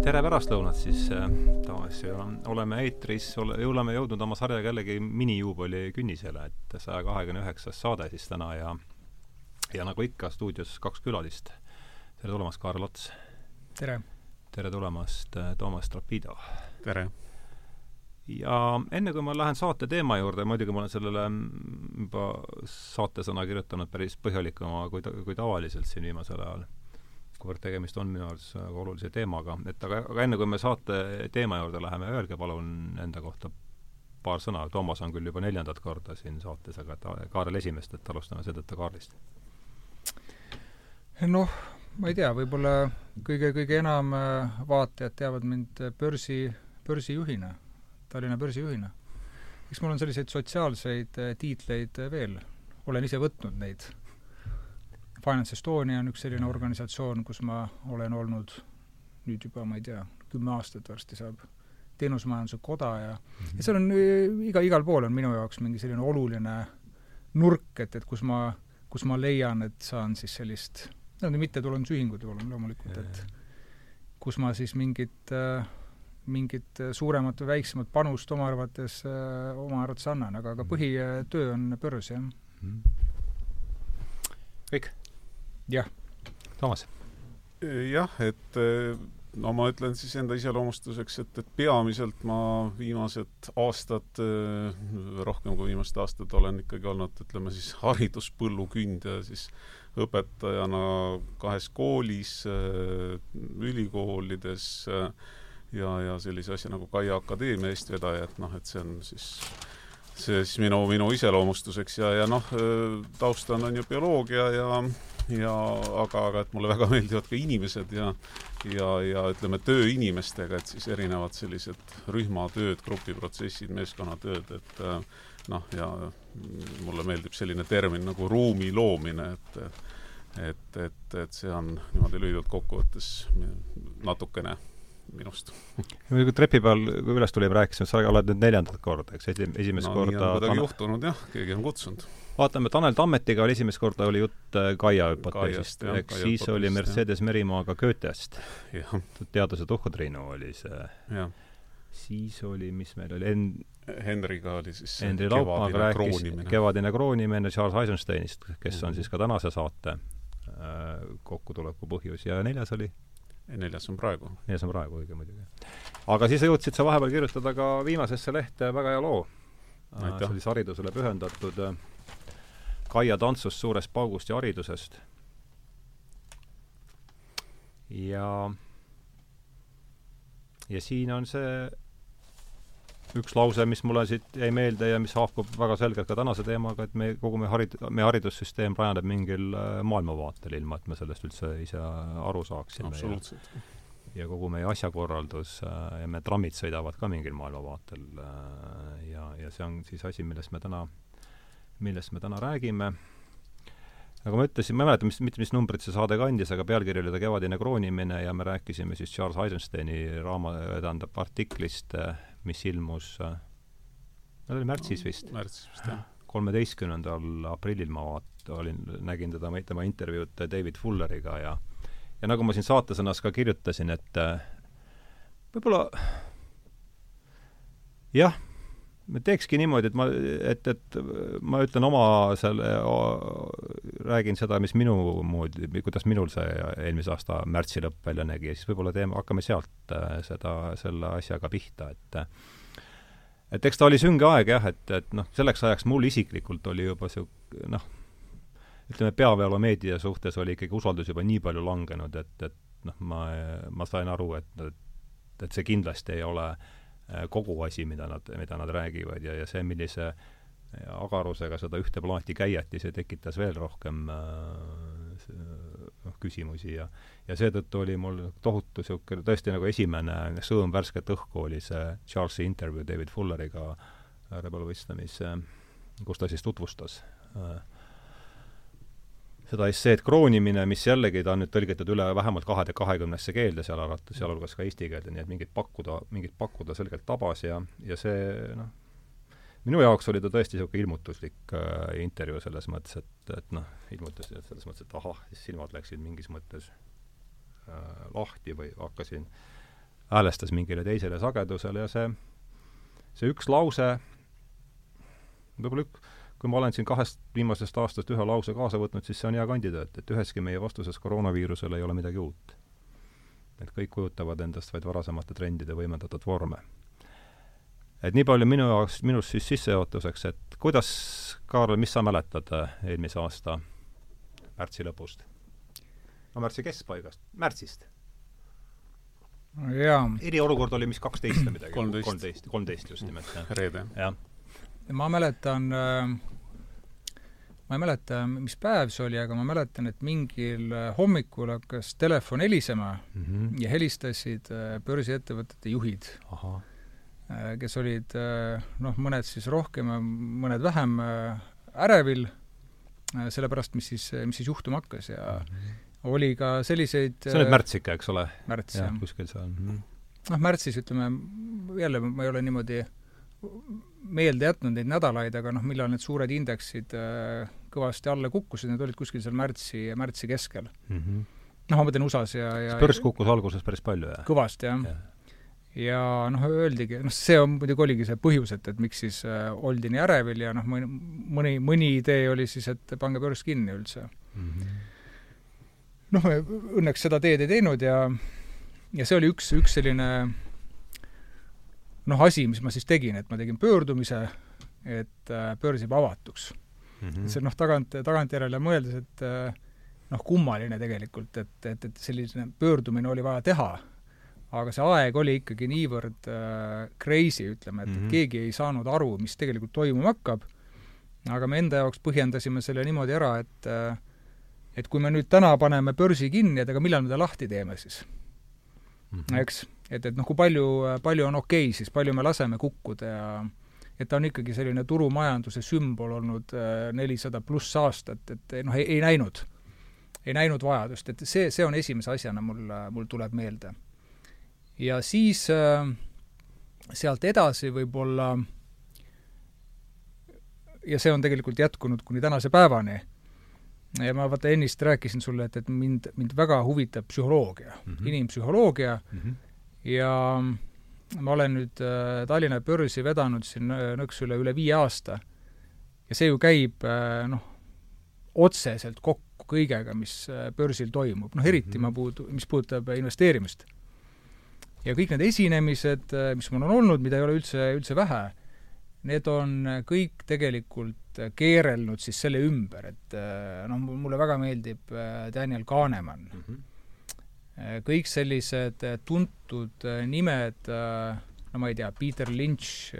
tere pärastlõunat siis äh, taas ja oleme eetris, ole, oleme jõudnud oma sarjaga jällegi minijuubeli künnisele, et saja kahekümne üheksas saade siis täna ja ja nagu ikka, stuudios kaks külalist. tere tulemast, Kaarel Ots! tere! tere tulemast, äh, Toomas Trapido! tere! ja enne, kui ma lähen saate teema juurde, muidugi ma olen sellele juba saatesõna kirjutanud päris põhjalikuma kui, kui tavaliselt siin viimasel ajal kuivõrd tegemist on minu arvates väga olulise teemaga, et aga, aga enne, kui me saate teema juurde läheme, öelge palun enda kohta paar sõna, Toomas on küll juba neljandat korda siin saates, aga ta, Kaarel esimest, et alustame seetõttu Kaarlist. noh, ma ei tea, võib-olla kõige, kõige enam äh, vaatajad teavad mind börsi, börsijuhina, Tallinna börsijuhina. eks mul on selliseid sotsiaalseid äh, tiitleid veel, olen ise võtnud neid Finance Estonia on üks selline organisatsioon, kus ma olen olnud nüüd juba, ma ei tea, kümme aastat varsti saab, teenusmajanduse koda ja mm -hmm. ja seal on iga, igal pool on minu jaoks mingi selline oluline nurk, et, et kus ma, kus ma leian, et saan siis sellist, on mittetulundusühingud loomulikult, et kus ma siis mingit äh, mingit suuremat või väiksemat panust oma arvates, äh, oma arvates annan, aga, aga põhitöö on börs, jah mm. -hmm. kõik? Jah. Toomas? jah, et no ma ütlen siis enda iseloomustuseks, et, et peamiselt ma viimased aastad, rohkem kui viimased aastad olen ikkagi olnud, ütleme siis hariduspõllu kündja siis õpetajana kahes koolis, ülikoolides ja, ja sellise asja nagu Kaia Akadeemia eestvedaja, et noh, et see on siis see siis minu, minu iseloomustuseks ja, ja noh, taustal on ju bioloogia ja ja aga, aga et mulle väga meeldivad ka inimesed ja ja, ja ütleme, töö inimestega, et siis erinevad sellised rühmatööd, grupiprotsessid, meeskonnatööd, et äh, noh, ja mulle meeldib selline termin nagu ruumi loomine, et et, et, et see on niimoodi lühidalt kokkuvõttes natukene minust. kui trepi peal, kui üles tulime, rääkisime, sa oled nüüd neljandat korda, eks, esimest no, korda nii on kuidagi juhtunud jah, keegi on kutsunud. Vaatame, Tanel Tammetiga oli esimest korda, oli jutt äh, Kaia hüpoteesist, eks siis oli Mercedes Merimaaga Goethest. teaduse Tuhhu-Triinu oli see. siis oli, mis meil oli, En-, Henriga oli siis Henri Laupmaaga rääkis kevadine kroonimine Charles Eisensteinist, kes on mhm. siis ka tänase saate äh, kokkutuleku põhjus ja neljas oli neljas on praegu. neljas on praegu, õige muidugi. aga siis jõudsid sa vahepeal kirjutada ka viimasesse lehte väga hea loo. see oli haridusele pühendatud äh, Kaia tantsust suurest paugust ja haridusest. ja ja siin on see üks lause, mis mulle siit jäi meelde ja mis haakub väga selgelt ka tänase teemaga, et me, kogu meie harid-, meie haridussüsteem rajaneb mingil äh, maailmavaatel, ilma et me sellest üldse ise aru saaksime. absoluutselt. ja kogu meie asjakorraldus äh, ja meie trammid sõidavad ka mingil maailmavaatel äh, ja, ja see on siis asi, millest me täna, millest me täna räägime nagu ma ütlesin, ma ei mäleta, mis, mitte mis numbrit see saade kandis, aga pealkiri oli ta Kevadine kroonimine ja me rääkisime siis Charles Eisensteini raama, tähendab artiklist, mis ilmus, ta oli märtsis vist. märtsis vist, jah. kolmeteistkümnendal aprillil ma vaat-, olin, nägin teda, tema intervjuud David Fulleriga ja ja nagu ma siin saatesõnas ka kirjutasin, et võib-olla jah teekski niimoodi, et ma, et, et ma ütlen oma selle, räägin seda, mis minu moodi, kuidas minul see eelmise aasta märtsi lõpp välja nägi ja siis võib-olla teeme, hakkame sealt äh, seda, selle asjaga pihta, et et eks ta oli sünge aeg jah, et, et noh, selleks ajaks mul isiklikult oli juba sihuke noh, ütleme, peavoolumeedia suhtes oli ikkagi usaldus juba nii palju langenud, et, et noh, ma, ma sain aru, et, et et see kindlasti ei ole äh, Äh, kogu asi, mida nad, mida nad räägivad ja, ja see, millise äh, agarusega seda ühte plaati käiati, see tekitas veel rohkem äh, noh, küsimusi ja ja seetõttu oli mul tohutu niisugune tõesti nagu esimene sõõm värsket õhku oli see Charlesi intervjuu David Fulleriga Rebel Wisdomis, kus ta siis tutvustas äh, seda esseed kroonimine, mis jällegi, ta on nüüd tõlgitud üle vähemalt kahe, kahekümnesse keelde seal arvatud, sealhulgas ka eesti keelde, nii et mingit pakkuda, mingit pakkuda selgelt tabas ja, ja see noh, minu jaoks oli ta tõesti niisugune ilmutuslik äh, intervjuu selles mõttes, et, et noh, ilmutus selles mõttes, et ahah, silmad läksid mingis mõttes äh, lahti või hakkasin häälestas mingile teisele sagedusele ja see, see üks lause, võib-olla ük-, kui ma olen siin kahest viimasest aastast ühe lause kaasa võtnud, siis see on hea kandidaat, et üheski meie vastuses koroonaviirusele ei ole midagi uut. et kõik kujutavad endast vaid varasemate trendide võimendatud vorme. et nii palju minu jaoks, minust siis sissejuhatuseks, et kuidas, Kaarel, mis sa mäletad äh, eelmise aasta märtsi lõpust? no märtsi keskpaigast, märtsist jaa. eriolukord oli mis kaksteist või midagi? kolmteist. kolmteist just nimelt, jah. reede. jah. Ma mäletan äh, ma ei mäleta, mis päev see oli, aga ma mäletan, et mingil äh, hommikul hakkas telefon helisema mm -hmm. ja helistasid äh, börsiettevõtete juhid, kes olid noh, mõned siis rohkem ja mõned vähem ärevil selle pärast, mis siis, mis siis juhtuma hakkas ja mm -hmm oli ka selliseid see on nüüd märts ikka, eks ole? märts, jah. kuskil seal mm. -hmm. noh, märtsis ütleme, jälle ma ei ole niimoodi meelde jätnud neid nädalaid, aga noh, millal need suured indeksid äh, kõvasti alla kukkusid, need olid kuskil seal märtsi, märtsi keskel mm. -hmm. noh, ma mõtlen USA-s ja, ja börs kukkus alguses päris palju, jah? kõvasti, jah ja. ja noh, öeldigi, noh, see on muidugi oligi see põhjus, et, et miks siis äh, oldi nii ärevil ja noh, mõni, mõni idee oli siis, et pange börs kinni üldse mm. -hmm noh, me õnneks seda teed ei teinud ja, ja see oli üks, üks selline noh, asi, mis ma siis tegin, et ma tegin pöördumise, et äh, börs jääb avatuks mm. -hmm. see noh, tagant, tagantjärele mõeldes, et äh, noh, kummaline tegelikult, et, et, et selline pöördumine oli vaja teha. aga see aeg oli ikkagi niivõrd äh, crazy, ütleme, et mm, -hmm. keegi ei saanud aru, mis tegelikult toimuma hakkab, aga me enda jaoks põhjendasime selle niimoodi ära, et äh, et kui me nüüd täna paneme börsi kinni, et aga millal me ta lahti teeme siis mm? -hmm. eks, et, et noh, kui palju, palju on okei okay, siis, palju me laseme kukkuda ja et ta on ikkagi selline turumajanduse sümbol olnud äh, nelisada pluss aastat, et noh, ei näinud, ei näinud vajadust, et see, see on esimese asjana mul, mul tuleb meelde. ja siis äh, sealt edasi võib-olla ja see on tegelikult jätkunud kuni tänase päevani ja ma vaata ennist rääkisin sulle, et, et mind, mind väga huvitab psühholoogia mm, -hmm. inimpsühholoogia mm -hmm. Ja ma olen nüüd äh, Tallinna börsi vedanud siin nõks üle, üle viie aasta ja see ju käib äh, noh, otseselt kokku kõigega, mis äh, börsil toimub, noh eriti -hmm. ma puudu, mis puudutab investeerimist. ja kõik need esinemised, mis mul on olnud, mida ei ole üldse, üldse vähe, need on kõik tegelikult keerelnud siis selle ümber, et noh, mulle väga meeldib Daniel Kahneman mm. -hmm. Kõik sellised tuntud nimed, no ma ei tea, Peter Lynch,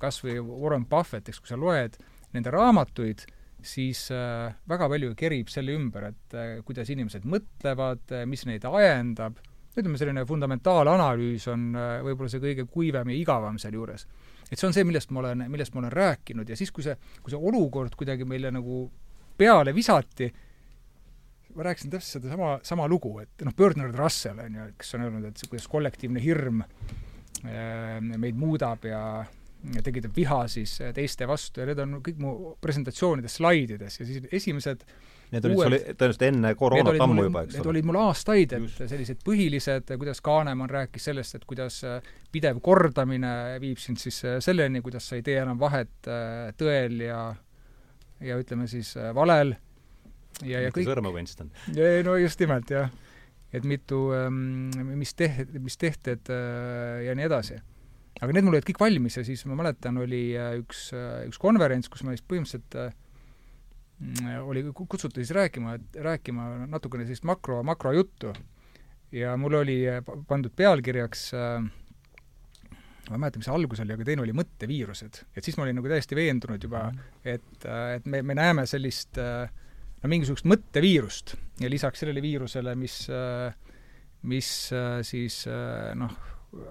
kas või Warren Buffett, eks, kui sa loed nende raamatuid, siis väga palju kerib selle ümber, et kuidas inimesed mõtlevad, mis neid ajendab, ütleme, selline fundamentaalanalüüs on võib-olla see kõige kuivam ja igavam sealjuures. Et see on see, millest ma olen, millest ma olen rääkinud ja siis, kui see, kui see olukord kuidagi meile nagu peale visati, ma rääkisin täpselt sedasama, sama lugu, et noh, Bernard Russell, on ju, kes on öelnud, et kuidas kollektiivne hirm äh, meid muudab ja, ja tekitab viha siis teiste vastu ja need on kõik mu presentatsioonides slaidides ja siis esimesed Need olid sul tõenäoliselt enne koroonat ammu juba, eks ole? Need olid mul aastaid, et sellised põhilised, kuidas Kaanemann rääkis sellest, et kuidas äh, pidev kordamine viib sind siis äh, selleni, kuidas sa ei tee enam vahet tõel ja ja ütleme siis valel ja, ja kõik sõrme Winston. no just nimelt, jah. et mitu, ähm, mis teh-, mis tehted ja nii edasi. aga need mul olid kõik valmis ja siis ma mäletan, oli üks, üks konverents, kus ma siis põhimõtteliselt Mm, oli kutsutud siis rääkima, rääkima natukene sellist makro, makrojuttu. ja mul oli pandud pealkirjaks äh, ma ei mäleta, mis algus oli, aga teine oli mõtteviirused. et siis ma olin nagu täiesti veendunud juba, mhm. et, äh, et me, me näeme sellist äh, no mingisugust mõtteviirust ja lisaks sellele viirusele, mis, mis siis noh,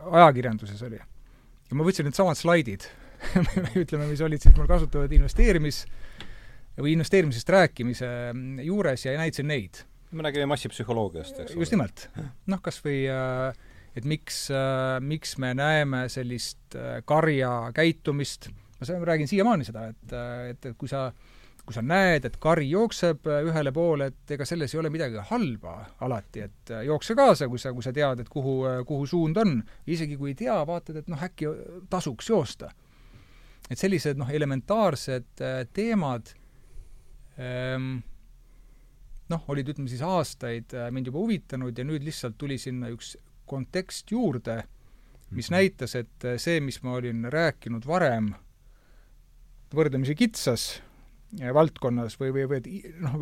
ajakirjanduses oli. ja ma võtsin needsamad slaidid ütleme, mis olid siis mul kasutavad investeerimis- või investeerimisest rääkimise juures ja näitasin neid. me räägime massipsühholoogiast, eks ole. just nimelt. noh, kas või äh, et miks, äh, miks me näeme sellist äh, karja käitumist, ma räägin siiamaani seda, et, et, et kui sa kui sa näed, et kari jookseb äh, ühele poole, et ega selles ei ole midagi halba alati, et äh, jookse kaasa, kui sa, kui sa tead, et kuhu, äh, kuhu suund on. isegi kui ei tea, vaatad, et noh, äkki tasuks joosta. et sellised noh, elementaarsed teemad ähm, noh, olid ütleme siis aastaid mind juba huvitanud ja nüüd lihtsalt tuli sinna üks kontekst juurde, mis mhm. näitas, et see, mis ma olin rääkinud varem, võrdlemisi kitsas valdkonnas või, või, või noh,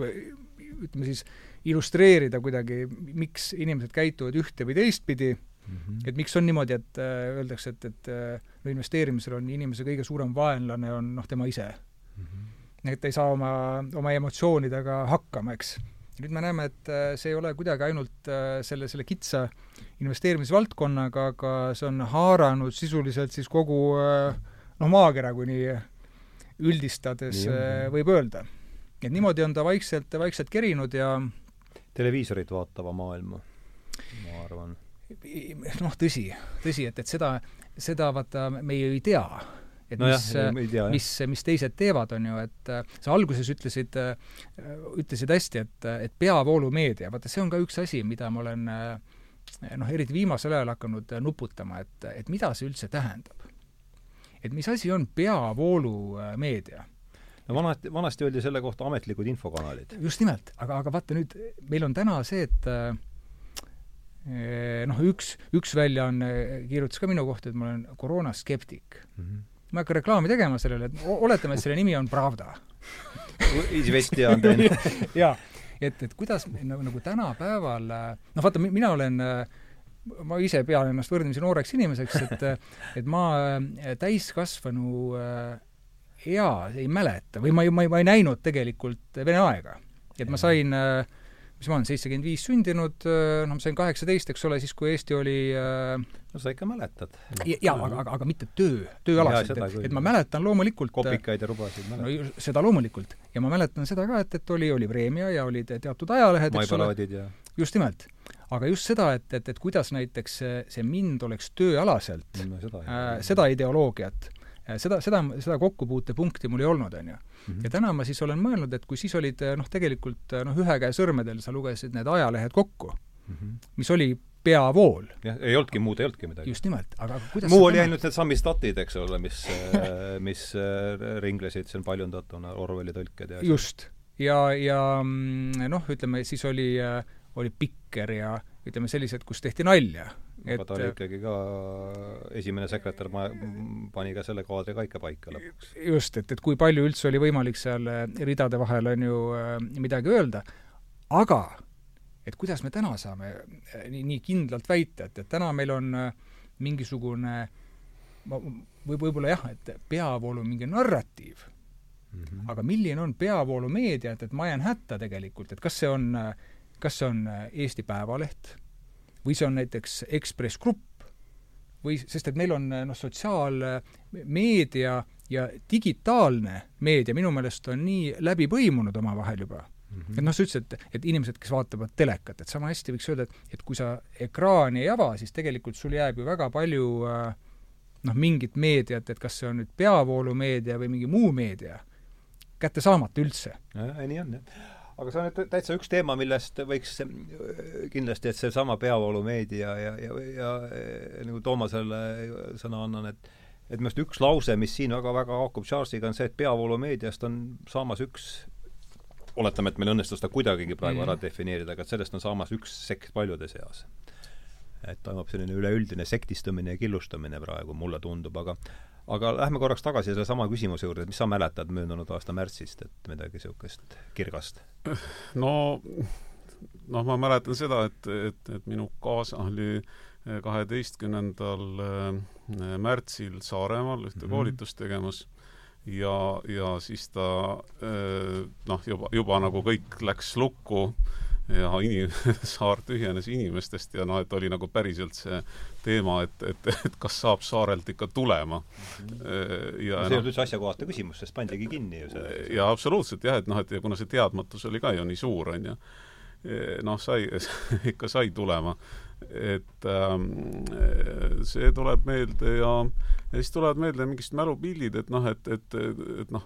ütleme siis illustreerida kuidagi, miks inimesed käituvad ühte või teistpidi mm, -hmm. et miks on niimoodi, et äh, öeldakse, et, et äh, no investeerimisel on inimese kõige suurem vaenlane on noh, tema ise mm. -hmm. et ta ei saa oma, oma emotsioonidega hakkama, eks. nüüd me näeme, et äh, see ei ole kuidagi ainult äh, selle, selle kitsa investeerimisvaldkonnaga, aga see on haaranud sisuliselt siis kogu äh, noh, maakera, kui nii üldistades Nii, äh, võib öelda. et niimoodi on ta vaikselt, vaikselt kerinud ja televiisorit vaatava maailma, ma arvan. noh, tõsi, tõsi, et, et seda, seda vaata me ju ei tea et no mis, mis, mis teised teevad, on ju, et äh, sa alguses ütlesid, äh, ütlesid hästi, et, et peavoolumeedia, vaata see on ka üks asi, mida ma olen noh, eriti viimasel ajal hakanud nuputama, et, et mida see üldse tähendab et mis asi on peavoolumeedia? no vanasti, vanasti öeldi selle kohta ametlikud infokanalid. just nimelt, aga, aga vaata nüüd, meil on täna see, et eh, noh, üks, üks väljaanne kirjutas ka minu kohta, et ma olen koroonaskeptik mm. -hmm. ma ei hakka reklaami tegema sellele, et oletame, et selle nimi on Pravda Izvestja on teine jaa, et, et kuidas nagu, nagu tänapäeval, noh vaata, mina olen äh, ma ise pean ennast võrdlemisi nooreks inimeseks, et et ma äh, täiskasvanu äh, ea ei mäleta või ma ei, ma ei, ma ei näinud tegelikult Vene aega. et ma sain äh, mis ma olen, seitsekümmend viis sündinud, noh, ma sain kaheksateist, eks ole, siis kui Eesti oli no sa ikka mäletad. jaa, aga, aga, aga mitte töö, tööalaselt, et, et ma mäletan loomulikult kopikaid ja rubasid mäletan no,. seda loomulikult. ja ma mäletan seda ka, et, et oli, oli Vremja ja olid teatud ajalehed, eks ole. ja just nimelt aga just seda, et, et, et kuidas näiteks see, see mind oleks tööalaselt no,, seda, äh, seda ideoloogiat äh,, seda, seda, seda kokkupuutepunkti mul ei olnud, on ju. Mhm. ja täna ma siis olen mõelnud, et kui siis olid noh, tegelikult noh, ühe käe sõrmedel sa lugesid need ajalehed kokku mm, -hmm. mis oli peavool. jah, ei olnudki muud, ei olnudki midagi. just nimelt, aga kuidas muu oli ainult need sammistatid, eks ole, mis mis äh, ringlesid siin paljundatuna, Orwelli tõlked ja just. ja, ja mm, noh, ütleme siis oli äh, oli Pikker ja ütleme sellised, kus tehti nalja. aga ta oli ikkagi ka esimene sekretär, ma, pani ka selle kaadri ka ikka paika lõpuks. just, et, et kui palju üldse oli võimalik seal äh, ridade vahel, on ju, äh, midagi öelda, aga et kuidas me täna saame äh, nii, nii kindlalt väita, et, et täna meil on mingisugune või võib-olla jah, et peavoolu mingi narratiiv mm, -hmm. aga milline on peavoolumeedia, et, et ma jään hätta tegelikult, et kas see on äh, kas see on äh, Eesti Päevaleht või see on näiteks Ekspress Grupp või, sest et meil on äh, noh, sotsiaalmeedia ja digitaalne meedia minu meelest on nii läbi põimunud omavahel juba mm. -hmm. et noh, sa ütlesid, et, et inimesed, kes vaatavad telekat, et sama hästi võiks öelda, et, et kui sa ekraani ei ava, siis tegelikult sul jääb ju väga palju äh, noh, mingit meediat, et kas see on nüüd peavoolumeedia või mingi muu meedia, kätte saamata üldse. nii on, jah aga see on täitsa üks teema, millest võiks kindlasti, et seesama peavoolumeedia ja, ja, ja, ja nagu Toomasele sõna annan, et et minu arust üks lause, mis siin väga-väga haakub Charlesiga, on see, et peavoolumeediast on saamas üks oletame, et meil õnnestus ta kuidagigi praegu mm. ära defineerida, aga et sellest on saamas üks sekt paljude seas. Et toimub selline üleüldine sektistumine ja killustamine praegu, mulle tundub, aga aga lähme korraks tagasi sellesama küsimuse juurde, et mis sa mäletad möödunud aasta märtsist, et midagi niisugust kirgast? no noh, ma mäletan seda, et, et, et minu kaasa oli kaheteistkümnendal äh, märtsil Saaremaal ühte mm -hmm. koolitust tegemas ja, ja siis ta äh, noh, juba, juba nagu kõik läks lukku ja inim-, saar tühjenes inimestest ja noh, et oli nagu päriselt see teema, et, et, et kas saab saarelt ikka tulema. ja see ei no, olnud üldse asjakohatu küsimus, sest pandigi kinni ju see. jaa, absoluutselt jah, et noh, et ja kuna see teadmatus oli ka ju nii suur, on ju, noh, sai, ikka sai tulema. et ähm, see tuleb meelde ja, ja siis tulevad meelde mingid mälupildid, et noh, et, et, et noh,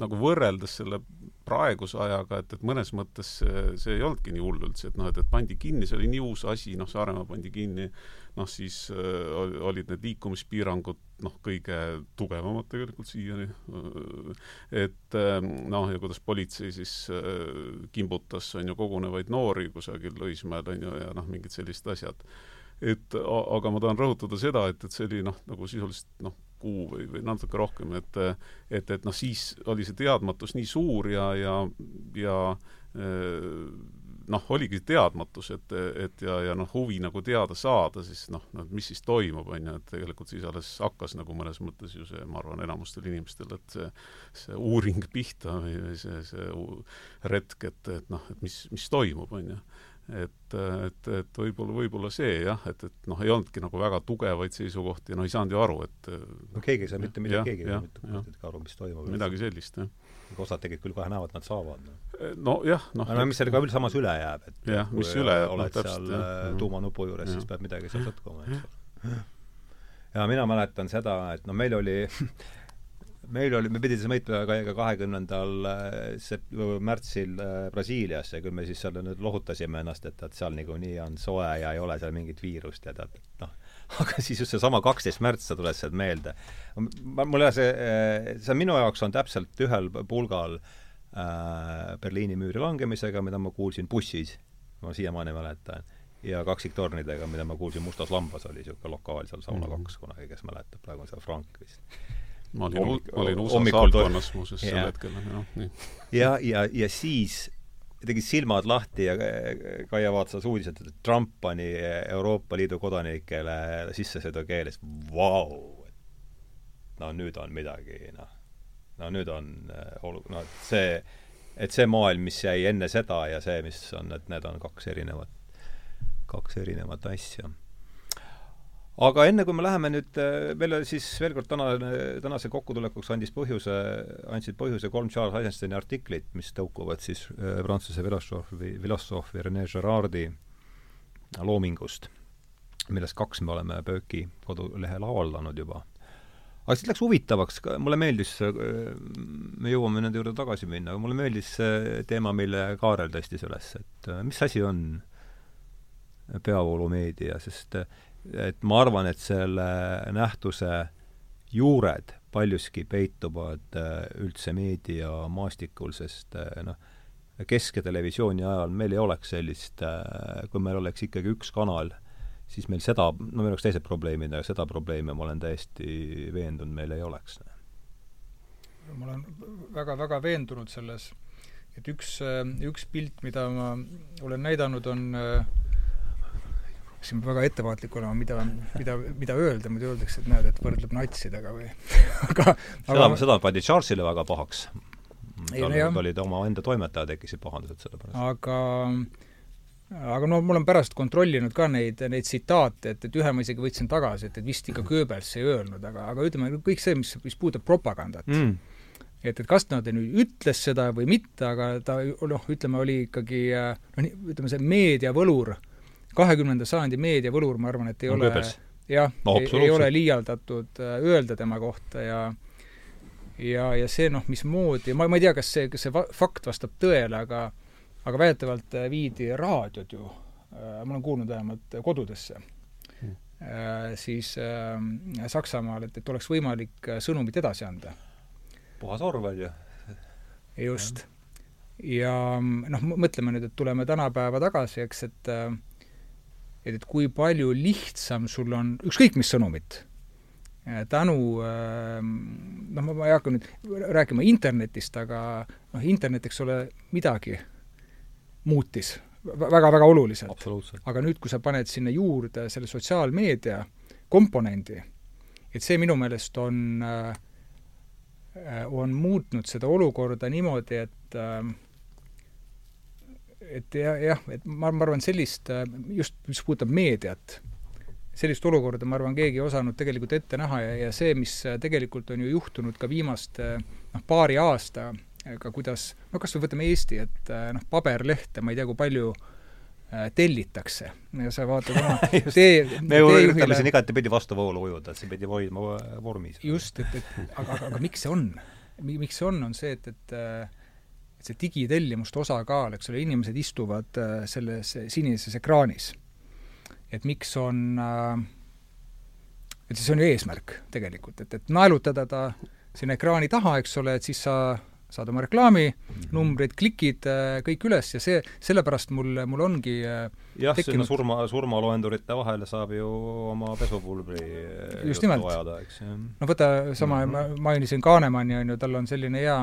nagu võrreldes selle praeguse ajaga, et, et mõnes mõttes see, see ei olnudki nii hull üldse, et noh, et, et pandi kinni, see oli nii uus asi, noh, Saaremaa pandi kinni, noh siis äh, olid need liikumispiirangud noh, kõige tugevamad tegelikult siiani, et äh, noh, ja kuidas politsei siis äh, kimbutas, on ju, kogunevaid noori kusagil Õismäel, on ju, ja noh, mingid sellised asjad. Et aga ma tahan rõhutada seda, et, et see oli noh, nagu sisuliselt noh, kuu või, või natuke rohkem, et et, et noh, siis oli see teadmatus nii suur ja, ja, ja noh, oligi teadmatus, et, et ja, ja noh, huvi nagu teada saada, siis noh, no mis siis toimub, on ju, et tegelikult siis alles hakkas nagu mõnes mõttes ju see, ma arvan, enamustel inimestel, et see, see uuring pihta või, või see, see retk, et, et noh, et mis, mis toimub, on ju et, et, et võib-olla, võib-olla see jah, et, et noh, ei olnudki nagu väga tugevaid seisukohti ja noh, ei saanud ju aru, et no keegi ei saa mitte midagi, keegi ei saa mitte midagi aru, mis toimub. midagi sellist, jah. osad tegelikult küll kohe näevad, nad saavad no.. nojah, noh no, no mis sellega samas üle jääb, et jah, mis üle jääb, oled no, seal. Äh, tuumanupu juures, siis peab midagi sealt sõtkuma, eks ole. ja mina mäletan seda, et no meil oli meil oli, me pidime sõitma ka kahekümnendal sep-, märtsil äh, Brasiiliasse, küll me siis seal nüüd lohutasime ennast, et, et seal niikuinii on soe ja ei ole seal mingit viirust ja tead, noh, aga siis just seesama kaksteist märts, see tuleb sealt meelde. mul jah, see, äh, see minu jaoks on täpselt ühel pulgal äh, Berliini müüri langemisega, mida ma kuulsin bussis, ma siiamaani mäletan, ja kaksiktornidega, mida ma kuulsin Mustas lambas, oli niisugune lokaal seal Sauna kaks kunagi, kes mäletab, praegu on seal Frank vist ma olin ma olin USA saatkonnas muuseas sel hetkel, jah, nii. ja, ja, ja siis tegid silmad lahti ja Kaia vaatas uudised, et Trump pani Euroopa Liidu kodanikele sissesõidukeeles, vau! no nüüd on midagi, noh, no nüüd on olu-, noh, et see, et see maailm, mis jäi enne seda ja see, mis on, et need on kaks erinevat, kaks erinevat asja aga enne, kui me läheme nüüd veel siis veel kord tänane, tänase kokkutulekuks andis põhjuse, andsid põhjuse kolm Charles Eisensteini artiklit, mis tõukuvad siis äh, prantsuse filosoofi, filosoofi Rene Girardi loomingust, millest kaks me oleme Pööki kodulehel avaldanud juba. aga siis läks huvitavaks, mulle meeldis, äh, me jõuame nende juurde tagasi minna, aga mulle meeldis see teema, mille Kaarel tõstis üles, et äh, mis asi on peavoolumeedia, sest et ma arvan, et selle nähtuse juured paljuski peituvad äh, üldse meediamaastikul, sest äh, noh, kesk- ja televisiooni ajal meil ei oleks sellist, äh, kui meil oleks ikkagi üks kanal, siis meil seda, no meil oleks teised probleemid, aga seda probleemi ma olen täiesti veendunud, meil ei oleks. ma olen väga-väga veendunud selles, et üks, üks pilt, mida ma olen näidanud, on äh, siin peab väga ettevaatlik olema, mida, mida, mida öelda, muidu öeldakse, et näed, et võrdleb natsidega või aga seda aga..., seda pandi Charlesile väga pahaks. tal olid omaenda toimetajad tekkisid pahandused selle pärast. aga aga no ma olen pärast kontrollinud ka neid, neid tsitaate, et, et ühe ma isegi võtsin tagasi, et, et vist ikka Goebbels ei öelnud, aga, aga ütleme, kõik see, mis, mis puudutab propagandat mm., et, et kas ta nüüd ütles seda või mitte, aga ta noh, ütleme, oli ikkagi noh, ütleme see meediavõlur kahekümnenda sajandi meediavõlur, ma arvan, et ei no, ole jah no,, ei, ei ole liialdatud äh, öelda tema kohta ja ja, ja see noh, mismoodi, ma, ma ei tea, kas see, kas see fakt vastab tõele, aga aga väidetavalt äh, viidi raadiod ju, äh, ma olen kuulnud vähemalt, kodudesse hmm. siis äh, Saksamaal, et, et oleks võimalik sõnumit edasi anda. puhas Orwell ju. just. ja noh, mõtleme nüüd, et tuleme tänapäeva tagasi, eks, et äh, et, et kui palju lihtsam sul on ükskõik mis sõnumit äh, tänu ähm, noh, ma ei hakka nüüd rääkima internetist, aga noh, internet, eks ole, midagi muutis väga-väga oluliselt. aga nüüd, kui sa paned sinna juurde selle sotsiaalmeedia komponendi, et see minu meelest on, äh, on muutnud seda olukorda niimoodi, et äh, et jah, jah, et ma, ma arvan, sellist, just mis puudutab meediat, sellist olukorda, ma arvan, keegi ei osanud tegelikult ette näha ja, ja see, mis tegelikult on ju juhtunud ka viimaste noh, paari aastaga, kuidas no kas või võtame Eesti, et noh, paberlehte, ma ei tea, kui palju äh, tellitakse ja sa vaatad oma tee me ju ütleme siin igatepidi vastuvoolu ujuda, et see pidi hoidma vormis. just, et, et aga, aga, aga miks see on? miks see on, on see, et, et äh, et see digitellimuste osakaal, eks ole, inimesed istuvad äh, selles sinises ekraanis. et miks on äh, et see on ju eesmärk tegelikult, et, et naelutada ta sinna ekraani taha, eks ole, et siis sa saad oma reklaaminumbrid, klikid kõik üles ja see, sellepärast mul, mul ongi jah sinna surma, surmaloendurite vahele saab ju oma pesupulbri just nimelt. no võta sama mm, -hmm. ma mainisin Kanemanni, on ju, tal on selline hea,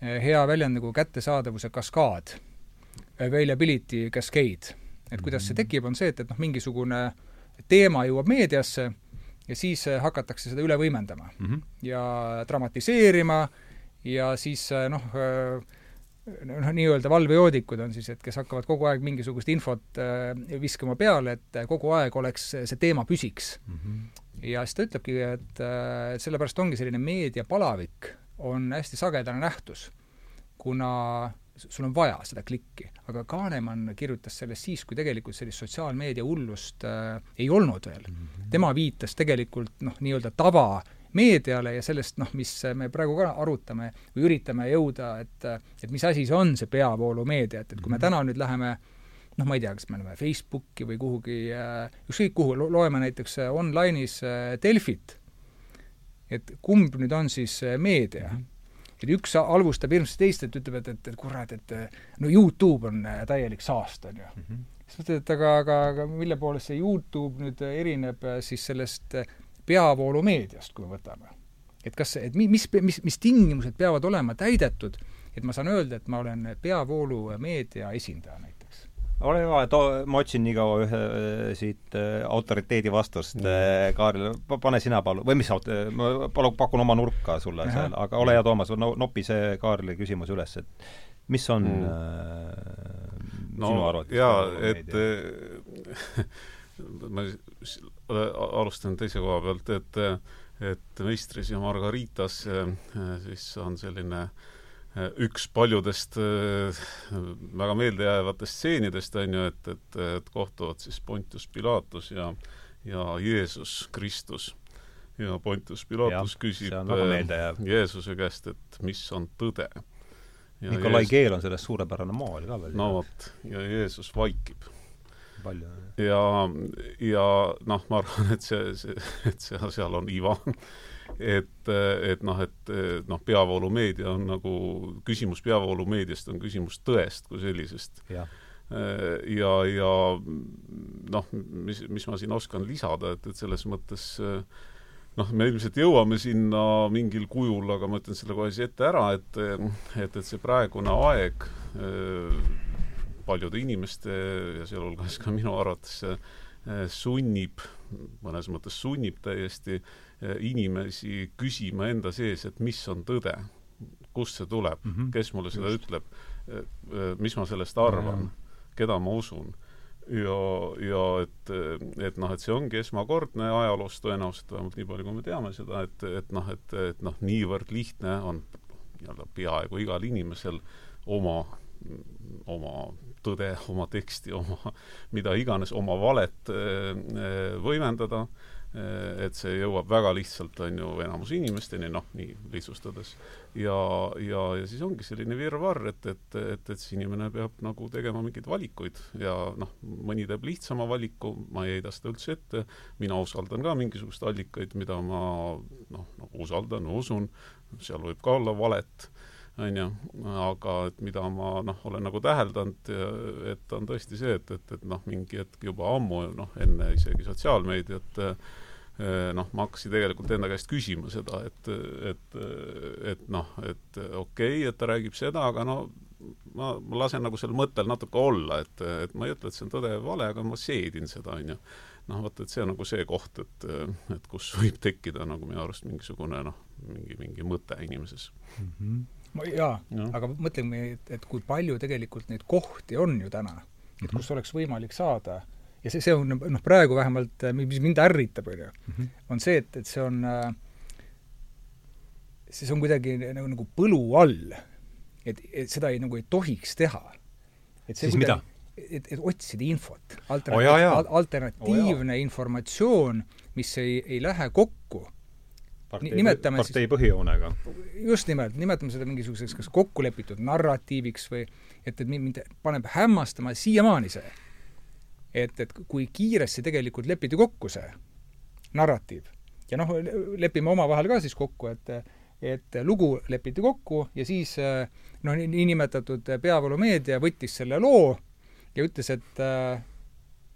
hea väljend nagu kättesaadavuse kaskaad, availability cascade. et kuidas see mhm. tekib, on see, et, et noh, mingisugune teema jõuab meediasse ja siis hakatakse seda üle võimendama mm -hmm. ja dramatiseerima ja siis noh, noh, nii-öelda valvejoodikud on siis, et kes hakkavad kogu aeg mingisugust infot viskama peale, et kogu aeg oleks, see teema püsiks mm. -hmm. ja siis ta ütlebki, et sellepärast ongi selline meediapalavik on hästi sagedane nähtus, kuna sul on vaja seda klikki. aga Kanemann kirjutas sellest siis, kui tegelikult sellist sotsiaalmeedia hullust äh, ei olnud veel mm. -hmm. tema viitas tegelikult noh, nii-öelda tava meediale ja sellest, noh, mis me praegu ka arutame või üritame jõuda, et et mis asi see on, see peavoolumeedia, et, et kui me mhm. täna nüüd läheme noh, ma ei tea, kas me läheme Facebooki või kuhugi, ükskõik kuhu, loeme näiteks online'is äh, Delfit, et kumb nüüd on siis äh, meedia mm. -hmm et üks halvustab hirmsasti teist, et ütleb, et, et, et kurat, et no Youtube on äh, täielik saast, on ju mm. -hmm. siis mõtled, et aga, aga, aga mille poolest see Youtube nüüd erineb siis sellest peavoolumeediast, kui me võtame. et kas, et mi-, mis, mis, mis tingimused peavad olema täidetud, et ma saan öelda, et ma olen peavoolumeedia esindaja näiteks? Ole hea, too, ma otsin nii kaua ühe siit äh, autoriteedi vastust mm. Kaarile, pane sina palun, või mis aut-, ma palun, pakun oma nurka sulle Aha. seal, aga ole hea, Toomas, no nopi see Kaarile küsimus üles, et mis on mm. äh, no, sinu arvates jaa, et ma alustan teise koha pealt, et et Meistris ja Margaritas siis on selline üks paljudest väga meeldejäävatest stseenidest, on ju, et, et, et kohtuvad siis Pontius Pilatus ja ja Jeesus Kristus. ja Pontius Pilatus ja, küsib Jeesuse käest, et mis on tõde. Nikolai Jeesus... Keel on sellest suurepärane maal ka veel. no vot, ja Jeesus vaikib palju. ja, ja noh, ma arvan, et see, see, et seal, seal on iva et, et noh, et noh, peavoolumeedia on nagu, küsimus peavoolumeediast on küsimus tõest kui sellisest. ja, ja, ja noh, mis, mis ma siin oskan lisada, et, et selles mõttes noh, me ilmselt jõuame sinna mingil kujul, aga ma ütlen selle kohe siia ette ära, et et, et see praegune aeg paljude inimeste ja sealhulgas ka minu arvates sunnib, mõnes mõttes sunnib täiesti eh, inimesi küsima enda sees, et mis on tõde, kust see tuleb mm, -hmm. kes mulle seda Just. ütleb, eh, mis ma sellest arvan mm, -hmm. keda ma usun ja, ja et, et noh, et see ongi esmakordne ajaloos tõenäoliselt, vähemalt nii palju, kui me teame seda, et, et noh, et, et noh, niivõrd lihtne on nii-öelda peaaegu igal inimesel oma, oma tõde, oma teksti, oma mida iganes, oma valet võimendada, äh, et see jõuab väga lihtsalt, on ju, enamus inimesteni, noh, nii lihtsustades. ja, ja, ja siis ongi selline virvarr, et, et, et, et see inimene peab nagu tegema mingeid valikuid ja noh, mõni teeb lihtsama valiku, ma ei heida seda üldse ette, mina usaldan ka mingisuguseid allikaid, mida ma noh, nagu usaldan, usun, seal võib ka olla valet on ju, aga et mida ma noh, olen nagu täheldanud, et on tõesti see, et, et, et noh, mingi hetk juba ammu, noh, enne isegi sotsiaalmeediat eh, noh, ma hakkasin tegelikult enda käest küsima seda, et, et, et noh, et okei okay,, et ta räägib seda, aga no ma, ma lasen nagu sel mõttel natuke olla, et, et ma ei ütle, et see on tõde või vale, aga ma seedin seda, on ju. noh, vot, et see on nagu see koht, et, et kus võib tekkida nagu minu arust mingisugune noh, mingi, mingi mõte inimeses mm. -hmm jaa ja., aga mõtleme, et, et kui palju tegelikult neid kohti on ju täna, et mhm. kus oleks võimalik saada ja see, see on noh, praegu vähemalt, mis mind ärritab, on ju, mhm. on see, et, et see on, see on kuidagi nagu, nagu põlu all. et, et seda ei, nagu ei tohiks teha. siis kuidagi, mida? et, et otsida infot, alternatiivne oh, alternatiivne oh, informatsioon, mis ei, ei lähe kokku partei, nimetame partei siis, põhijoonega. just nimelt, nimetame seda mingisuguseks kas kokkulepitud narratiiviks või et, et mind paneb hämmastama siiamaani see, et, et kui kiiresti tegelikult lepiti kokku see narratiiv. ja noh, lepime omavahel ka siis kokku, et et lugu lepiti kokku ja siis noh, niinimetatud peavoolumeedia võttis selle loo ja ütles, et äh,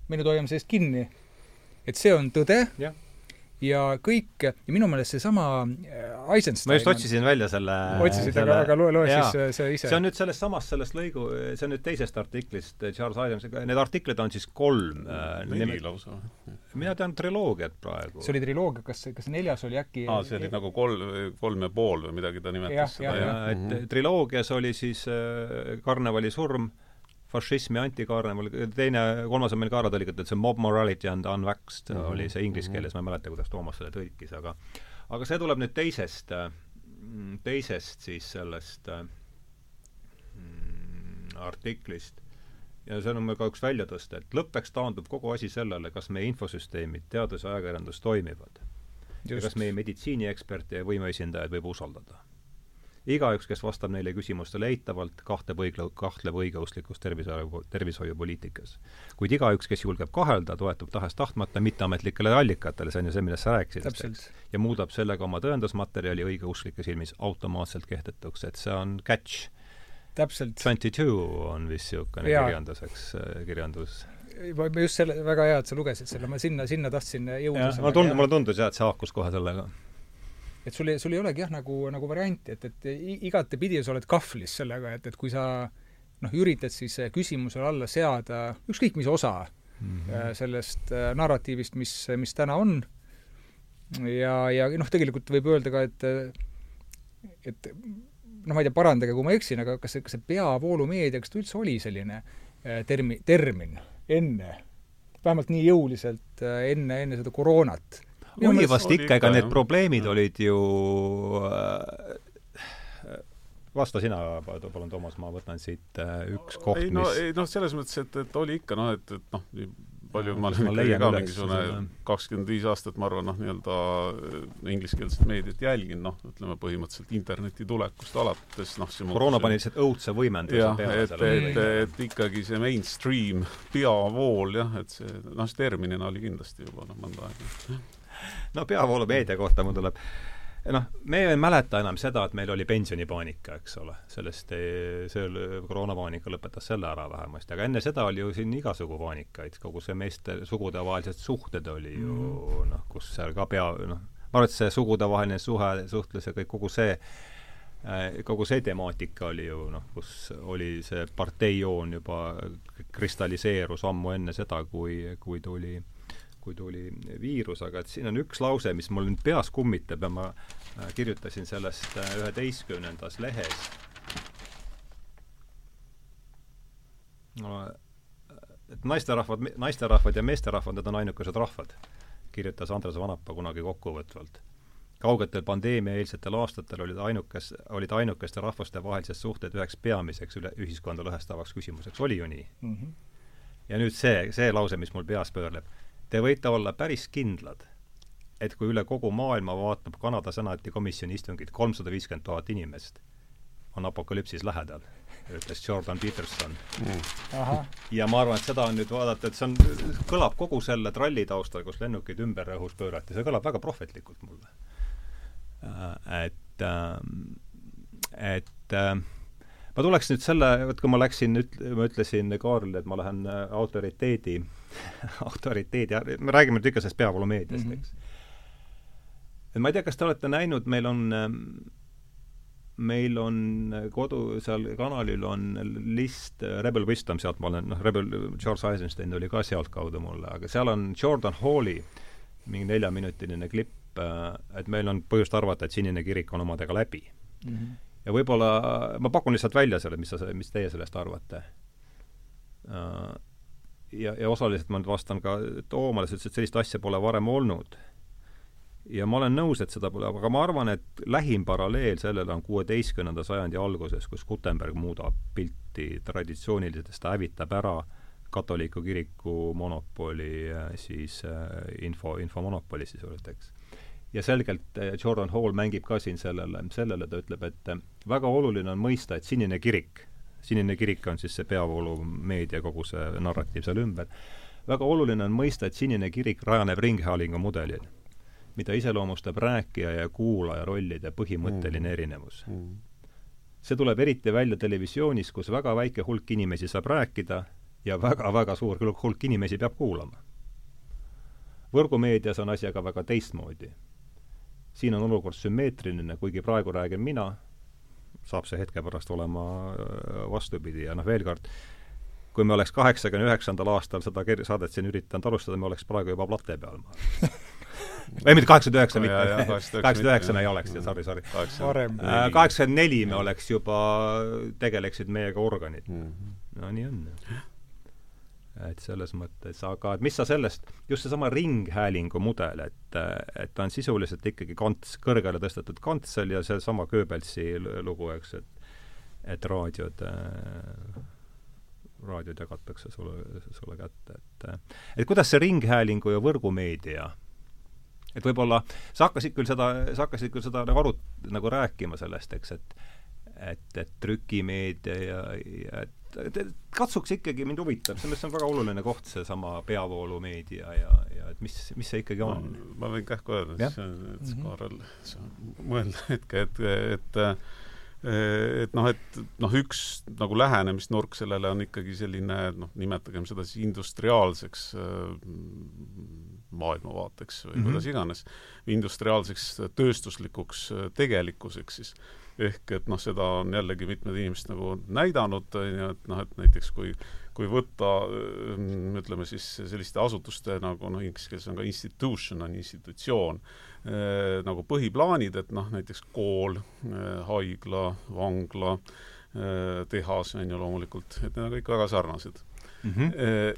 me nüüd hoiame sellest kinni. et see on tõde ja, ja kõik, ja minu meelest seesama äh, Eisenstein ma just otsisin välja selle otsisid, aga, aga loe, loe jaa. siis see ise. see on nüüd sellest samast, sellest lõigu, see on nüüd teisest artiklist Charles Adams, need artiklid on siis kolm äh, neli lausa. mina tean triloogiat praegu. see oli triloogia, kas, kas neljas oli äkki aa, see oli nagu kolm, kolm ja pool või midagi ta nimetas ja, seda, jah? et mm -hmm. triloogias oli siis äh, Karnevali surm fašism ja antikarneval, teine, kolmas on meil ka ära tõlgitud, see Mob Morality and Unvaxxed mm -hmm. oli see inglise mhm. keeles, ma ei mäleta, kuidas Toomas selle tõlkis, aga aga see tuleb nüüd teisest, teisest siis sellest mm, artiklist ja see on meil ka üks välja tõsta, et lõppeks taandub kogu asi sellele, kas meie infosüsteemid, teadus ja ajakirjandus toimivad. ja kas meie meditsiinieksperte ja võimuesindajaid võib usaldada igaüks, kes vastab neile küsimustele eitavalt, kahtleb õigla-, kahtleb õigeusklikus tervishoiu, tervishoiupoliitikas. kuid igaüks, kes julgeb kahelda, toetub tahes-tahtmata mitteametlikele allikatele, see on ju see, millest sa rääkisid, ja muudab sellega oma tõendusmaterjali õigeusklike silmis automaatselt kehtetuks, et see on catch. täpselt. Twenty two on vist niisugune kirjanduseks, kirjandus ma just selle, väga hea, et sa lugesid selle, ma sinna, sinna tahtsin jõuda. mulle tundus, mulle tundus jah, et see haakus kohe sellega et sul ei, sul ei olegi jah, nagu, nagu varianti, et, et igatepidi sa oled kahvlis sellega, et, et kui sa noh, üritad siis küsimusele alla seada ükskõik mis osa mm -hmm. sellest äh, narratiivist, mis, mis täna on, ja, ja noh, tegelikult võib öelda ka, et et noh, ma ei tea, parandage, kui ma eksin, aga kas see, kas see peavoolumeedia, kas ta üldse oli selline termi-, termin enne? vähemalt nii jõuliselt enne, enne seda koroonat oli vast ikka, ega need probleemid olid ju äh, vasta sina, palun, Toomas, ma võtan siit äh, üks koht, mis ei no, ei noh, selles mõttes, et, et oli ikka noh, et, et noh, palju ma olen ikkagi ka mingisugune kakskümmend viis aastat, ma arvan, noh, nii-öelda äh, ingliskeelset meediat jälgin, noh, ütleme põhimõtteliselt interneti tulekust alates, noh, see koroona pani lihtsalt õudse võimenduse et, et, et, et ikkagi see mainstream peavool jah, et see, noh, see terminina oli kindlasti juba noh, mõnda aega no peavoolumeedia kohta mul tuleb noh, me ei mäleta enam seda, et meil oli pensionipaanika, eks ole, sellest, see koroonapaanika lõpetas selle ära vähemasti, aga enne seda oli ju siin igasugu paanikaid, kogu see meeste sugudevahelised suhted oli ju mm. noh, kus seal ka pea, noh, ma arvan, et see sugudevaheline suhe, suhtlus ja kõik, kogu see kogu see temaatika oli ju noh, kus oli see parteijoon juba kristalliseerus ammu enne seda, kui, kui tuli kui tuli viirus, aga et siin on üks lause, mis mul nüüd peas kummitab ja ma äh, kirjutasin sellest äh, üheteistkümnendas lehes. no et naisterahvad, naisterahvad ja meesterahvad, need on ainukesed rahvad, kirjutas Andres Vanapa kunagi kokkuvõtvalt. kaugetel pandeemia-eelsetel aastatel olid ainukes, olid ainukeste rahvaste vahelised suhted üheks peamiseks üle, ühiskonda lõhestavaks küsimuseks, oli ju nii mm? -hmm. ja nüüd see, see lause, mis mul peas pöörleb Te võite olla päris kindlad, et kui üle kogu maailma vaatab Kanada senati komisjoni istungit kolmsada viiskümmend tuhat inimest, on apokalüpsis lähedal, ütles Jordan Peterson mm.. ja ma arvan, et seda on nüüd vaadata, et see on, kõlab kogu selle tralli taustal, kus lennukeid ümber õhus pöörati, see kõlab väga prohvetlikult mulle. Äh, et, ähm, et äh, ma tuleks nüüd selle, vot kui ma läksin, ma ütlesin Kaarlile, et ma lähen äh, autoriteedi, me räägime nüüd ikka sellest peavoolumeediast mm, -hmm. eks. et ma ei tea, kas te olete näinud, meil on ähm, meil on kodu, seal kanalil on list äh, Rebel Wisdom, sealt ma olen, noh, Rebel, Charles Eisenstein tuli ka sealtkaudu mulle, aga seal on Jordan Halli mingi neljaminutiline klipp, äh, et meil on põhjust arvata, et Sinine kirik on omadega läbi mm. -hmm ja võib-olla ma pakun lihtsalt välja selle, mis sa, mis teie sellest arvate. Äh, ja, ja osaliselt ma nüüd vastan ka Toomale, sa ütlesid, et sellist asja pole varem olnud. ja ma olen nõus, et seda pole, aga ma arvan, et lähim paralleel sellele on kuueteistkümnenda sajandi alguses, kus Gutenberg muudab pilti traditsiooniliselt, ta hävitab ära katoliku kiriku monopoli siis äh, info, infomonopoli sisuliselt, eks ja selgelt eh, Jordan Hall mängib ka siin sellele, sellele ta ütleb, et väga oluline on mõista, et Sinine kirik, Sinine kirik on siis see peavoolumeedia, kogu see narratiiv seal ümber, väga oluline on mõista, et Sinine kirik rajaneb ringhäälingu mudelil, mida iseloomustab rääkija ja kuulaja rollide põhimõtteline mm. erinevus mm see tuleb eriti välja televisioonis, kus väga väike hulk inimesi saab rääkida ja väga-väga suur hulk inimesi peab kuulama. võrgumeedias on asi aga väga teistmoodi. siin on olukord sümmeetriline, kuigi praegu räägin mina, saab see hetke pärast olema äh, vastupidi ja noh, veel kord, kui me oleks kaheksakümne üheksandal aastal seda saadet siin üritanud alustada, me oleks praegu juba plate peal ei mitte kaheksakümmend üheksa, mitte, kaheksakümmend üheksa me ei oleks, sorry, sorry. kaheksakümmend neli me oleks juba, tegeleksid meiega organid mm. -hmm. no nii on. Et selles mõttes, aga mis sa sellest, just seesama ringhäälingu mudel, et, et ta on sisuliselt ikkagi kants, kõrgele tõstetud kantsel ja seesama Goebbelsi lugu, eks, et et raadiod äh, raadiod jagatakse sulle, sulle kätte, et et kuidas see ringhäälingu ja võrgumeedia et võib-olla sa hakkasid küll seda, sa hakkasid küll seda nagu arut-, nagu rääkima sellest, eks, et et, et trükimeedia ja, ja et katsuks ikkagi, mind huvitab, selles on väga oluline koht, seesama peavoolumeedia ja, ja et mis, mis see ikkagi on? ma võin kähku öelda, siis, mhm. Kaarel, mõelda hetke, et, et, et et noh, et noh, üks nagu lähenemisnurk sellele on ikkagi selline noh, nimetagem seda siis industriaalseks maailmavaateks või mm -hmm. kuidas iganes, industriaalseks tööstuslikuks tegelikkuseks siis. Ehk et noh, seda on jällegi mitmed inimesed nagu näidanud, on ju, et noh, et näiteks kui kui võtta ütleme siis selliste asutuste nagu noh, inglise keeles on ka institution, on institutsioon eh,, nagu põhiplaanid, et noh, näiteks kool eh,, haigla, vangla eh,, tehas on ju loomulikult, et need on kõik väga sarnased mm. -hmm.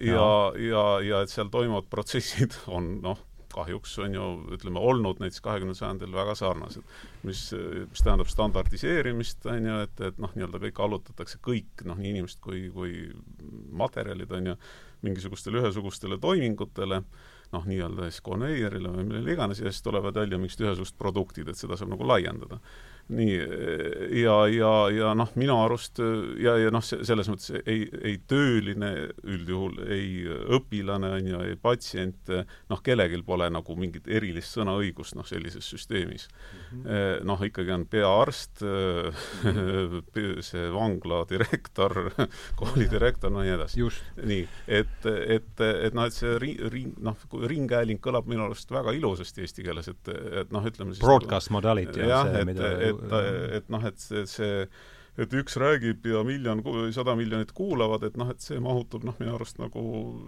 ja, ja, ja et seal toimuvad protsessid on noh, kahjuks on ju, ütleme, olnud näiteks kahekümnendal sajandil väga sarnased. mis, mis tähendab standardiseerimist, on ju, et, et noh, nii-öelda kõik allutatakse, kõik noh, nii inimesed kui, kui materjalid, on ju, mingisugustele ühesugustele toimingutele, noh, nii-öelda siis konveierile või millele iganes, ja siis tulevad välja mingid ühesugused produktid, et seda saab nagu laiendada nii, ja, ja, ja noh, minu arust ja, ja noh, selles mõttes ei, ei tööline üldjuhul, ei õpilane, on ju, ei patsient, noh, kellelgi pole nagu mingit erilist sõnaõigust, noh, sellises süsteemis mm. -hmm. noh, ikkagi on peaarst -hmm. see vangla direktor, kooli direktor, no nii edasi. nii, et, et, et noh, et see ri-, ri-, noh, ringhääling kõlab minu arust väga ilusasti eesti keeles, et, et noh, ütleme siis broadcast modality on see, mida et, et, et noh, et see, see et üks räägib ja miljon, sada miljonit kuulavad, et noh, et see mahutub noh, minu arust nagu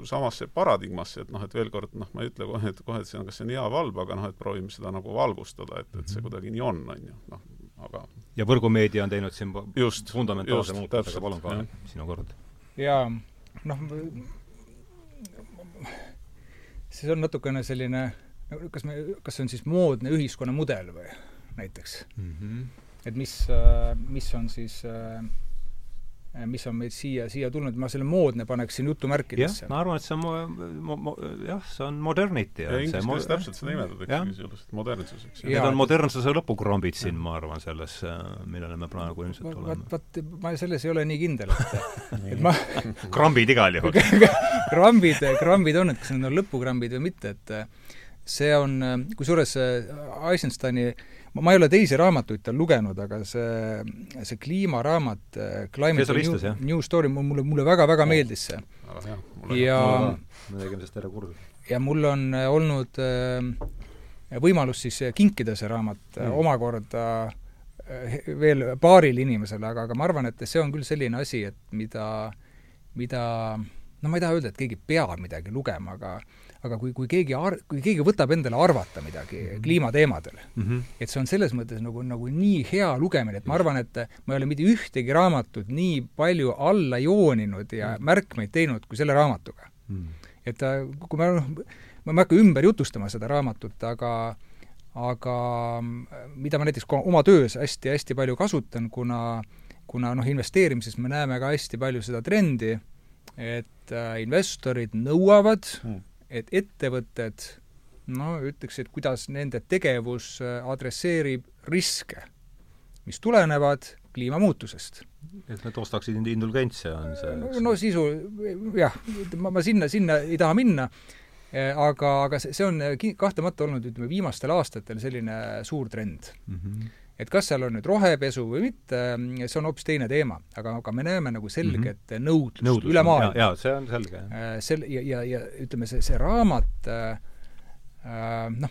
samasse paradigmasse, et noh, et veel kord noh, ma ei ütle kohe, et kohe, et see on, kas see on hea või halb, aga noh, et proovime seda nagu valgustada, et, et see mhm. kuidagi nii on, on ju, noh, aga ja võrgumeedia on teinud siin just, fundamentaalse muutuse, aga palun, Kaarel, sinu kord. jaa, noh, see on natukene selline, kas me, kas see on siis moodne ühiskonnamudel või? näiteks mm. -hmm. Et mis, äh, mis on siis äh, mis on meid siia, siia tulnud, ma selle moodne paneksin jutumärkidesse. jah, ma arvan, et see on mo-, mo-, mo-, jah, see on modernity. ja inglise keeles täpselt seda nimetatakse sisuliselt modernsuseks. Need on modernsuse lõpukrambid siin, ma arvan, selles, äh, millele me praegu ilmselt oleme. vot, vot ma selles ei ole nii kindel, et et ma krambid igal juhul krambid, krambid on, et kas need on lõpukrambid või mitte, et see on, kusjuures Eisensteini äh, ma, ma ei ole teisi raamatuid tal lugenud, aga see, see kliimaraamat äh, Climate New, New Story, mulle, mulle väga-väga meeldis see. ja me tegime sellest terve kursus. ja mul on äh, olnud äh, võimalus siis kinkida see raamat mm. omakorda veel paarile inimesele, aga, aga ma arvan, et see on küll selline asi, et mida, mida no ma ei taha öelda, et keegi peab midagi lugema, aga aga kui, kui keegi ar-, kui keegi võtab endale arvata midagi mm -hmm. kliimateemadel mm, -hmm. et see on selles mõttes nagu, nagu nii hea lugemine, et ma arvan, et ma ei ole mitte ühtegi raamatut nii palju alla jooninud ja mm -hmm. märkmeid teinud kui selle raamatuga mm. -hmm. et ta, kui ma, ma ei hakka ümber jutustama seda raamatut, aga aga mida ma näiteks oma töös hästi-hästi palju kasutan, kuna kuna noh, investeerimises me näeme ka hästi palju seda trendi, et äh, investorid nõuavad mm et ettevõtted no ütleks, et kuidas nende tegevus adresseerib riske, mis tulenevad kliimamuutusest. et nad ostaksid indulgentse, on see no, sisu, jah, ma, ma sinna, sinna ei taha minna, aga, aga see, see on kahtlemata olnud, ütleme, viimastel aastatel selline suur trend mm. -hmm et kas seal on nüüd rohepesu või mitte, see on hoopis teine teema, aga, aga me näeme nagu selget mm -hmm. nõudlust, nõudlust üle maailma. jaa, see on selge. Sel-, ja, ja, ja ütleme, see, see raamat äh, Äh, noh,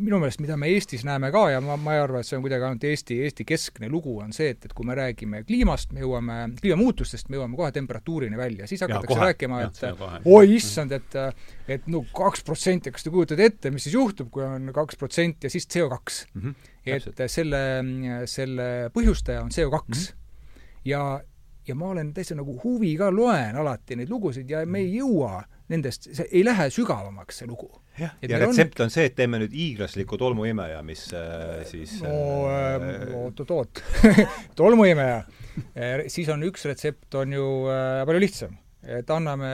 minu meelest, mida me Eestis näeme ka ja ma, ma ei arva, et see on kuidagi ainult Eesti, Eesti keskne lugu, on see, et, et kui me räägime kliimast, me jõuame, kliimamuutustest, me jõuame kohe temperatuurini välja, siis hakatakse ja, rääkima, et oi issand, et et no kaks protsenti, kas te kujutate ette, mis siis juhtub, kui on kaks protsenti ja siis CO2 mm. -hmm, et selle, selle põhjustaja on CO2 mm. -hmm. ja, ja ma olen täitsa nagu huviga loen alati neid lugusid ja me ei jõua nendest, see ei lähe sügavamaks, see lugu jah, ja retsept on... on see, et teeme nüüd hiiglasliku tolmuimeja, mis äh, siis no äh, oot-oot-oot tolmuimeja äh,. siis on üks retsept on ju äh, palju lihtsam. et anname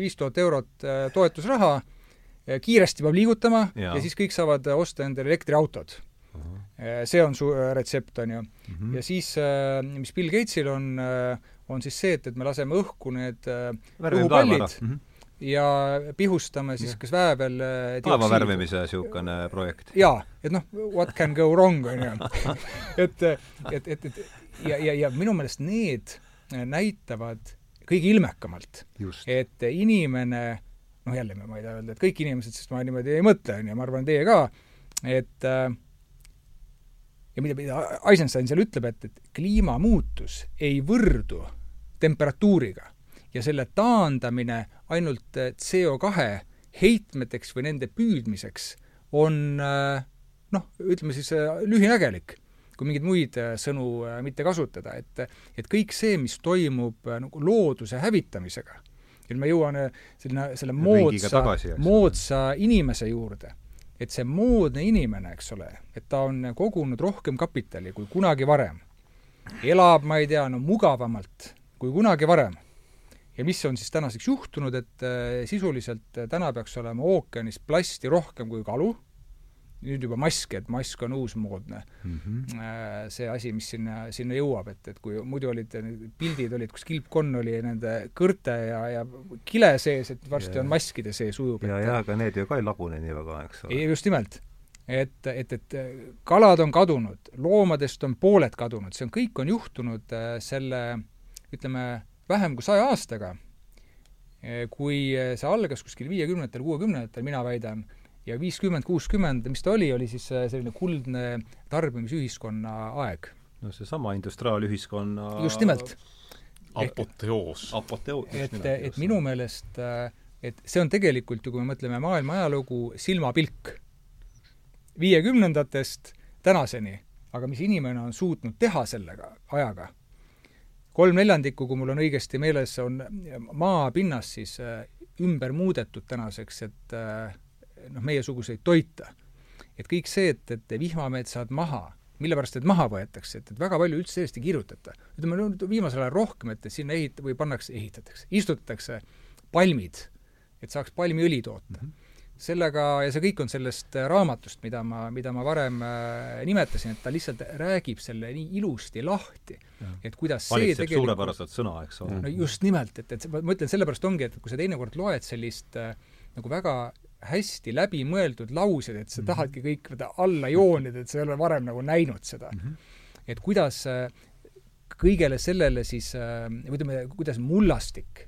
viis tuhat eurot äh, toetusraha äh,, kiiresti peab liigutama ja. ja siis kõik saavad osta endale elektriautod. Äh, see on su äh, retsept, on ju. Mhm. -huh. ja siis äh,, mis Bill Gatesil on äh,, on siis see, et, et me laseme õhku need äh, õhupallid mm, -hmm ja pihustame siis kas väävel taeva äh, värvimise niisugune projekt. jaa, et noh, what can go wrong, on ju. et, et, et, et ja, ja, ja minu meelest need näitavad kõige ilmekamalt, et inimene noh, jälle ma ei taha öelda, et kõik inimesed, sest ma niimoodi ei mõtle, on ju, ma arvan, teie ka, et äh, ja mida, mida Eisenstein seal ütleb, et, et kliimamuutus ei võrdu temperatuuriga ja selle taandamine ainult äh, CO2 heitmeteks või nende püüdmiseks on äh, noh, ütleme siis äh, lühinägelik, kui mingeid muid sõnu mitte kasutada, et et kõik see, mis toimub nagu looduse hävitamisega, et ma jõuan selline, selle moodsa, moodsa inimese juurde, et see moodne inimene, eks ole, et ta on kogunud rohkem kapitali kui kunagi varem, elab, ma ei tea, no mugavamalt kui kunagi varem. Ja mis on siis tänaseks juhtunud, et äh, sisuliselt äh, täna peaks olema ookeanis plasti rohkem kui kalu, nüüd juba mask, et mask on uusmoodne mm -hmm. see asi, mis sinna, sinna jõuab, et, et kui muidu olid pildid olid, kus kilpkonn oli nende kõrte ja, ja kile sees, et varsti ja. on maskide sees ujub. ja, ja aga need ju ka ei lagune nii väga, eks ole. just nimelt. et, et, et kalad on kadunud, loomadest on pooled kadunud, see on, kõik on juhtunud selle ütleme, vähem kui saja aastaga, eh, kui see algas kuskil viiekümnendatel, kuuekümnendatel, mina väidan, ja viiskümmend, kuuskümmend, mis ta oli, oli siis eh, selline kuldne tarbimisühiskonna aeg. no seesama industriaalühiskonna just nimelt. apoteoos. apoteoos. et, et minu meelest, et see on tegelikult ju, kui me mõtleme maailma ajalugu, silmapilk viiekümnendatest tänaseni, aga mis inimene on suutnud teha sellega ajaga kolm neljandikku, kui mul on õigesti meeles, on maapinnas siis äh, ümber muudetud tänaseks, et äh, noh, meiesuguseid toita. et kõik see, et, et vihmametsad maha, mille pärast need maha võetakse, et, et väga palju üldse sellest ei kirjutata. ütleme no viimasel ajal rohkem, et sinna ehit- või pannakse, ehitatakse, istutatakse palmid, et saaks palmiõli toota mm. -hmm sellega, ja see kõik on sellest äh, raamatust, mida ma, mida ma varem äh, nimetasin, et ta lihtsalt räägib selle nii ilusti lahti, et kuidas Valitseb see tegelikult suurepäraselt sõna, eks ole. no just nimelt, et, et ma ütlen, sellepärast ongi, et kui sa teinekord loed sellist äh, nagu väga hästi läbimõeldud lauseid, et sa mm -hmm. tahadki kõik alla joonida, et sa ei ole varem nagu näinud seda mm. -hmm. et kuidas äh, kõigele sellele siis äh,, või ütleme, kuidas mullastik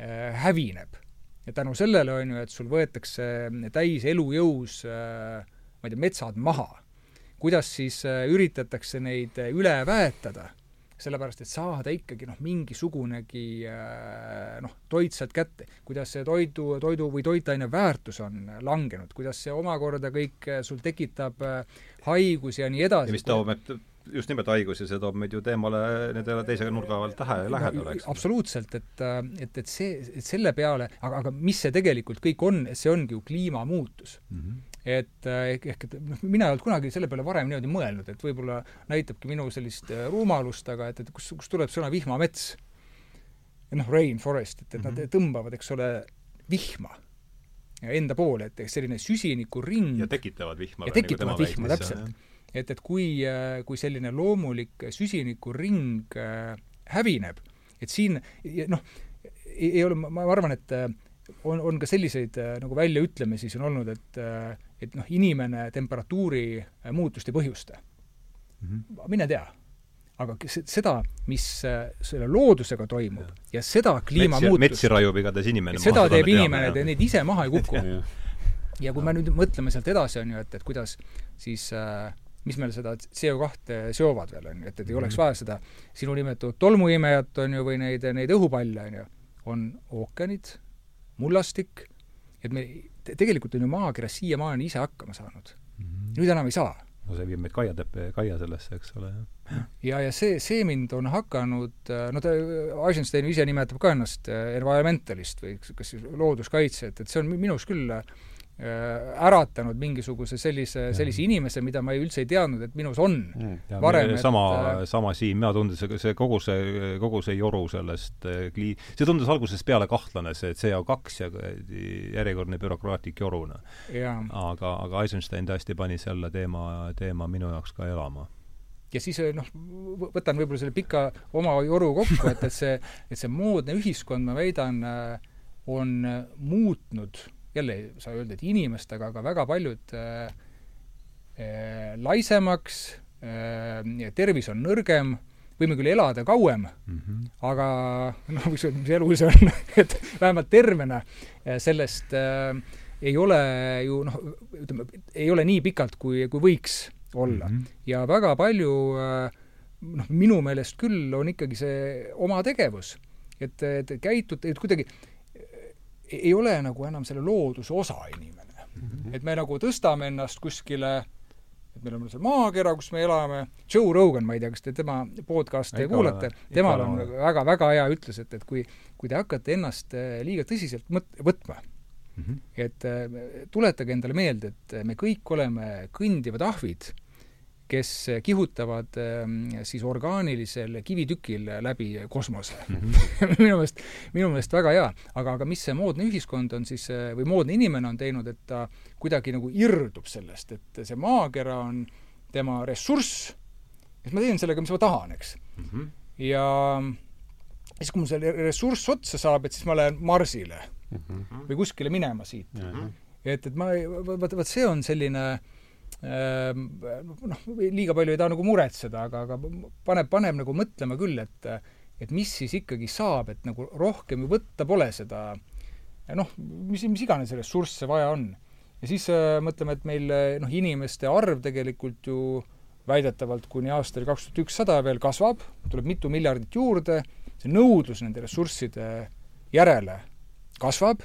äh, hävineb ja tänu sellele on ju, et sul võetakse täis elujõus ma ei tea, metsad maha. kuidas siis üritatakse neid üle väetada, sellepärast et saada ikkagi noh, mingisugunegi noh, toit sealt kätte, kuidas see toidu, toidu või toitaine väärtus on langenud, kuidas see omakorda kõik sul tekitab haigusi ja nii edasi. ja mis toob, et just nimelt haigus ja see toob meid ju teemale nendele teise nurga alt tähe lähedale, eks. absoluutselt, et, et, et see, et selle peale, aga, aga mis see tegelikult kõik on, see ongi ju kliimamuutus mm. -hmm et ehk, ehk et noh, mina ei olnud kunagi selle peale varem niimoodi mõelnud, et võib-olla näitabki minu sellist äh, rumalust, aga et, et kus, kust tuleb sõna vihmamets. noh, rainforest, et, et mm -hmm. nad mhm. tõmbavad, eks ole, vihma enda poole, et selline süsinikuring ja tekitavad vihma. ja tekitavad vihma, täpselt. et, et kui, kui selline loomulik süsinikuring hävineb, et siin noh, ei ole, ma arvan, et on, on ka selliseid nagu väljaütlemisi siin olnud, et et noh, inimene temperatuuri muutust ei põhjusta mm. -hmm. mine tea aga seda, mis äh, selle loodusega toimub ja, ja seda kliimamuutust metsi raiub igatahes inimene seda maha, teeb inimene, te neid ise maha ei kuku. ja kui me nüüd mõtleme sealt edasi, on ju, et, et kuidas siis äh, mis meil seda CO2 seovad veel, on ju, et, et ei oleks mhm. vaja seda sinu nimetatud tolmuimejat, on ju, või neid, neid õhupalle, on ju, on ookeanid, mullastik, et me tegelikult on ju maakera siiamaani ise hakkama saanud mm. -hmm. nüüd enam ei saa no see viib meid Kaia teppe, Kaia sellesse, eks ole. ja, ja see, see mind on hakanud, no ta, Eisenstein ise nimetab ka ennast äh, environmentalist või kas siis looduskaitsjat, et see on minus küll Äh, äratanud mingisuguse sellise, sellise inimese, mida ma ei, üldse ei teadnud, et minus on mm. varem. sama et..., äh, sama siin, mina tundsin, see kogu see, kogu see joru sellest äh, klii-, see tundus algusest peale kahtlane, see CO2 ja järjekordne bürokraatlik joru, noh. aga, aga Eisenstein tõesti pani selle teema, teema minu jaoks ka elama ja siis noh, võtan võib-olla selle pika oma joru kokku, et, et see, et see moodne ühiskond, ma väidan, on muutnud jälle ei saa öelda, et inimestega, aga väga paljud äh, äh, laisemaks äh,, tervis on nõrgem, võime küll elada kauem mm, -hmm. aga noh, mis, mis elu see on et vähemalt tervena äh, sellest äh, ei ole ju noh, ütleme, ei ole nii pikalt, kui, kui võiks olla mm. -hmm. ja väga palju äh, noh, minu meelest küll on ikkagi see oma tegevus. et, et käitute, et kuidagi ei ole nagu enam selle looduse osa inimene mm. -hmm. et me nagu tõstame ennast kuskile, et meil on see maakera, kus me elame, Joe Rogan, ma ei tea, kas te tema podcast'e kuulate, temal on väga-väga hea ütlus, et, et kui, kui te hakkate ennast eh, liiga tõsiselt mõt-, võtma mm, -hmm. et eh, tuletage endale meelde, et me kõik oleme kõndivad ahvid kes kihutavad ähm, siis orgaanilisel kivitükil läbi kosmose mm. -hmm. minu meelest, minu meelest väga hea. aga, aga mis see moodne ühiskond on siis, äh, või moodne inimene on teinud, et ta kuidagi nagu irdub sellest, et see maakera on tema ressurss, et ma teen sellega, mis ma tahan, eks mm. -hmm. ja siis, kui mul see ressurss otsa saab, et siis ma lähen Marsile mm -hmm. või kuskile minema siit mm. -hmm. et, et ma, vot, vot see on selline äh, Ehm, noh, liiga palju ei taha nagu muretseda, aga, aga paneb, paneb nagu mõtlema küll, et et mis siis ikkagi saab, et nagu rohkem ju võtta pole seda noh, mis, mis iganes ressursse vaja on. ja siis äh, mõtleme, et meil noh, inimeste arv tegelikult ju väidetavalt kuni aastani kaks tuhat ükssada veel kasvab, tuleb mitu miljardit juurde, see nõudlus nende ressursside järele kasvab,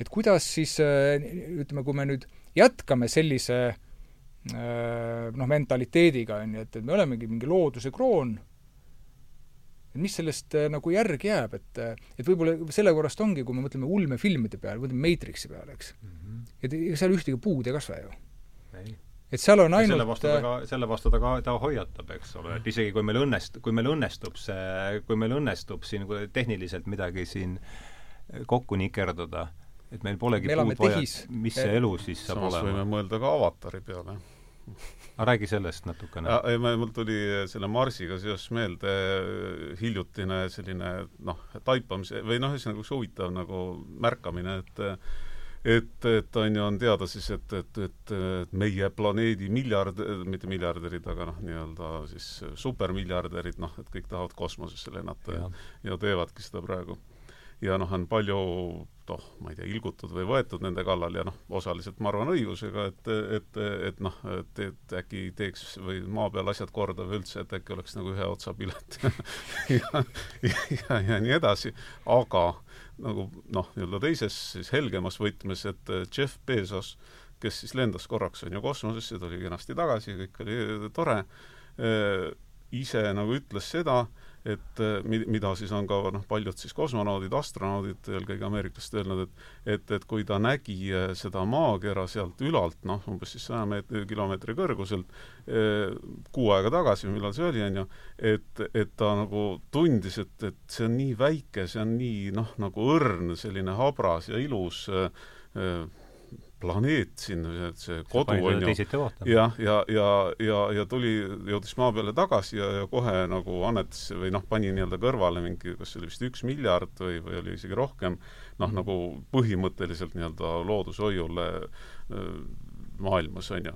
et kuidas siis ütleme, kui me nüüd jätkame sellise äh, noh, mentaliteediga, on ju, et, et me olemegi mingi looduse kroon, et mis sellest äh, nagu järgi jääb, et et võib-olla sellepärast ongi, kui me mõtleme ulmefilmide peale, mõtleme Matrixi peale, eks mm, -hmm. et ega seal ühtegi puud ei kasva ju. et seal on ainult selle vastu ta ka, selle vastu ta ka, ta hoiatab, eks ole, et isegi kui meil õnnest-, kui meil õnnestub see, kui meil õnnestub siin tehniliselt midagi siin kokku nikerdada, et meil polegi me puud vaja, mis see elu siis saab Samas olema? võime mõelda ka avatari peale. Aga räägi sellest natukene. ei, mul tuli selle Marsiga seoses meelde hiljutine selline noh, taipamise või noh, ühesõnaga üks huvitav nagu märkamine, et et, et on ju, on teada siis, et, et, et, et meie planeedi miljard, mitte miljardärid, aga noh, nii-öelda siis supermiljardärid, noh, et kõik tahavad kosmosesse lennata ja, ja, ja teevadki seda praegu ja noh, on palju noh, ma ei tea, ilgutud või võetud nende kallal ja noh, osaliselt ma arvan õigusega, et, et, et noh, et, et äkki teeks või maa peal asjad korda või üldse, et äkki oleks nagu ühe otsa pilet ja, ja, ja, ja nii edasi, aga nagu noh, nii-öelda teises siis helgemas võtmes, et Jeff Bezos, kes siis lendas korraks, on ju, kosmosesse, tuli kenasti tagasi, kõik oli tore, ise nagu ütles seda, et mi-, mida siis on ka noh, paljud siis kosmonaudid, astronaudid eelkõige ameeriklased öelnud, et et, et kui ta nägi seda maakera sealt ülalt, noh, umbes siis saja meetri, kilomeetri kõrguselt, kuu aega tagasi, millal see oli, on ju, et, et ta nagu tundis, et, et see on nii väike, see on nii noh, nagu õrn, selline habras ja ilus äh, planeet siin, see kodu on ju, jah, ja, ja, ja, ja tuli, jõudis maa peale tagasi ja, ja kohe nagu annetas või noh, pani nii-öelda kõrvale mingi, kas see oli vist üks miljard või, või oli isegi rohkem, noh, Mhm. nagu põhimõtteliselt nii-öelda loodushoiule maailmas, on ju.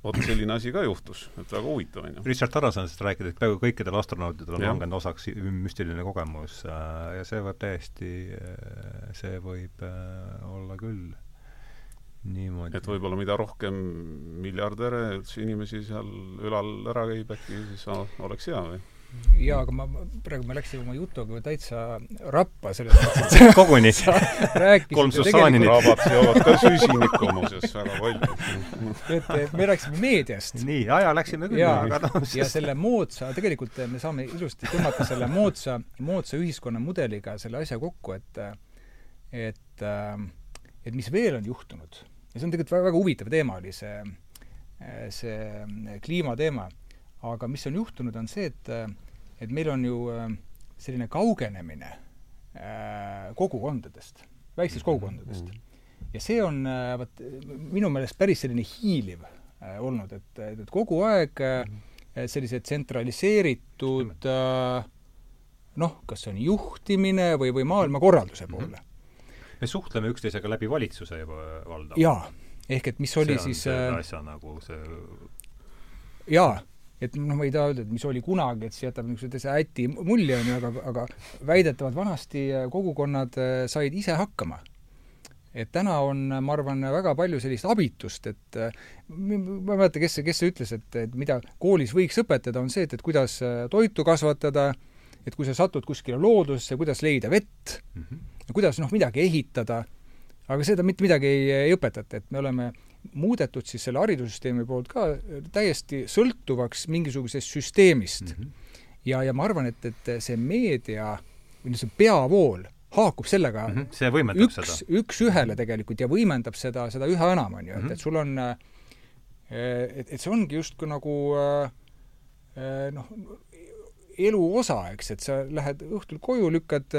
vot selline asi ka juhtus, et väga huvitav, on ju. Richard Tarasonist rääkides, peaaegu kõikidel astronautidel on langenud osaks müstiline kogemus äh, ja see võib täiesti, see võib äh, olla küll niimoodi. et võib-olla mida rohkem miljardäre, üldse inimesi seal ülal ära käib, äkki siis oleks hea või? jaa, aga ma, ma- praegu me läksime oma jutuga täitsa rappa selles mõttes, et koguni Kolm Susanini. krabad seovad ka süsinikku muuseas väga palju. et et me rääkisime meediast nii, aja läksime küll, jaa, aga noh, ja selle moodsa, tegelikult me saame ilusti tõmmata selle moodsa, moodsa ühiskonnamudeliga selle asja kokku, et et, et mis veel on juhtunud. Ja see on tegelikult väga, väga huvitav teema, oli see, see kliimateema. aga mis on juhtunud, on see, et, et meil on ju selline kaugenemine äh, kogukondadest, väikestest kogukondadest. ja see on äh, vot minu meelest päris selline hiiliv äh, olnud, et, et kogu aeg äh, sellised tsentraliseeritud äh, noh, kas see on juhtimine või, või maailmakorralduse poole. Me suhtleme üksteisega läbi valitsuse juba valdavalt. jaa, ehk et mis oli see on siis selle äh, asja nagu see jaa, et noh, ma ei taha öelda, et mis oli kunagi, et see jätab niisuguse täitsa äti mulje, on ju, aga, aga väidetavalt vanasti äh, kogukonnad äh, said ise hakkama. et täna on, ma arvan, väga palju sellist abitust, et äh, ma ei mäleta, kes see, kes see ütles, et, et mida koolis võiks õpetada, on see, et, et kuidas äh, toitu kasvatada, et kui sa satud kuskile loodusesse, kuidas leida vett mm, -hmm. Ja kuidas noh, midagi ehitada, aga seda mitte midagi ei, ei õpetata, et me oleme muudetud siis selle haridussüsteemi poolt ka täiesti sõltuvaks mingisugusest süsteemist mm. -hmm. ja, ja ma arvan, et, et see meedia või see peavool haakub sellega mm, -hmm. see võimendab üks, seda. üks-ühele tegelikult ja võimendab seda, seda üha enam, on ju, et, et sul on et, et see ongi justkui nagu noh, elu osa, eks, et sa lähed õhtul koju, lükkad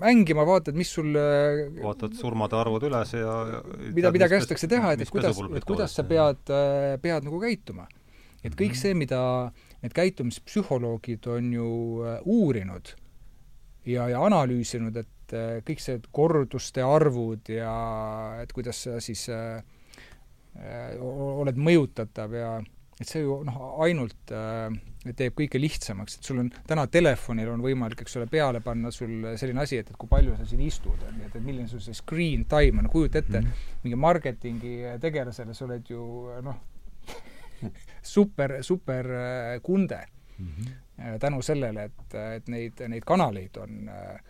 mängima, vaatad, mis sul vaatad surmade arvud üles ja mida, mida kästakse teha, et, et kuidas, et kuidas sa pead, pead nagu käituma. et kõik see, mida need käitumispsühholoogid on ju uurinud ja, ja analüüsinud, et kõik see korduste arvud ja et kuidas sa siis äh, oled mõjutatav ja et see ju noh, ainult äh, teeb kõike lihtsamaks, et sul on täna telefonil on võimalik, eks ole, peale panna sul selline asi, et, et kui palju sa siin istud, on ju, et, et milline sul see screen time on, kujuta ette mm, -hmm. mingi marketingi tegelasele sa oled ju noh super, super kunde mm -hmm. tänu sellele, et, et neid, neid kanaleid on äh,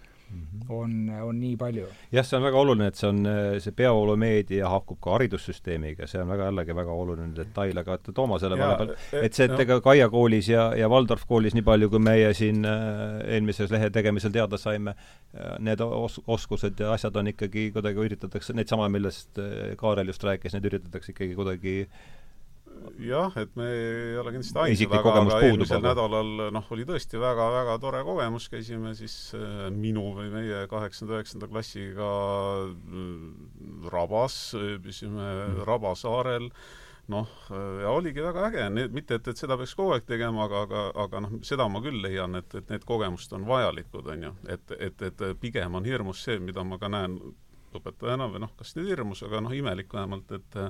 on, on nii palju. jah, see on väga oluline, et see on, see peavoolumeedia haakub ka haridussüsteemiga, see on väga jällegi väga oluline detail, aga et Toomas selle peale peal, et see, et ega Kaia koolis ja, ja Waldorf koolis, nii palju kui meie siin äh, eelmises lehe tegemisel teada saime, need os-, oskused ja asjad on ikkagi kuidagi üritatakse, neid sama, millest Kaarel just rääkis, need üritatakse ikkagi kuidagi jah, et me ei ole kindlasti ainsad, aga, aga eelmisel nädalal noh, oli tõesti väga-väga tore kogemus, käisime siis äh, minu või meie kaheksanda-üheksanda klassiga äh, Rabas, ööbisime mm. Raba saarel, noh, ja oligi väga äge, mitte et, et seda peaks kogu aeg tegema, aga, aga, aga noh, seda ma küll leian, et, et need kogemused on vajalikud, on ju. et, et, et pigem on hirmus see, mida ma ka näen õpetajana või noh, kas nüüd hirmus, aga noh, imelik vähemalt, et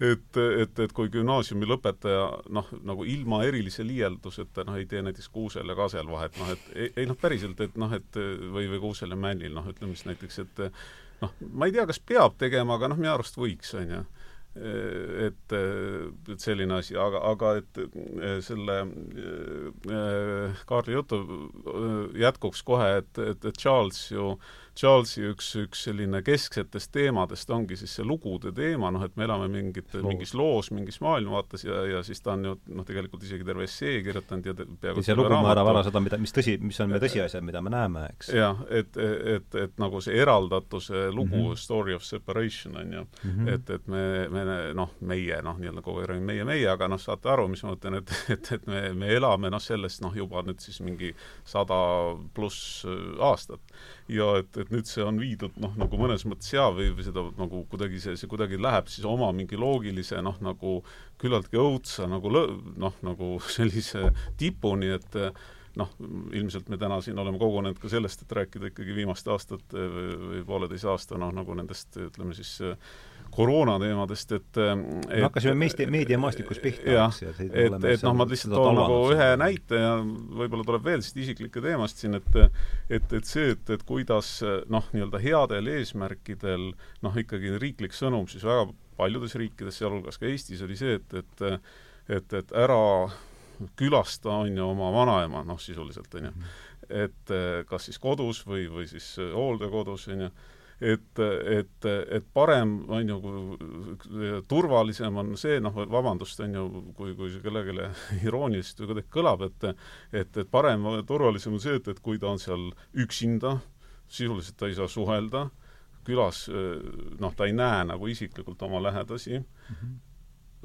et, et, et kui gümnaasiumi lõpetaja noh, nagu ilma erilise liialduseta noh, ei tee näiteks kuusel ja kasel vahet, noh et ei, ei noh, päriselt, et noh, et või, või kuusel ja männil, noh, ütleme siis näiteks, et noh, ma ei tea, kas peab tegema, aga noh, minu arust võiks, on ju. Et, et selline asi, aga, aga et selle Kaarli jutu jätkuks kohe, et, et, et Charles ju Charlesi üks, üks selline kesksetest teemadest ongi siis see lugude teema, noh, et me elame mingit, mingis loos, mingis maailmavaates ja, ja siis ta on ju noh, tegelikult isegi terve essee kirjutanud ja peaaegu see lugu määrab ära seda, mida, mis tõsi, mis on meie tõsiasjad, mida me näeme, eks. jah, et, et, et nagu see eraldatuse lugu mm, -hmm. story of separation, on ju mm, -hmm. et, et me, me noh, meie noh, nii-öelda kogu aeg räägime meie, meie, aga noh, saate aru, mis ma mõtlen, et, et, et me, me elame noh, sellest noh, juba nüüd siis mingi sada pluss aastat ja et, et nüüd see on viidud noh, nagu mõnes mõttes jaa, või, või seda nagu kuidagi see, see kuidagi läheb siis oma mingi loogilise noh, nagu küllaltki õudsa nagu noh, nagu sellise tipuni, et noh, ilmselt me täna siin oleme kogunenud ka sellest, et rääkida ikkagi viimaste aastate või pooleteise aasta noh, nagu nendest ütleme siis koroonateemadest, et, et me hakkasime meedia, meediamaastikust pihta, eks, ja et, et, et noh, ma lihtsalt toon nagu ühe näite ja võib-olla tuleb veel siit isiklikke teemast siin, et et, et see, et, et kuidas noh, nii-öelda headel eesmärkidel noh, ikkagi riiklik sõnum siis väga paljudes riikides, sealhulgas ka Eestis, oli see, et, et et, et ära külasta, on ju, oma vanaema, noh, sisuliselt, on ju. Mhm. et kas siis kodus või, või siis hooldekodus, on ju et, et, et parem, on ju, turvalisem on see, noh, vabandust, on ju, kui, kui see kellelegi irooniliselt või kuidagi kõlab, et et, et parem, turvalisem on see, et, et kui ta on seal üksinda, sisuliselt ta ei saa suhelda, külas noh, ta ei näe nagu isiklikult oma lähedasi mm, -hmm.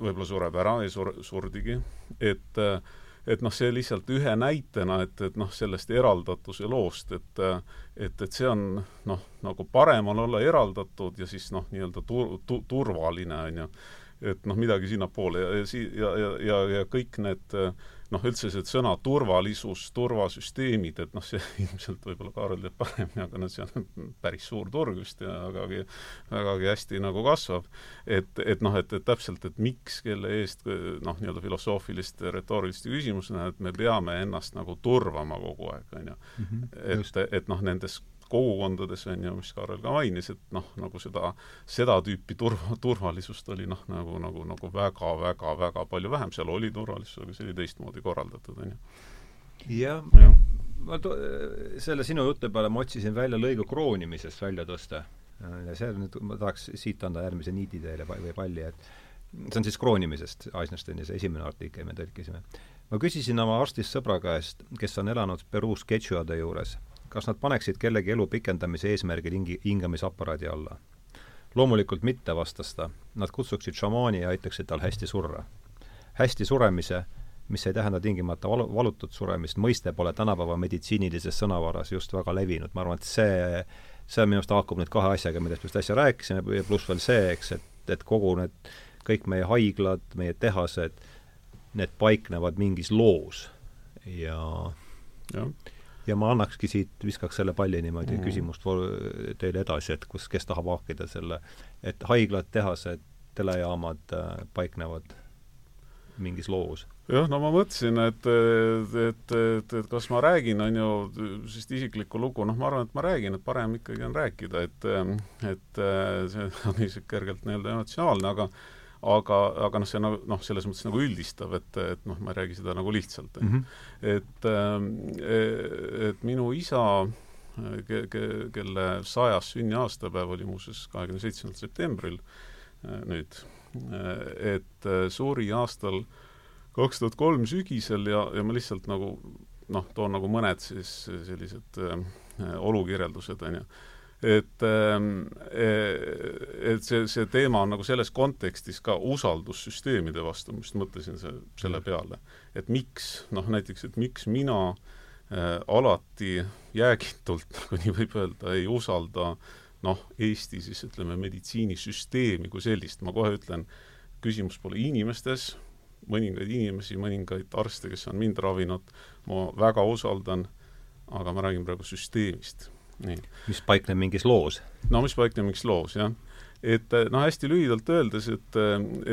võib-olla sureb ära ja sur-, surdigi, et äh, et noh, see lihtsalt ühe näitena, et, et noh, sellest eraldatuse loost, et et, et see on noh, nagu parem on olla eraldatud ja siis noh, nii-öelda tur-, tu-, turvaline, on ju. et noh, midagi sinnapoole ja, ja si-, ja, ja, ja, ja kõik need äh, noh, üldse see sõna turvalisus, turvasüsteemid, et noh, see ilmselt võib-olla Kaarel teab paremini, aga noh, see on päris suur turg vist ja vägagi, vägagi hästi nagu kasvab. et, et noh, et, et täpselt, et miks, kelle eest noh, nii-öelda filosoofiliste, retooriliste küsimusena, et me peame ennast nagu turvama kogu aeg, on ju. Mhm, et, et noh, nendes kogukondades on ju, mis Karel ka mainis, et noh, nagu seda, seda tüüpi turva, turvalisust oli noh, nagu, nagu, nagu väga-väga-väga palju vähem, seal oli turvalisus, aga see oli teistmoodi korraldatud, on ju. jah ja. ma to-, selle sinu jutu peale ma otsisin välja lõigu kroonimisest välja tõsta. ja see nüüd, ma tahaks siit anda järgmise niidi teile või palli, et see on siis kroonimisest, Eisensteini see esimene artikkel me tõlkisime. ma küsisin oma arstist sõbra käest, kes on elanud Peruus Quechuade juures kas nad paneksid kellegi elu pikendamise eesmärgil hingi, hingamisaparaadi alla? loomulikult mitte, vastas ta. Nad kutsuksid šamaani ja aitaksid tal hästi surra. hästi suremise, mis ei tähenda tingimata valu, valutut suremist, mõiste pole tänapäeva meditsiinilises sõnavaras just väga levinud, ma arvan, et see, see minu arust haakub nüüd kahe asjaga, millest just äsja rääkisime, pluss veel see, eks, et, et kogu need, kõik meie haiglad, meie tehased, need paiknevad mingis loos ja, ja ja ma annakski siit, viskaks selle palli niimoodi mm. küsimust teile edasi, et kus, kes tahab haakida selle, et haiglad, tehased, telejaamad äh, paiknevad mingis loos? jah, no ma mõtlesin, et, et, et, et, et kas ma räägin, on ju, sellist isiklikku lugu, noh, ma arvan, et ma räägin, et parem ikkagi on rääkida, et et see on lihtsalt kergelt nii-öelda emotsionaalne, aga aga, aga noh, see nagu noh, selles mõttes nagu üldistav, et, et noh, ma ei räägi seda nagu lihtsalt mm. -hmm. et, ähm, e, et minu isa ke-, ke-, kelle sajas sünniaastapäev oli muuseas kahekümne seitsmendal septembril äh, nüüd, äh, et suri aastal kaks tuhat kolm sügisel ja, ja ma lihtsalt nagu noh, toon nagu mõned siis sellised olukirjeldused, on ju et, ähm, e, et see, see teema on nagu selles kontekstis ka usaldus süsteemide vastu, ma just mõtlesin see, selle mm. peale. et miks, noh näiteks, et miks mina äh, alati jäägitult, nagu nii võib öelda, ei usalda noh, Eesti siis ütleme, meditsiinisüsteemi kui sellist, ma kohe ütlen, küsimus pole inimestes, mõningaid inimesi, mõningaid arste, kes on mind ravinud, ma väga usaldan, aga ma räägin praegu süsteemist mis paikneb mingis loos? no mis paikneb mingis loos, jah. et noh, hästi lühidalt öeldes, et,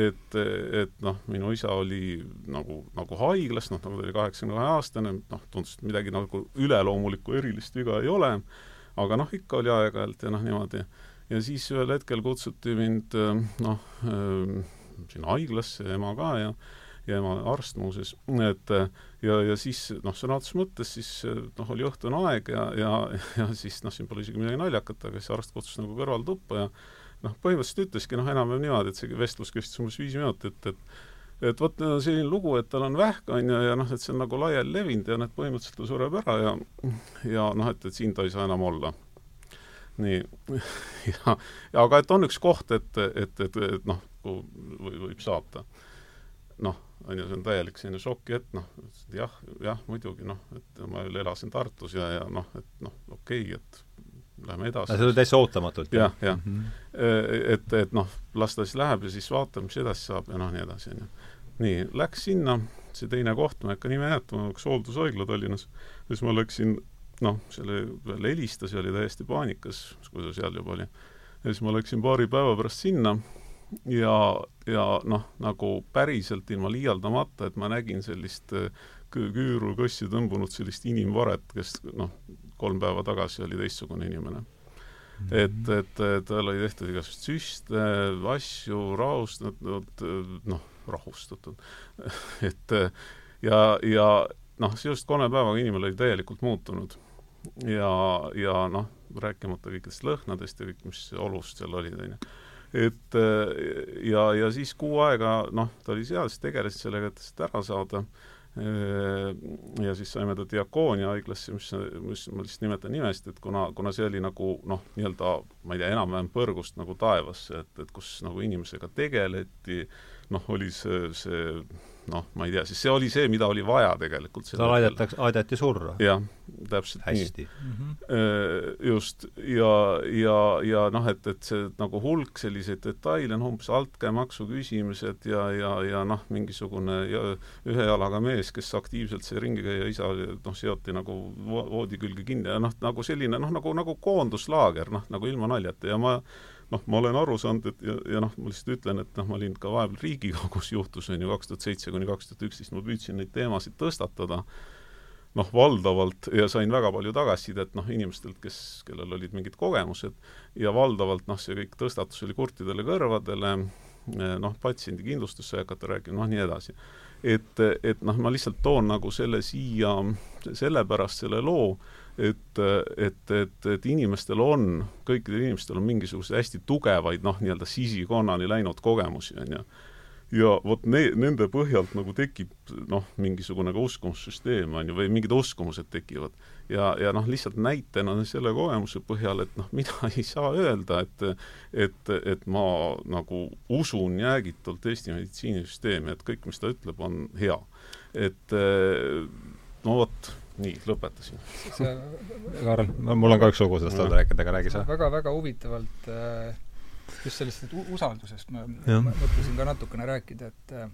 et, et noh, minu isa oli nagu, nagu haiglas, noh, nagu ta oli kaheksakümne kahe aastane, noh, tundus, et midagi nagu üleloomulikku erilist viga ei ole, aga noh, ikka oli aeg-ajalt ja noh, niimoodi. ja siis ühel hetkel kutsuti mind noh, sinna haiglasse, ema ka ja ja ema arst muuseas, et ja, ja siis noh, sõna otseses mõttes siis noh, oli õhtune aeg ja, ja, ja siis noh, siin pole isegi midagi naljakat, aga siis arst kutsus nagu kõrvaltuppa ja noh, põhimõtteliselt ütleski noh, enam-vähem niimoodi, et see vestlus kestis umbes viis minutit, et et vot selline lugu, et tal on vähk, on ju, ja noh, et see on nagu laiali levinud ja noh, et põhimõtteliselt ta sureb ära ja ja noh, et, et siin ta ei saa enam olla nii, ja, ja aga et on üks koht, et, et, et, et noh, võib saata. noh, on ju, see on täielik selline šoki, et noh, jah, jah, muidugi noh, et ma veel elasin Tartus ja, ja noh, et noh, okei okay,, et lähme edasi. see oli täitsa ootamatult? jah, jah mm. -hmm. et, et noh, las ta siis läheb ja siis vaatame, mis edasi saab ja noh, nii edasi, on ju. nii, läks sinna, see teine koht, ma ei hakka nime nimetama, üks hooldushaigla Tallinnas, siis ma läksin noh, selle peale helistas ja oli täiesti paanikas, kui ta seal juba oli. ja siis ma läksin paari päeva pärast sinna ja, ja noh, nagu päriselt ilma liialdamata, et ma nägin sellist äh, küüru kõssi tõmbunud sellist inimvaret, kes noh, kolm päeva tagasi oli teistsugune inimene. et, et tal oli tehtud igasuguseid süste, asju, rahustatud, noh, rahustatud et ja, ja noh, sisuliselt kolme päevaga inimene oli täielikult muutunud ja, ja noh, rääkimata kõikidest lõhnadest ja kõik, mis olust seal olid, on ju. Et ja, ja siis kuu aega, noh, ta oli seal, siis tegelesid sellega, et sealt ära saada, ja siis saime ta diakoonia haiglasse, mis, mis ma lihtsalt nimetan nimest, et kuna, kuna see oli nagu noh, nii-öelda ma ei tea, enam-vähem põrgust nagu taevasse, et, et kus nagu inimesega tegeleti, noh, oli see, see noh, ma ei tea, siis see oli see, mida oli vaja tegelikult. tal aidatakse, aidati surra. jah, täpselt Hästi. nii mm. -hmm. just, ja, ja, ja noh, et, et see nagu hulk selliseid detaile, noh umbes altkäemaksu küsimused ja, ja, ja noh, mingisugune ja, ühe jalaga mees, kes aktiivselt sai ringi käia, isa noh, seoti nagu voodi külge kinni ja noh, nagu selline noh, nagu, nagu koonduslaager, noh, nagu ilma naljata ja ma noh, ma olen aru saanud, et ja, ja noh, ma lihtsalt ütlen, et noh, ma olin ka vahepeal Riigikogus juhtus, on ju, kaks tuhat seitse kuni kaks tuhat üksteist, ma püüdsin neid teemasid tõstatada, noh, valdavalt ja sain väga palju tagasisidet noh, inimestelt, kes, kellel olid mingid kogemused ja valdavalt noh, see kõik tõstatus oli kurtidele kõrvadele, noh, patsiendikindlustus sai hakata rääkima, noh, nii edasi. et, et noh, ma lihtsalt toon nagu selle siia sellepärast, selle loo, et, et, et, et inimestel on, kõikidel inimestel on mingisuguseid hästi tugevaid noh, nii-öelda sisikonnani läinud kogemusi, on ju. ja vot ne-, nende põhjalt nagu tekib noh, mingisugune ka uskumussüsteem, on ju, või mingid uskumused tekivad. ja, ja noh, lihtsalt näitena selle kogemuse põhjal, et noh, mina ei saa öelda, et et, et ma nagu usun jäägitult Eesti meditsiinisüsteemi, et kõik, mis ta ütleb, on hea. et no vot, nii, lõpetasin. Kaarel, mul on ka üks lugu sellest öelda rääkida, aga räägi sa. väga-väga huvitavalt äh, just sellest usaldusest ma, ma mõtlesin ka natukene rääkida, et äh,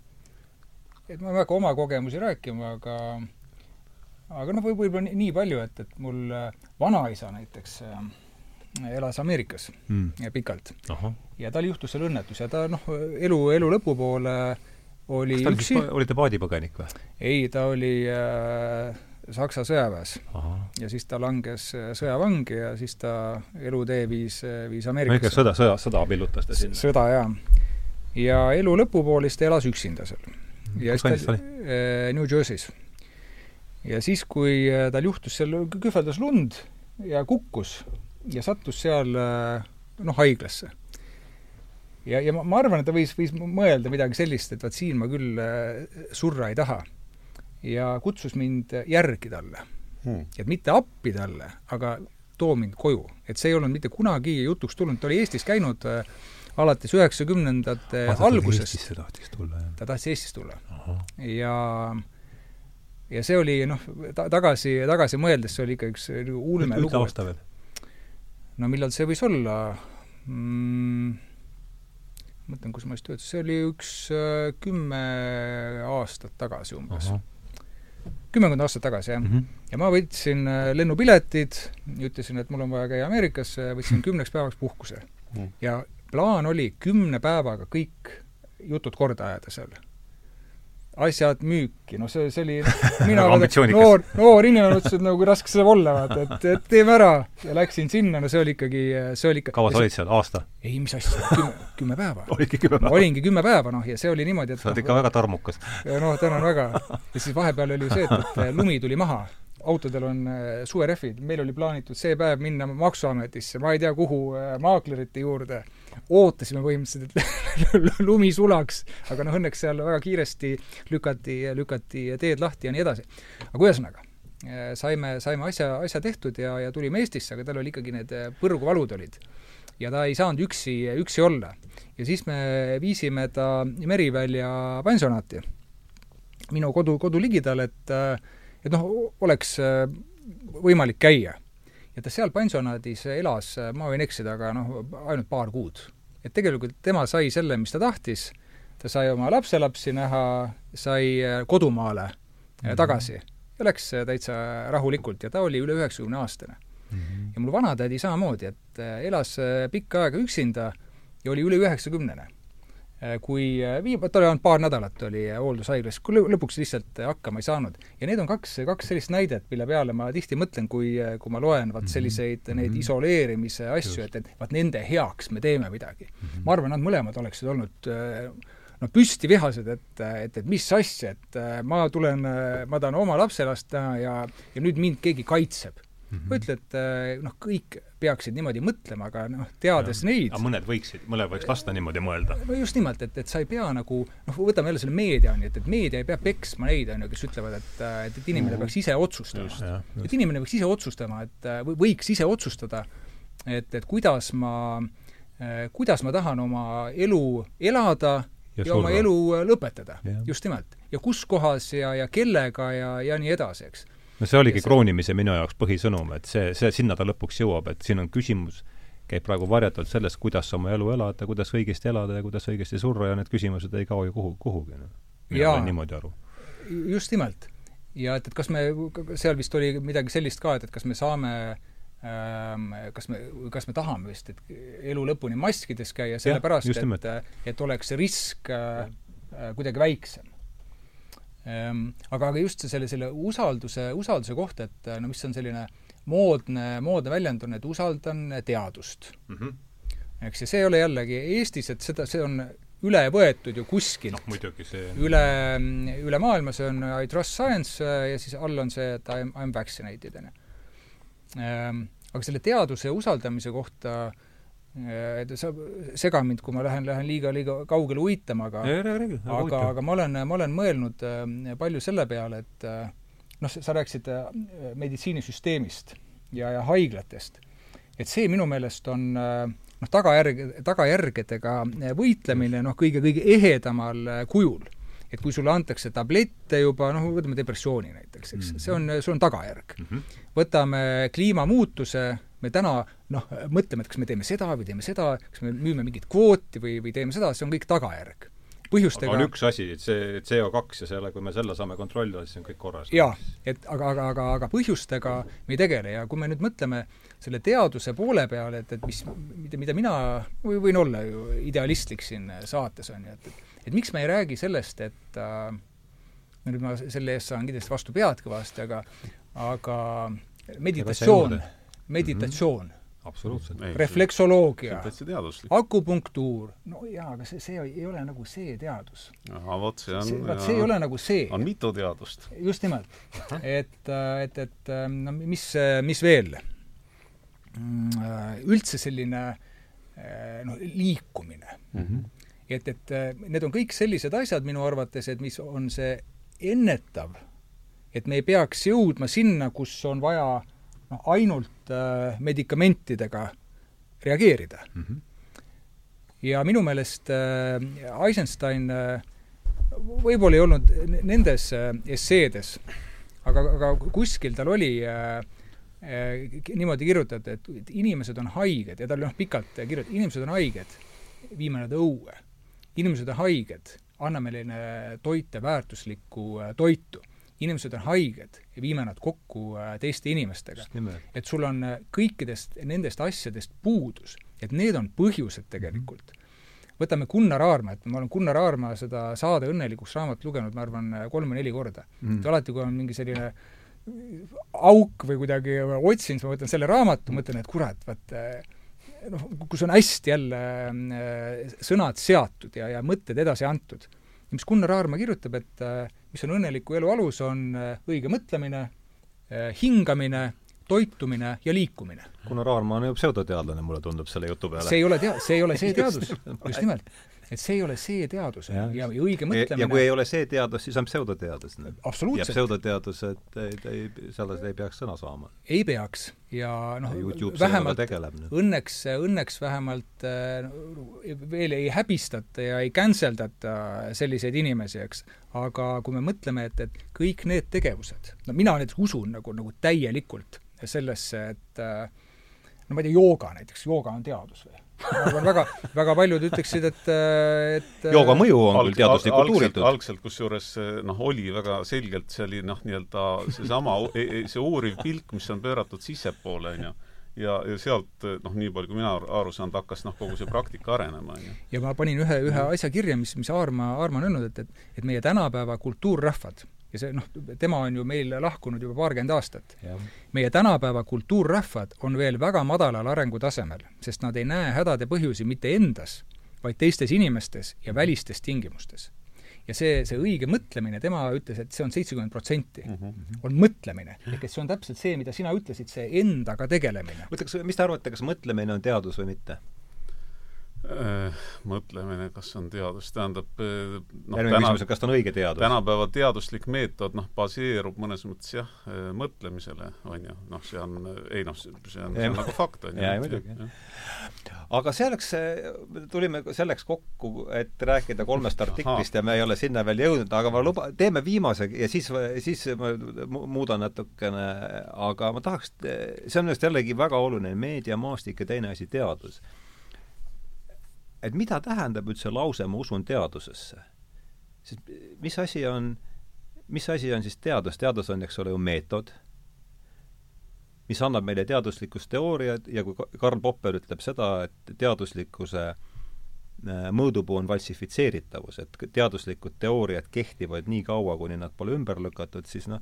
et ma ei hakka oma kogemusi rääkima, aga aga noh, võib-olla nii, nii palju, et, et mul äh, vanaisa näiteks elas Ameerikas mm. pikalt. ja tal juhtus seal õnnetus ja ta noh, elu, elu lõpupoole oli kas ta üksi. oli ta paadipõgenik või? ei, ta oli äh, Saksa sõjaväes. ja siis ta langes äh, sõjavangi ja siis ta elutee viis, äh, viis Ameerikasse. sõda, sõda, sõda pillutas ta sinna. sõda, jaa. ja elu lõpupoolis ta elas üksinda seal. kus kandis ta oli? Äh, New Jersey's. ja siis, kui tal juhtus seal, kühveldas lund ja kukkus ja sattus seal noh, haiglasse. ja, ja ma, ma arvan, et ta võis, võis mõelda midagi sellist, et vaat siin ma küll surra ei taha ja kutsus mind järgi talle hmm.. et mitte appi talle, aga too mind koju. et see ei olnud mitte kunagi jutuks tulnud, ta oli Eestis käinud äh, alates üheksakümnendate ah, algusest. Eestisse tahtis tulla, jah? ta tahtis Eestisse tulla. ja ja see oli noh, ta-, tagasi, tagasi mõeldes see oli ikka üks ulme lugu. ütle aasta veel. no millal see võis olla mm,? mõtlen, kus ma just töötasin, see oli üks äh, kümme aastat tagasi umbes kümmekond aastat tagasi, jah mm. -hmm. ja ma võtsin äh, lennupiletid, ütlesin, et mul on vaja käia Ameerikasse, võtsin kümneks päevaks puhkuse mm. -hmm. ja plaan oli kümne päevaga kõik jutud korda ajada seal. Asjad müüki, noh see, see oli mina ambitsioonikas. noor, noor inimene, mõtlesin, et no kui raske see saab olla, vaata, et, et teeme ära. ja läksin sinna, no see oli ikkagi, see oli ikka kaua sa olid seal, aasta? ei, mis asja, kümme, kümme päeva. olidki kümme päeva? olingi kümme päeva, noh, ja see oli niimoodi, et sa oled ikka väga tarmukas. noh, tänan väga. ja siis vahepeal oli see, et, et lumi tuli maha autodel on suverehvid, meil oli plaanitud see päev minna Maksuametisse, ma ei tea kuhu, maaklerite juurde ootasime põhimõtteliselt, et lumi sulaks, aga noh, õnneks seal väga kiiresti lükati, lükati teed lahti ja nii edasi. aga ühesõnaga, saime, saime asja, asja tehtud ja, ja tulime Eestisse, aga tal oli ikkagi need põrguvalud olid. ja ta ei saanud üksi, üksi olla. ja siis me viisime ta Merivälja pensionaati, minu kodu, kodu ligidal, et et noh, oleks võimalik käia ja ta seal pensionaadis elas, ma võin eksida, aga noh, ainult paar kuud. et tegelikult tema sai selle, mis ta tahtis, ta sai oma lapselapsi näha, sai kodumaale mm -hmm. tagasi ja läks täitsa rahulikult ja ta oli üle üheksakümne aastane mm. -hmm. ja mul vanatädi samamoodi, et elas pikka aega üksinda ja oli üle üheksakümnene Äh, kui äh, viim-, ta oli ainult paar nädalat oli äh, hooldushaiglas, kui lõpuks lihtsalt hakkama ei saanud. ja need on kaks, kaks sellist näidet, mille peale ma tihti mõtlen, kui, kui ma loen vaat mhm. selliseid mm -hmm. neid isoleerimise asju, et, et vaat nende heaks me teeme midagi mm. -hmm. ma arvan, nad mõlemad oleksid olnud no püsti vihased, et, et, et mis asja, et ma tulen, ma tahan oma lapselast näha ja, ja nüüd mind keegi kaitseb mm. -hmm. ma ütlen, et eh, noh, kõik peaksid niimoodi mõtlema, aga noh, teades ja, neid aga mõned võiksid, mõned võiks lasta niimoodi mõelda. no just nimelt, et, et sa ei pea nagu noh, võtame jälle selle meedia, on ju, et, et meedia ei pea peksma neid, on ju, kes ütlevad, et, et, et inimene peaks ise otsustama. et inimene peaks ise otsustama, et või võiks ise otsustada, et, et kuidas ma eh,, kuidas ma tahan oma elu elada ja, ja oma elu lõpetada, just nimelt. ja kus kohas ja, ja kellega ja, ja nii edasi, eks no see oligi see... kroonimise minu jaoks põhisõnum, et see, see, sinna ta lõpuks jõuab, et siin on küsimus, käib praegu varjatult sellest, kuidas oma elu elada, kuidas õigesti elada ja kuidas õigesti surra ja need küsimused ei kao ju kuhu, kuhugi, noh. mina saan niimoodi aru. just nimelt. ja et, et kas me, seal vist oli midagi sellist ka, et, et kas me saame ähm, kas me, kas me tahame vist, et elu lõpuni maskides käia, sellepärast et, et oleks risk äh, kuidagi väiksem aga, aga just selle, selle usalduse, usalduse kohta, et no mis on selline moodne, moodne väljend on, et usaldan teadust mm. -hmm. eks, ja see ei ole jällegi Eestis, et seda, see on üle võetud ju kuskilt no,. muidugi see üle, üle maailma, see on I trust science ja siis all on see, et I am, I am vaccinated, on ju. Ehm, aga selle teaduse usaldamise kohta äh, sa sega mind, kui ma lähen, lähen liiga, liiga kaugele uitama, aga aga, aga ma olen, ma olen mõelnud äh, palju selle peale, et äh, noh, sa rääkisid äh, meditsiinisüsteemist ja, ja haiglatest. et see minu meelest on noh, tagajärg, tagajärgedega võitlemine noh, kõige-kõige ehedamal kujul. et kui sulle antakse tablette juba, noh, võtame depressiooni näiteks, eks -hmm. see on, see on tagajärg mm. -hmm. võtame kliimamuutuse, me täna noh, mõtleme, et kas me teeme seda või teeme seda, kas me müüme mingit kvooti või, või teeme seda, see on kõik tagajärg. põhjustega aga on üks asi, et see CO2 ja selle, kui me selle saame kontrolli alla, siis on kõik korras. jaa, et aga, aga, aga, aga põhjustega me ei tegele ja kui me nüüd mõtleme selle teaduse poole peale, et, et mis, mida, mida mina või võin olla ju idealistlik siin saates, on ju, et, et et miks me ei räägi sellest, et äh, nüüd ma selle eest saan kindlasti vastu pead kõvasti, aga aga meditatsioon meditatsioon mm. -hmm absoluutselt. refleksoloogia, akupunktuur, no jaa, aga see, see ei ole nagu see teadus. ahah, vot see on vot see ei ole nagu see. on mitu teadust. just nimelt. et, et, et no mis, mis veel? Mm, üldse selline noh, liikumine mm. -hmm. et, et need on kõik sellised asjad minu arvates, et mis on see ennetav, et me ei peaks jõudma sinna, kus on vaja noh, ainult äh, medikamentidega reageerida mm. -hmm. ja minu meelest äh, Eisenstein äh, võib-olla ei olnud nendes äh, esseedes, aga, aga kuskil tal oli äh, äh, niimoodi kirjutatud, et, inimesed on haiged ja ta oli noh, pikalt kirjutatud, inimesed on haiged, viime nad õue. inimesed on haiged, anname neile toite, väärtuslikku äh, toitu inimesed on haiged ja viime nad kokku äh, teiste inimestega. et sul on äh, kõikidest nendest asjadest puudus, et need on põhjused tegelikult. võtame Gunnar Aarma, et ma olen Gunnar Aarma seda Saade õnnelikuks raamatut lugenud, ma arvan, kolm või neli korda mm.. et alati, kui on mingi selline auk või kuidagi otsin, siis ma võtan selle raamatu, mõtlen, et kurat, vaat noh, kus on hästi jälle äh, sõnad seatud ja, ja mõtted edasi antud. Mis Gunnar Aarma kirjutab, et äh, mis on õnneliku elu alus, on äh, õige mõtlemine, hingamine, toitumine ja liikumine. Gunnar Aarma on ju pseudoteadlane, mulle tundub selle jutu peale. see ei ole tea-, see ei ole see teadus, just nimelt et see ei ole see teadus ja, ja, ja õige mõtlemine ja kui ei ole see teadus, siis on pseudoteadus. absoluutselt. ja pseudoteadused, selles ei peaks sõna saama. ei peaks ja noh, vähemalt õnneks, õnneks vähemalt äh, veel ei häbistata ja ei cancel data selliseid inimesi, eks. aga kui me mõtleme, et, et kõik need tegevused, no mina näiteks usun nagu, nagu täielikult sellesse, et äh, no ma ei tea, jooga näiteks, jooga on teadus või? ma arvan, väga, väga paljud ütleksid, et, et jooga mõju on küll teaduslikult uuritud. algselt kusjuures noh, oli väga selgelt, see oli noh, nii-öelda seesama, e, e, see uuriv pilk, mis on pööratud sissepoole, on ju ja, ja sealt noh, nii palju, kui mina aru saan, hakkas noh, kogu see praktika arenema, on ju. ja ma panin ühe, ühe asja kirja, mis, mis Aarma, Aarma on öelnud, et, et et meie tänapäeva kultuurrahvad ja see noh, tema on ju meil lahkunud juba paarkümmend aastat. meie tänapäeva kultuurrahvad on veel väga madalal arengutasemel, sest nad ei näe hädade põhjusi mitte endas, vaid teistes inimestes ja välistes tingimustes. ja see, see õige mõtlemine, tema ütles, et see on seitsekümmend protsenti, mhm. on mõtlemine. ehk et see on täpselt see, mida sina ütlesid, see endaga tegelemine. oota, kas, mis te arvate, kas mõtlemine on teadus või mitte? Äh, mõtlemine, kas on teadus, tähendab äh, noh, järgmine küsimus on, kas ta on õige teadus? tänapäeva teaduslik meetod noh, baseerub mõnes mõttes jah, äh, mõtlemisele, on ju, noh, see on, ei noh, see on, see on nagu fakt, on ju. muidugi. aga selleks, tulime selleks kokku, et rääkida kolmest artiklist Aha. ja me ei ole sinna veel jõudnud, aga ma luba-, teeme viimase ja siis, siis ma muudan natukene, aga ma tahaks, see on just jällegi väga oluline, meediamaastik ja teine asi, teadus et mida tähendab üldse lause ma usun teadusesse? sest mis asi on, mis asi on siis teadus, teadus on, eks ole ju, meetod, mis annab meile teaduslikkust teooriad ja kui Karl Popper ütleb seda, et teaduslikkuse äh, mõõdupuu on falsifitseeritavus, et teaduslikud teooriad kehtivad nii kaua, kuni nad pole ümber lükatud, siis noh,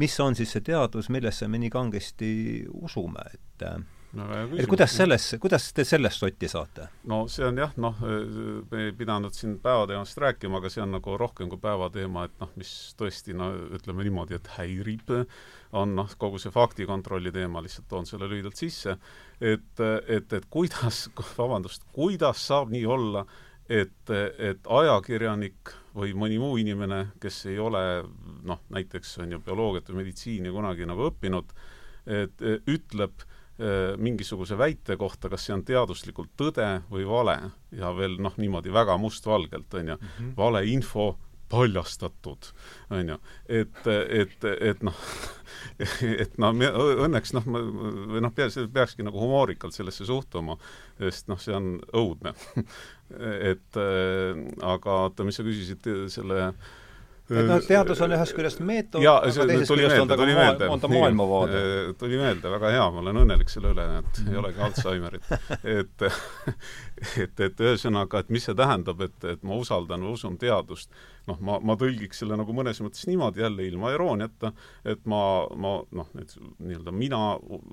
mis on siis see teadus, millesse me nii kangesti usume, et äh, no, et kuidas selles, kuidas te sellest sotti saate? no see on jah, noh, me ei pidanud siin päevateemast rääkima, aga see on nagu rohkem kui päevateema, et noh, mis tõesti no ütleme niimoodi, et häirib, on noh, kogu see faktikontrolli teema, lihtsalt toon selle lühidalt sisse, et, et, et kuidas, vabandust, kuidas saab nii olla, et, et ajakirjanik või mõni muu inimene, kes ei ole noh, näiteks on ju bioloogiat või meditsiini kunagi nagu õppinud, et ütleb mingisuguse väite kohta, kas see on teaduslikult tõde või vale ja veel noh, niimoodi väga mustvalgelt, on ju mm, -hmm. valeinfo paljastatud, on ju. et, et, et noh, et noh, õnneks noh, või noh, peaks, peakski nagu humoorikalt sellesse suhtuma, sest noh, see on õudne et äh, aga oota, mis sa küsisid selle äh, et noh, teadus on ühest küljest meetod, aga teisest küljest on ta ka maa, on ta maailmavaade. tuli meelde, väga hea, ma olen õnnelik selle üle, et ei olegi Alžeimerit. et et, et ühesõnaga, et mis see tähendab, et, et ma usaldan või usun teadust, noh, ma, ma tõlgiks selle nagu mõnes mõttes niimoodi jälle ilma irooniata, et ma, ma noh, et nii-öelda mina,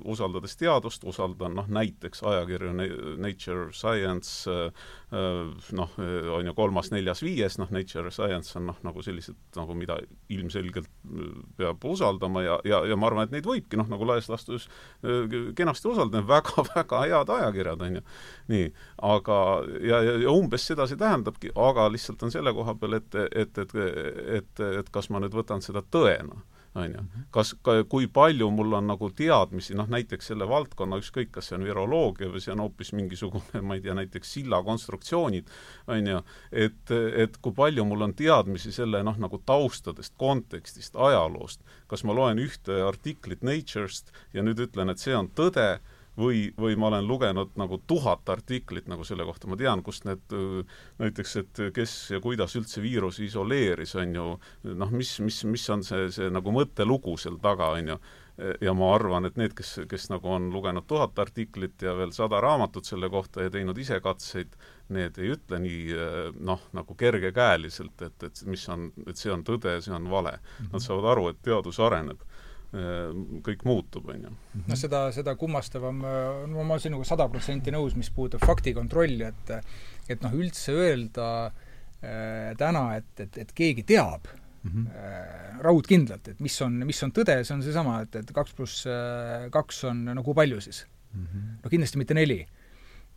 usaldades teadust, usaldan noh, näiteks ajakirju Nature Science, noh, on ju kolmas, neljas, viies, noh, Nature Science on noh, nagu sellised nagu mida ilmselgelt peab usaldama ja, ja, ja ma arvan, et neid võibki noh, nagu laias laastus kenasti usaldada, väga-väga head ajakirjad, on ju. nii, aga aga, ja, ja, ja umbes seda see tähendabki, aga lihtsalt on selle koha peal, et, et, et, et, et kas ma nüüd võtan seda tõena on ju. Mhm. kas, kui palju mul on nagu teadmisi, noh näiteks selle valdkonna, ükskõik, kas see on viroloogia või see on hoopis mingisugune, ma ei tea, näiteks sillakonstruktsioonid, on ju, et, et kui palju mul on teadmisi selle noh, nagu taustadest, kontekstist, ajaloost, kas ma loen ühte artiklit Nature'st ja nüüd ütlen, et see on tõde, või, või ma olen lugenud nagu tuhat artiklit nagu selle kohta, ma tean, kust need näiteks, et kes ja kuidas üldse viiruse isoleeris, on ju, noh, mis, mis, mis on see, see nagu mõttelugu seal taga, on ju, ja ma arvan, et need, kes, kes nagu on lugenud tuhat artiklit ja veel sada raamatut selle kohta ja teinud ise katseid, need ei ütle nii noh, nagu kergekäeliselt, et, et mis on, et see on tõde, see on vale. Nad saavad aru, et teadus areneb kõik muutub, on ju. noh, seda, seda kummastavam, no ma olen sinuga sada protsenti nõus, mis puudutab faktikontrolli, et et noh, üldse öelda äh, täna, et, et, et keegi teab mm -hmm. äh, raudkindlalt, et mis on, mis on tõde, see on seesama, et, et kaks pluss äh, kaks on no kui palju siis mm? -hmm. no kindlasti mitte neli.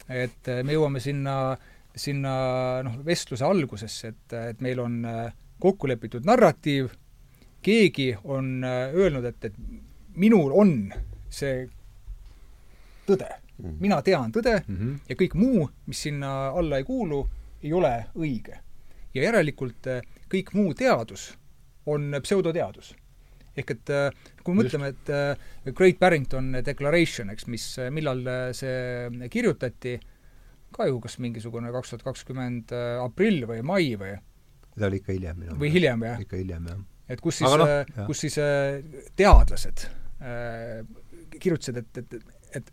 et äh, me jõuame sinna, sinna noh, vestluse algusesse, et, et meil on äh, kokku lepitud narratiiv, keegi on äh, öelnud, et, et minul on see tõde mm. -hmm. mina tean tõde mm -hmm. ja kõik muu, mis sinna alla ei kuulu, ei ole õige. ja järelikult äh, kõik muu teadus on pseudoteadus. ehk et kui me mõtleme, et Great Barrington Declaration, eks, mis, millal see kirjutati, ka ju kas mingisugune kaks tuhat kakskümmend aprill või mai või? ta oli ikka hiljem minu meelest. või hiljem, jah? ikka hiljem, jah et kus siis, no, kus siis äh, teadlased äh, kirjutasid, et, et, et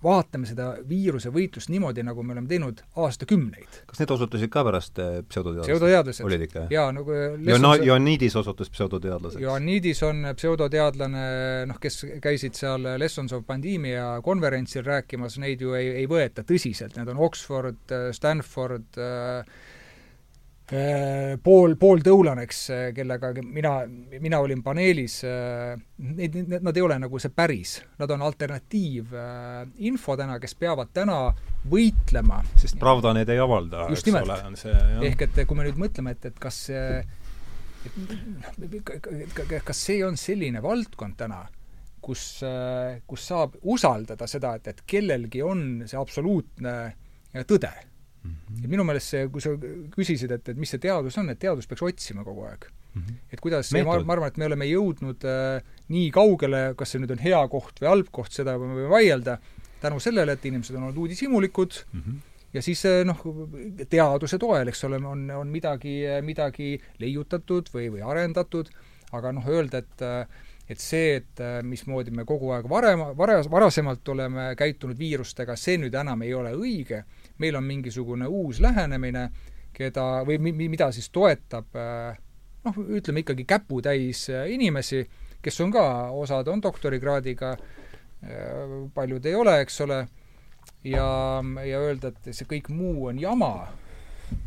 vaatame seda viiruse võitlust niimoodi, nagu me oleme teinud aastakümneid. kas need osutusid ka pärast äh, pseudoteadlased? pseudoteadlased. olid ikka? jaa, nagu Joanna-, Ioannidis osutus pseudoteadlaseks? Ioannidis on pseudoteadlane, noh, kes käisid seal Lessons of Pandemia konverentsil rääkimas, neid ju ei, ei võeta tõsiselt, need on Oxford, Stanford äh,, Äh, pool, pool tõulaneks, äh, kellega mina, mina olin paneelis, äh, neid, nad ei ole nagu see päris, nad on alternatiivinfo täna, kes peavad täna võitlema. sest Pravda neid ei avalda, eks nimelt. ole, on see jah. ehk et kui me nüüd mõtleme, et, et kas see, et kas see on selline valdkond täna, kus, kus saab usaldada seda, et, et kellelgi on see absoluutne tõde Mm -hmm. et minu meelest see, kui sa küsisid, et, et mis see teadus on, et teadus peaks otsima kogu aeg mm. -hmm. et kuidas, ma, ma arvan, et me oleme jõudnud äh, nii kaugele, kas see nüüd on hea koht või halb koht, seda me võime vaielda, tänu sellele, et inimesed on olnud uudishimulikud mm, -hmm ja siis äh, noh, teaduse toel, eks ole, on, on midagi, midagi leiutatud või, või arendatud, aga noh, öelda, et et see, et mismoodi me kogu aeg varem, vara, varasemalt oleme käitunud viirustega, see nüüd enam ei ole õige meil on mingisugune uus lähenemine, keda, või mi-, mida siis toetab noh, ütleme ikkagi käputäis inimesi, kes on ka, osad on doktorikraadiga, paljud ei ole, eks ole, ja, ja öelda, et see kõik muu on jama,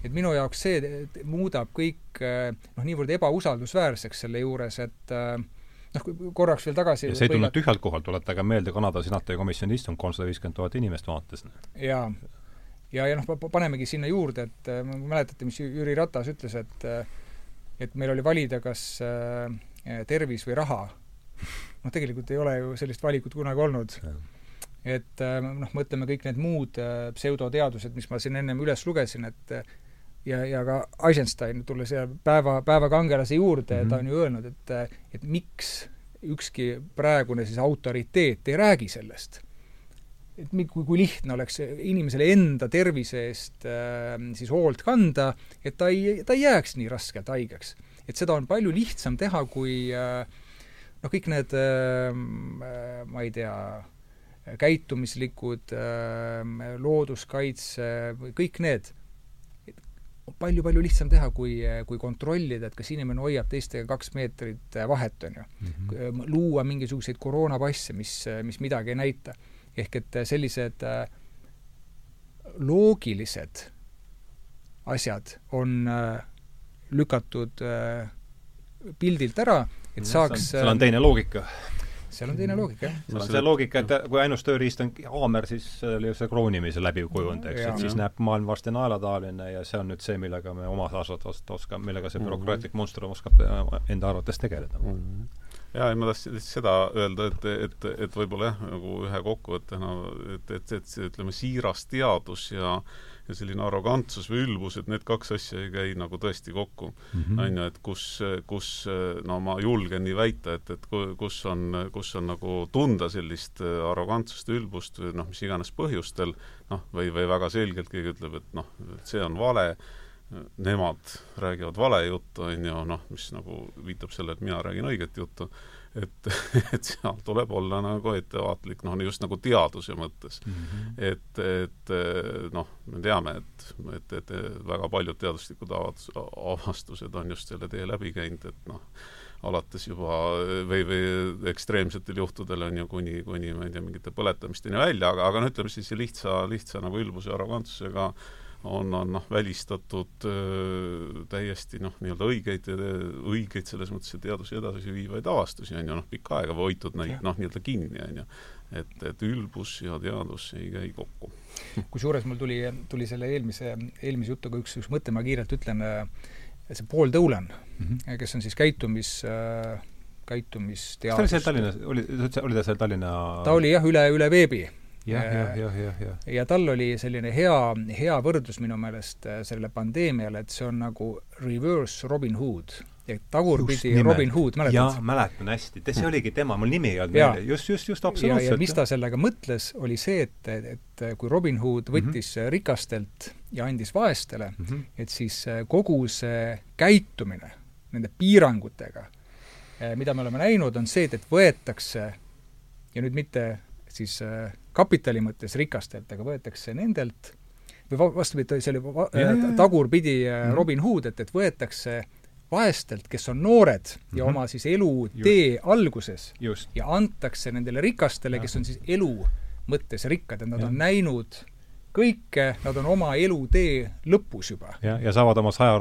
et minu jaoks see muudab kõik noh, niivõrd ebausaldusväärseks selle juures, et noh, korraks veel tagasi ja see ei tulnud tühjalt kohalt, tuletage meelde, Kanada senati komisjoni istung, kolmsada viiskümmend tuhat inimest vaatas. jaa, ja, ja noh, panemegi sinna juurde, et äh, mäletate, mis Jüri Ratas ütles, et äh, et meil oli valida kas äh, tervis või raha. noh, tegelikult ei ole ju sellist valikut kunagi olnud. et noh, mõtleme kõik need muud pseudoteadused, mis ma siin ennem üles lugesin, et ja, ja ka Eisenstein, tulles päeva, päevakangelase juurde mm, -hmm. ta on ju öelnud, et et miks ükski praegune siis autoriteet ei räägi sellest et kui, kui lihtne oleks inimesele enda tervise eest äh, siis hoolt kanda, et ta ei, ta ei jääks nii raskelt haigeks. et seda on palju lihtsam teha, kui äh, noh, kõik need äh, ma ei tea, käitumislikud äh,, looduskaitse, kõik need, palju-palju lihtsam teha, kui, kui kontrollida, et kas inimene hoiab teistega kaks meetrit vahet, on ju mm. -hmm. luua mingisuguseid koroonapasse, mis, mis midagi ei näita ehk et sellised äh, loogilised asjad on äh, lükatud äh, pildilt ära, et saaks seal on teine loogika seal on teine loogika, jah. seal on see loogika, et kui ainus tööriist on haamer, siis see oli see kroonimise läbiv kujund, eks, et siis näeb maailm varsti naelataoline ja see on nüüd see, millega me oma osas oskame, millega see mhm. bürokraatlik monstrum oskab enda arvates tegeleda mm. -hmm jaa, ei ma tahtsin lihtsalt seda öelda, et, et, et võib-olla jah, nagu ühe kokkuvõttena, et, et, et see, ütleme, siiras teadus ja ja selline arrogantsus või ülbus, et need kaks asja ei käi nagu tõesti kokku. -hmm. on ju, et kus, kus no ma julgen nii väita, et, et kus on, kus on nagu tunda sellist arrogantsust, ülbust või noh, mis iganes põhjustel, noh, või, või väga selgelt keegi ütleb, et noh, et see on vale, nemad räägivad vale juttu, on ju, noh, mis nagu viitab sellele, et mina räägin õiget juttu, et, et seal tuleb olla nagu ettevaatlik, noh, just nagu teaduse mõttes mm. -hmm. et, et noh, me teame, et, et, et väga paljud teaduslikud avastused on just selle tee läbi käinud, et noh, alates juba või, või ekstreemsetel juhtudel on ju kuni, kuni ma ei tea, mingite põletamisteni välja, aga, aga no ütleme siis lihtsa, lihtsa nagu ülbuse ja arrogantsusega on, on noh, välistatud öö, täiesti noh, nii-öelda õigeid, õigeid selles mõttes teaduse edasiviivaid avastusi, on ju, noh, pikka aega hoitud neid noh, nii-öelda kinni, on ju. et, et ülbus ja teadus ei käi kokku. kusjuures mul tuli, tuli selle eelmise, eelmise jutuga üks, üks mõte, ma kiirelt ütlen see Paul Dolan mm, -hmm. kes on siis käitumis äh, käitumisteadus. kas ta oli seal Tallinnas, oli, oli ta seal Tallinna ta oli jah, üle, üle veebi. Jah, jah, jah, jah, jah. ja tal oli selline hea, hea võrdlus minu meelest äh, sellele pandeemiale, et see on nagu reverse Robin Hood ja tagurpidi Robin Hood, mäletad? jaa, mäletan hästi, see oligi tema, mul nimi ei olnud meeles, just, just, just absoluutselt. ja, ja mis ta sellega mõtles, oli see, et, et kui Robin Hood võttis mm -hmm. rikastelt ja andis vaestele mm, -hmm. et siis äh, kogu see käitumine nende piirangutega, äh, mida me oleme näinud, on see, et, et võetakse ja nüüd mitte siis äh, kapitali mõttes rikastelt, aga võetakse nendelt või vastupidi, see oli tagurpidi mhm. Robin Hood, et, et võetakse vaestelt, kes on noored ja mm -hmm. oma siis elutee alguses Just. ja antakse nendele rikastele, kes on siis elu mõttes rikkad, et nad ja. on näinud kõike, nad on oma elutee lõpus juba. jah, ja saavad oma saja,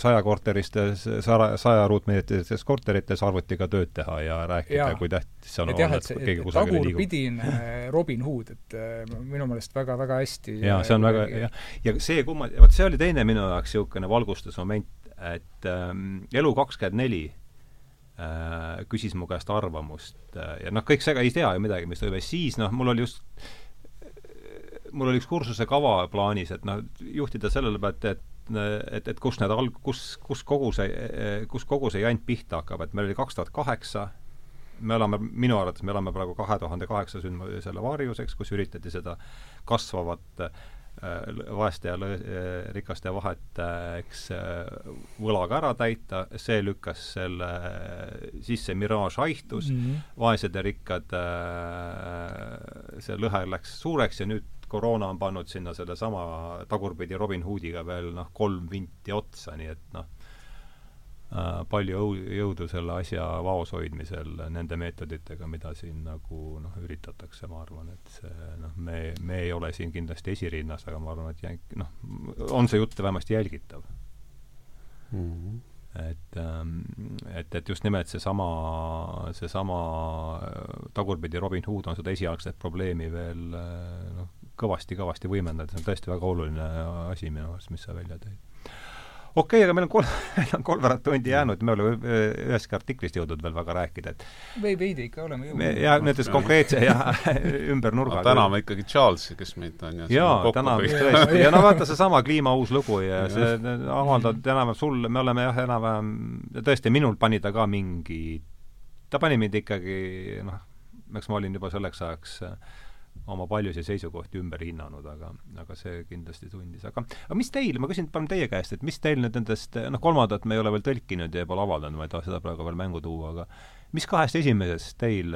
sajakorteristes, saja, saja ruutmeetrites korterites arvutiga tööd teha ja rääkida, kui tähtis see on et olla, et keegi kusagile liigub. tagurpidine Robin Hood, et äh, minu meelest väga-väga hästi jaa, see on väga, jah. ja see kumma-, vot see oli teine minu jaoks niisugune valgustusmoment, et ähm, Elu kakskümmend neli äh, küsis mu käest arvamust äh, ja noh, kõik see, ei tea ju midagi, mis toimub, siis noh, mul oli just mul oli üks kursuse kava plaanis, et noh, juhtida sellele pealt, et et, et kus need alg-, kus, kus kogu see, kus kogu see jant pihta hakkab, et meil oli kaks tuhat kaheksa, me oleme, minu arvates me oleme praegu kahe tuhande kaheksa sündmu-, selle varjuseks, kus üritati seda kasvavat äh, vaeste ja äh, rikaste vahet, eks võlaga ära täita, see lükkas selle sisse, miraaž haihtus mm, -hmm. vaesed ja rikkad, see lõhe läks suureks ja nüüd koroona on pannud sinna sellesama tagurpidi Robin Hoodiga veel noh, kolm vinti otsa, nii et noh, Äh, palju jõudu selle asja vaos hoidmisel nende meetoditega, mida siin nagu noh, üritatakse, ma arvan, et see noh, me, me ei ole siin kindlasti esirinnas, aga ma arvan, et jänk-, noh, on see jutt vähemasti jälgitav mm. -hmm et, ähm, et, et just nimelt seesama, seesama äh, tagurpidi Robin Hood on seda esialgset probleemi veel äh, noh, kõvasti-kõvasti võimendanud, see on tõesti väga oluline asi minu arust, mis sa välja tõid okei okay,, aga meil on kolm, meil on kolmveerand tundi jäänud, me oleme ühestki artiklist jõudnud veel väga rääkida, et või veidi ikka oleme jõudnud. ja näiteks konkreetse ja ümber nurga. täname ikkagi Charlesi, kes meid on ju jaa, täname tõesti, ja no vaata seesama kliima uus lugu ja see avaldab enam-vähem sul, me oleme jah, enam-vähem, tõesti, minul pani ta ka mingi, ta pani mind ikkagi noh, eks ma olin juba selleks ajaks äh, oma paljusid seisukohti ümber hinnanud, aga, aga see kindlasti tundis, aga aga mis teil, ma küsin palun teie käest, et mis teil nüüd nendest, noh, kolmandat me ei ole veel tõlkinud ja pole avaldanud, ma ei taha seda praegu veel mängu tuua, aga mis kahest esimesest teil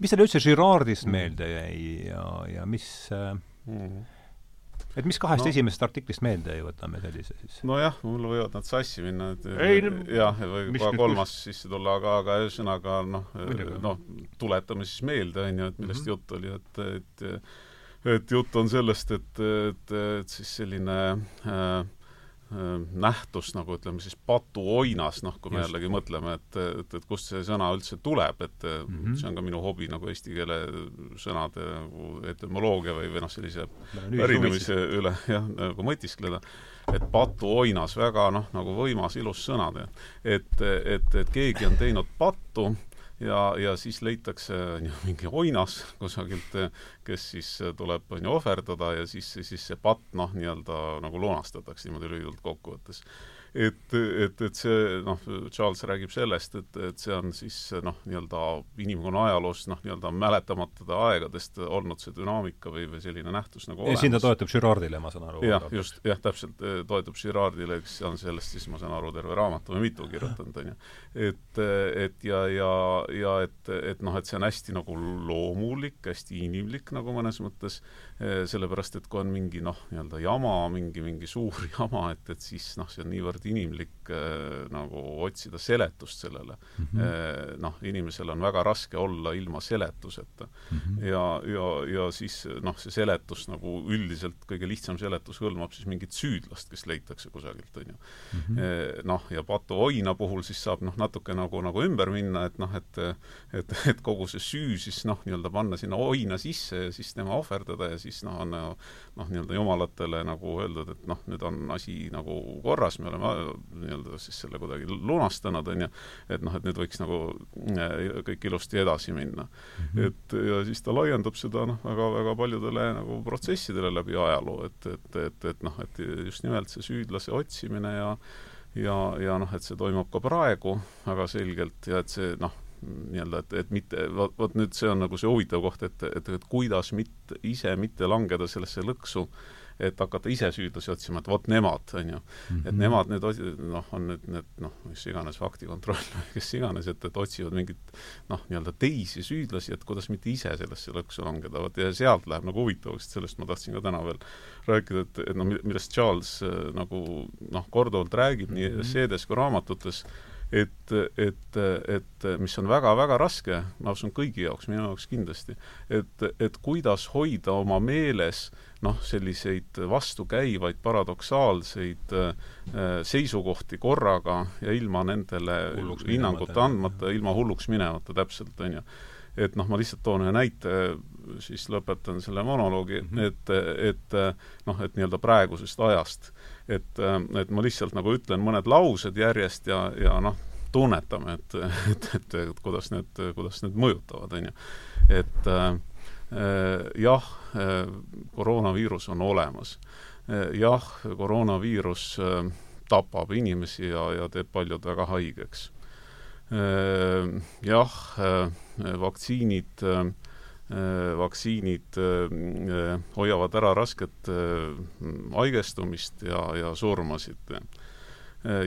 mis teile üldse Girardist mm. meelde jäi ja, ja mis mm -hmm et mis kahest no. esimesest artiklist meelde ei võta me sellise siis? nojah, mul võivad nad sassi minna, et ei, jah, või kohe kolmas kus... sisse tulla, aga, aga ühesõnaga noh, noh, tuletame siis meelde, on ju, et millest mm -hmm. jutt oli, et, et et jutt on sellest, et, et, et siis selline äh, Äh, nähtus nagu ütleme siis patuoinas, noh, kui me Just. jällegi mõtleme, et, et, et kust see sõna üldse tuleb, et mm -hmm. see on ka minu hobi nagu eesti keele sõnade nagu etümoloogia või, või noh, sellise pärinemise üle jah, nagu mõtiskleda. et patuoinas, väga noh, nagu võimas, ilus sõna, et, et, et keegi on teinud pattu ja, ja siis leitakse mingi oinas kusagilt, kes siis tuleb on ju ohverdada ja siis, siis see patt noh, nii-öelda nagu lunastatakse niimoodi lühidalt kokkuvõttes. Et, et, et see noh, Charles räägib sellest, et, et see on siis noh, nii-öelda inimkonna ajaloos noh, nii-öelda mäletamatute aegadest olnud see dünaamika või, või selline nähtus nagu olemas. siin ta toetub Girardile, ma saan aru. jah, just, jah, täpselt, toetub Girardile, kes on sellest siis, ma saan aru, terve raamatu või mitu kirjutanud, on ju. et, et ja, ja, ja et, et noh, et see on hästi nagu loomulik, hästi inimlik nagu mõnes mõttes, sellepärast et kui on mingi noh, nii-öelda jama, mingi, mingi suur jama, et, et siis noh, see on niivõrd niivõrd inimlik äh, nagu otsida seletust sellele mm. -hmm. noh, inimesel on väga raske olla ilma seletuseta mm. -hmm. ja, ja, ja siis noh, see seletus nagu üldiselt, kõige lihtsam seletus hõlmab siis mingit süüdlast, kes leitakse kusagilt, on ju mm -hmm.. noh, ja Patu Oina puhul siis saab noh, natuke nagu, nagu ümber minna, et noh, et et, et kogu see süü siis noh, nii-öelda panna sinna oina sisse ja siis tema ohverdada ja siis noh, on noh, nii-öelda jumalatele nagu öeldud, et noh, nüüd on asi nagu korras, me oleme nii-öelda siis selle kuidagi lunastanud, on ju, et noh, et nüüd võiks nagu äh, kõik ilusti edasi minna mm. -hmm. et ja siis ta laiendab seda noh, väga, väga paljudele nagu protsessidele läbi ajaloo, et, et, et, et noh, et just nimelt see süüdlase otsimine ja ja, ja noh, et see toimub ka praegu väga selgelt ja et see noh, nii-öelda, et, et mitte, vot, vot nüüd see on nagu see huvitav koht, et, et, et kuidas mitte, ise mitte langeda sellesse lõksu, et hakata ise süüdlasi otsima, et vot nemad, on ju et nemad nüüd noh, on nüüd need noh, mis iganes faktikontroll või kes iganes, et, et otsivad mingit noh, nii-öelda teisi süüdlasi, et kuidas mitte ise sellesse lõksu langeda, vot ja sealt läheb nagu huvitavaks, sellest ma tahtsin ka täna veel rääkida, et, et noh, millest Charles äh, nagu noh, korduvalt räägib nii mhm. esseedes kui raamatutes, et, et, et mis on väga-väga raske, ma usun kõigi jaoks, minu jaoks kindlasti, et, et kuidas hoida oma meeles noh, selliseid vastukäivaid paradoksaalseid äh, seisukohti korraga ja ilma nendele hinnangut andmata, ilma hulluks minemata täpselt, on ju. et noh, ma lihtsalt toon ühe näite, siis lõpetan selle monoloogi mm, -hmm. et, et noh, et nii-öelda praegusest ajast et, et ma lihtsalt nagu ütlen mõned laused järjest ja, ja noh, tunnetame, et, et, et, et kuidas need, kuidas need mõjutavad, on ju. et äh, jah, koroonaviirus on olemas. jah, koroonaviirus äh, tapab inimesi ja, ja teeb paljud väga haigeks. Jah, vaktsiinid Äh, vaktsiinid äh, hoiavad ära rasket äh, haigestumist ja, ja surmasid.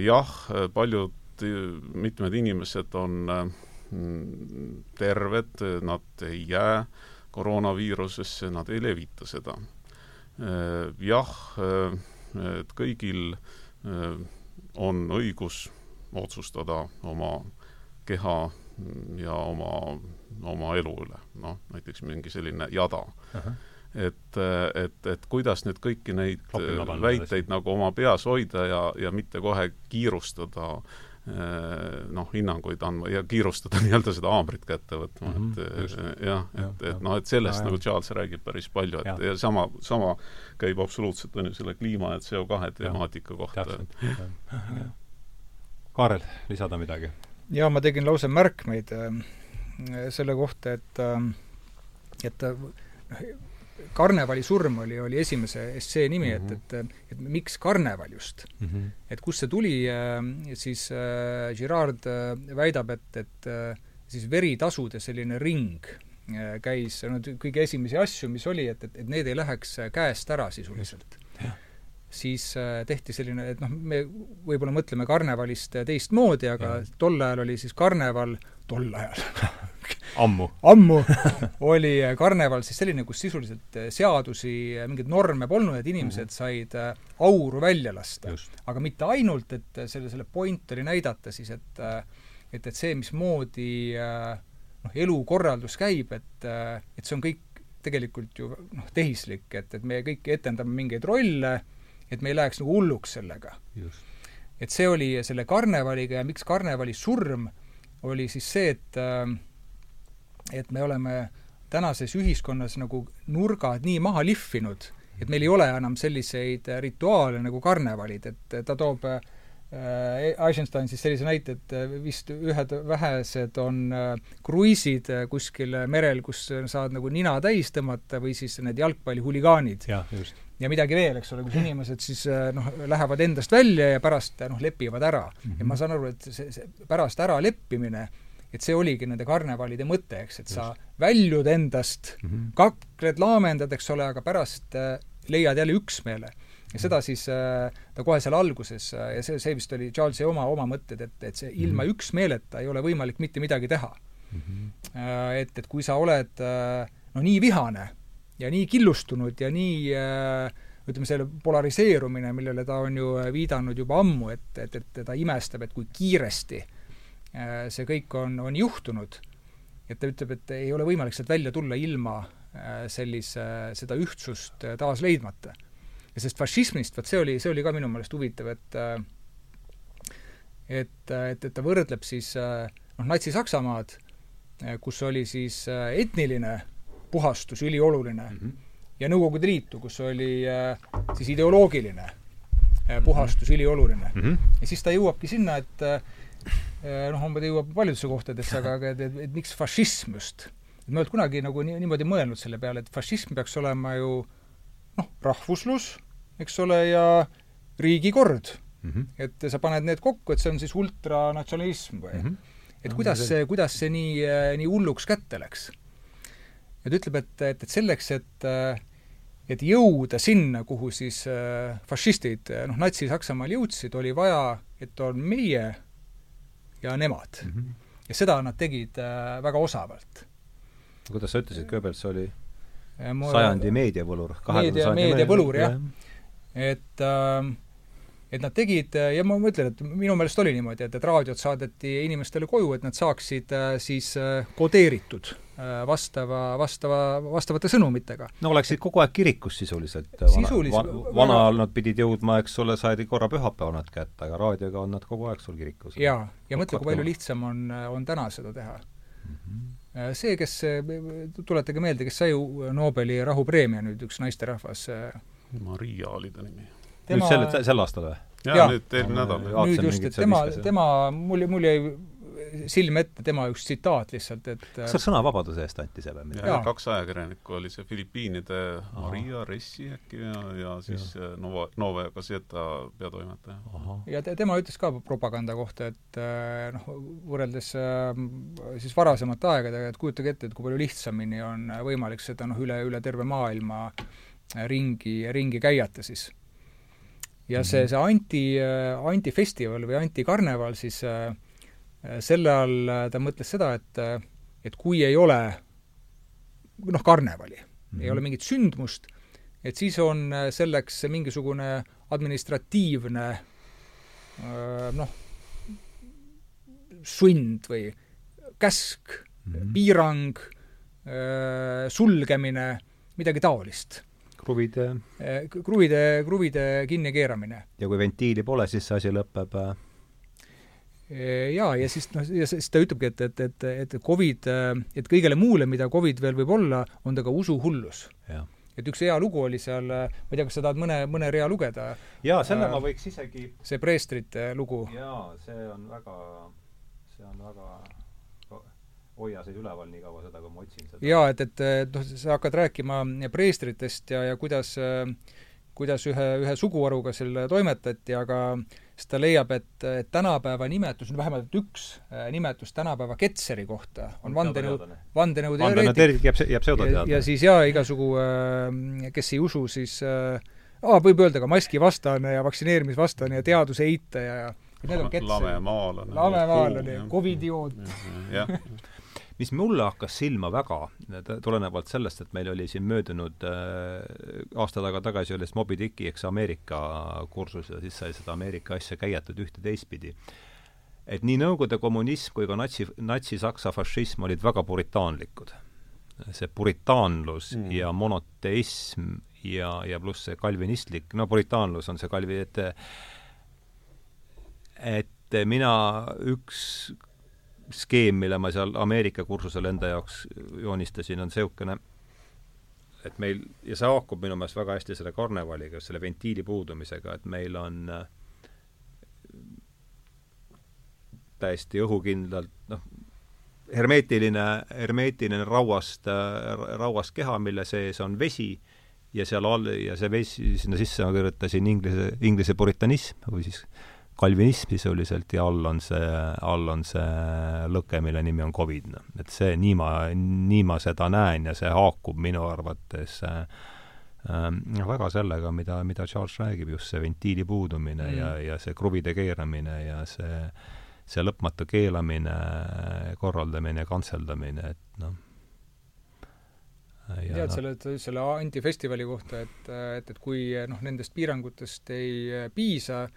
jah, paljud, mitmed inimesed on terved, nad ei jää koroonaviirusesse, nad ei levita seda. jah, et kõigil on õigus otsustada oma keha ja oma, oma elu üle, noh, näiteks mingi selline jada uh. -huh. et, et, et kuidas nüüd kõiki neid Klopima väiteid nagu oma peas hoida ja, ja mitte kohe kiirustada eh, noh, hinnanguid andma ja kiirustada nii-öelda seda haamrit kätte võtma mm, -hmm, et jah, et, et noh, et sellest ja, nagu Charles räägib päris palju, et ja, ja sama, sama käib absoluutselt, on ju, selle kliima ja CO2 temaatika kohta. Kaarel, lisada midagi? Jaa, ma tegin lausa märkmeid äh, selle kohta, et äh, et noh, karnevali surm oli, oli esimese essee nimi mm, -hmm. et, et et miks karneval just mm. -hmm. et kust see tuli, siis äh, Girard väidab, et, et siis veritasude selline ring käis, no kõige esimesi asju, mis oli, et, et, et need ei läheks käest ära sisuliselt siis äh, tehti selline, et noh, me võib-olla mõtleme karnevalist teistmoodi, aga ja. tol ajal oli siis karneval, tol ajal ammu ammu oli karneval siis selline, kus sisuliselt seadusi, mingeid norme polnud, et inimesed -hmm. said auru välja lasta. aga mitte ainult, et selle, selle point oli näidata siis, et et, et see, mismoodi noh, elukorraldus käib, et, et see on kõik tegelikult ju noh, tehislik, et, et me kõik etendame mingeid rolle, et me ei läheks nagu hulluks sellega. et see oli selle karnevaliga ja miks karnevali surm oli siis see, et äh, et me oleme tänases ühiskonnas nagu nurgad nii maha lihvinud, et meil ei ole enam selliseid rituaale nagu karnevalid, et ta toob äh, Eisenstein siis sellise näite, et vist ühed vähesed on äh, kruiisid kuskil merel, kus saad nagu nina täis tõmmata või siis need jalgpallihuligaanid. ja midagi veel, eks ole, kus inimesed siis noh, lähevad endast välja ja pärast noh, lepivad ära mm. -hmm. ja ma saan aru, et see, see pärast äraleppimine, et see oligi nende karnevalide mõte, eks, et sa väljud endast mm, -hmm. kakled, laamendad, eks ole, aga pärast äh, leiad jälle üksmeele. ja seda siis äh, ta kohe seal alguses äh, ja see, see vist oli Charlesi oma, oma mõtted, et, et see ilma mm -hmm. üksmeeleta ei ole võimalik mitte midagi teha mm. -hmm. Äh, et, et kui sa oled äh, no nii vihane ja nii killustunud ja nii äh, ütleme, selle polariseerumine, millele ta on ju viidanud juba ammu, et, et, et ta imestab, et kui kiiresti äh, see kõik on, on juhtunud, et ta ütleb, et ei ole võimalik sealt välja tulla ilma äh, sellise, seda ühtsust äh, taas leidmata. ja sellest fašismist, vot see oli, see oli ka minu meelest huvitav, et et, et, et ta võrdleb siis noh, Natsi-Saksamaad, kus oli siis etniline puhastus ülioluline mm, -hmm ja Nõukogude Liitu, kus oli äh, siis ideoloogiline äh, puhastus mm -hmm. ülioluline mm. -hmm. ja siis ta jõuabki sinna, et äh, noh, ta jõuab paljudesse kohtadesse, aga, aga et, et, et miks fašism just? et ma ei olnud kunagi nagu nii, niimoodi mõelnud selle peale, et fašism peaks olema ju noh, rahvuslus, eks ole, ja riigikord mm. -hmm. et sa paned need kokku, et see on siis ultranatsionalism või mm? -hmm. et kuidas see, kuidas see nii, nii hulluks kätte läks? Ja ta ütleb, et, et, et selleks, et et jõuda sinna, kuhu siis äh, fašistid, noh, Natsi-Saksamaal jõudsid, oli vaja, et on meie ja nemad mm. -hmm. ja seda nad tegid äh, väga osavalt. kuidas sa ütlesid, Goebbels oli ma, sajandi meediavõlur? meedia, meediavõlur, jah. et äh, et nad tegid ja ma mõtlen, et minu meelest oli niimoodi, et, et raadiot saadeti inimestele koju, et nad saaksid äh, siis äh, kodeeritud Äh, vastava, vastava, vastavate sõnumitega. no oleksid kogu aeg kirikus sisuliselt. sisuliselt vana, vana ajal nad pidid jõudma, eks ole, saadi korra pühapäeval nad kätte, aga raadioga on nad kogu aeg sul kirikus. jaa, ja mõtle, kui palju lihtsam on, on täna seda teha mm. -hmm. see, kes, tuletage meelde, kes sai Nobeli rahupreemia nüüd, üks naisterahvas. Maria oli ta nimi. nüüd sel, sel aastal või? jaa, nüüd eelmine nädal. nüüd just, et tema, tema, mul, mul jäi silme ette tema üks tsitaat lihtsalt, et kas see sõnavabaduse eest anti see või midagi? kaks ajakirjanikku oli see Filipiinide. Maria Ressi äkki ja, ja siis ja. Äh, Nova, Nova Gazeta peatoimetaja. ja te, tema ütles ka propaganda kohta, et äh, noh, võrreldes äh, siis varasemate aegadega, et kujutage ette, et kui palju lihtsamini on võimalik seda noh, üle, üle terve maailma ringi, ringi käiata siis ja see, mhm. see anti, antifestival või antikarneval siis äh, Äh, selle all äh, ta mõtles seda, et, äh, et kui ei ole noh, karnevali mm, -hmm. ei ole mingit sündmust, et siis on selleks mingisugune administratiivne noh, sund või käsk mm, -hmm. piirang, sulgemine, midagi taolist kruvide kruvide, kruvide kinnikeeramine. ja kui ventiili pole, siis see asi lõpeb jaa, ja siis noh, ja siis ta ütlebki, et, et, et, et Covid, et kõigele muule, mida Covid veel võib olla, on ta ka usuhullus. et üks hea lugu oli seal, ma ei tea, kas sa tahad mõne, mõne rea lugeda? jaa, selle äh, ma võiks isegi see preestrite lugu. jaa, see on väga, see on väga hoia sind üleval nii kaua seda, kui ma otsin seda. jaa, et, et, noh, sa hakkad rääkima preestritest ja, ja kuidas kuidas ühe, ühe suguharuga seal toimetati, aga siis ta leiab, et, et tänapäeva nimetus, vähemalt üks äh, nimetus tänapäeva Ketseri kohta on vandenõu, vandenõuteoreetik jääb, jääb pseudoteadlane. ja siis jaa, igasugu, äh, kes ei usu, siis aa, võib öelda ka maskivastane ja vaktsineerimisvastane ja teaduse eitaja ja need on Ketseri. lamemaalane. lamemaalane, Covid-idioot. jah mis mulle hakkas silma väga, tulenevalt sellest, et meil oli siin möödunud äh, aasta taga tagasi oli Moby Dicki, eks Ameerika kursus ja siis sai seda Ameerika asja käiatud ühte teistpidi. et nii Nõukogude kommunism kui ka natsi, natsi-Saksa fašism olid väga puritaanlikud. see puritaanlus mm. ja monoteism ja, ja pluss see kalvinistlik, no puritaanlus on see kalvi, et et mina üks skeem, mille ma seal Ameerika kursusel enda jaoks joonistasin, on niisugune, et meil, ja see haakub minu meelest väga hästi selle karnevaliga, selle ventiili puudumisega, et meil on äh, täiesti õhukindlalt noh, hermeetiline, hermeetiline rauast, rauast keha, mille sees on vesi ja seal all, ja see veits, sinna sisse ma kirjutasin inglise, inglise puritanism või siis kalvinism sisuliselt ja all on see, all on see lõke, mille nimi on Covid, noh. et see, nii ma, nii ma seda näen ja see haakub minu arvates äh, äh, väga sellega, mida, mida Charles räägib, just see ventiili puudumine mm. ja, ja see kruvide keeramine ja see, see lõpmatu keelamine, korraldamine, kantseldamine, et noh, tead selle, selle antifestivali kohta, et, et, et kui noh, nendest piirangutest ei piisa,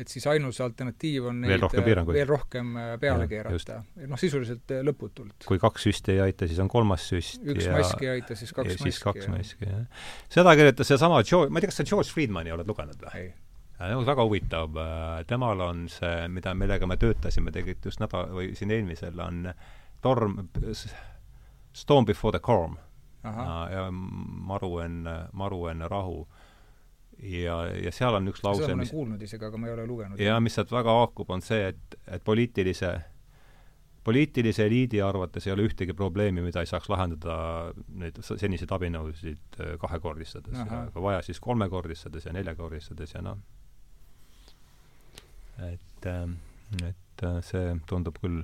et siis ainus alternatiiv on neid veel rohkem, piiranguid. veel rohkem äh, peale ja, keerata. noh, sisuliselt äh, lõputult. kui kaks süsti ei aita, siis on kolmas süst. üks ja, mask ei aita, siis kaks maski. siis kaks maski, jah. seda kirjutas seesama George, ma ei tea, kas sa George Friedmani oled lugenud või? väga huvitav, äh, temal on see, mida, millega me töötasime tegelikult just nädal, või siin eelmisel, on torm, Storm before the calm. ja maru enne, maru enne rahu ja, ja seal on üks lause, seda ma olen kuulnud isegi, aga ma ei ole lugenud. ja mis sealt väga haakub, on see, et, et poliitilise, poliitilise eliidi arvates ei ole ühtegi probleemi, mida ei saaks lahendada neid seniseid abinõusid äh, kahekordistades, aga vaja siis kolmekordistades ja neljakordistades ja noh, et, ähm, et äh, see tundub küll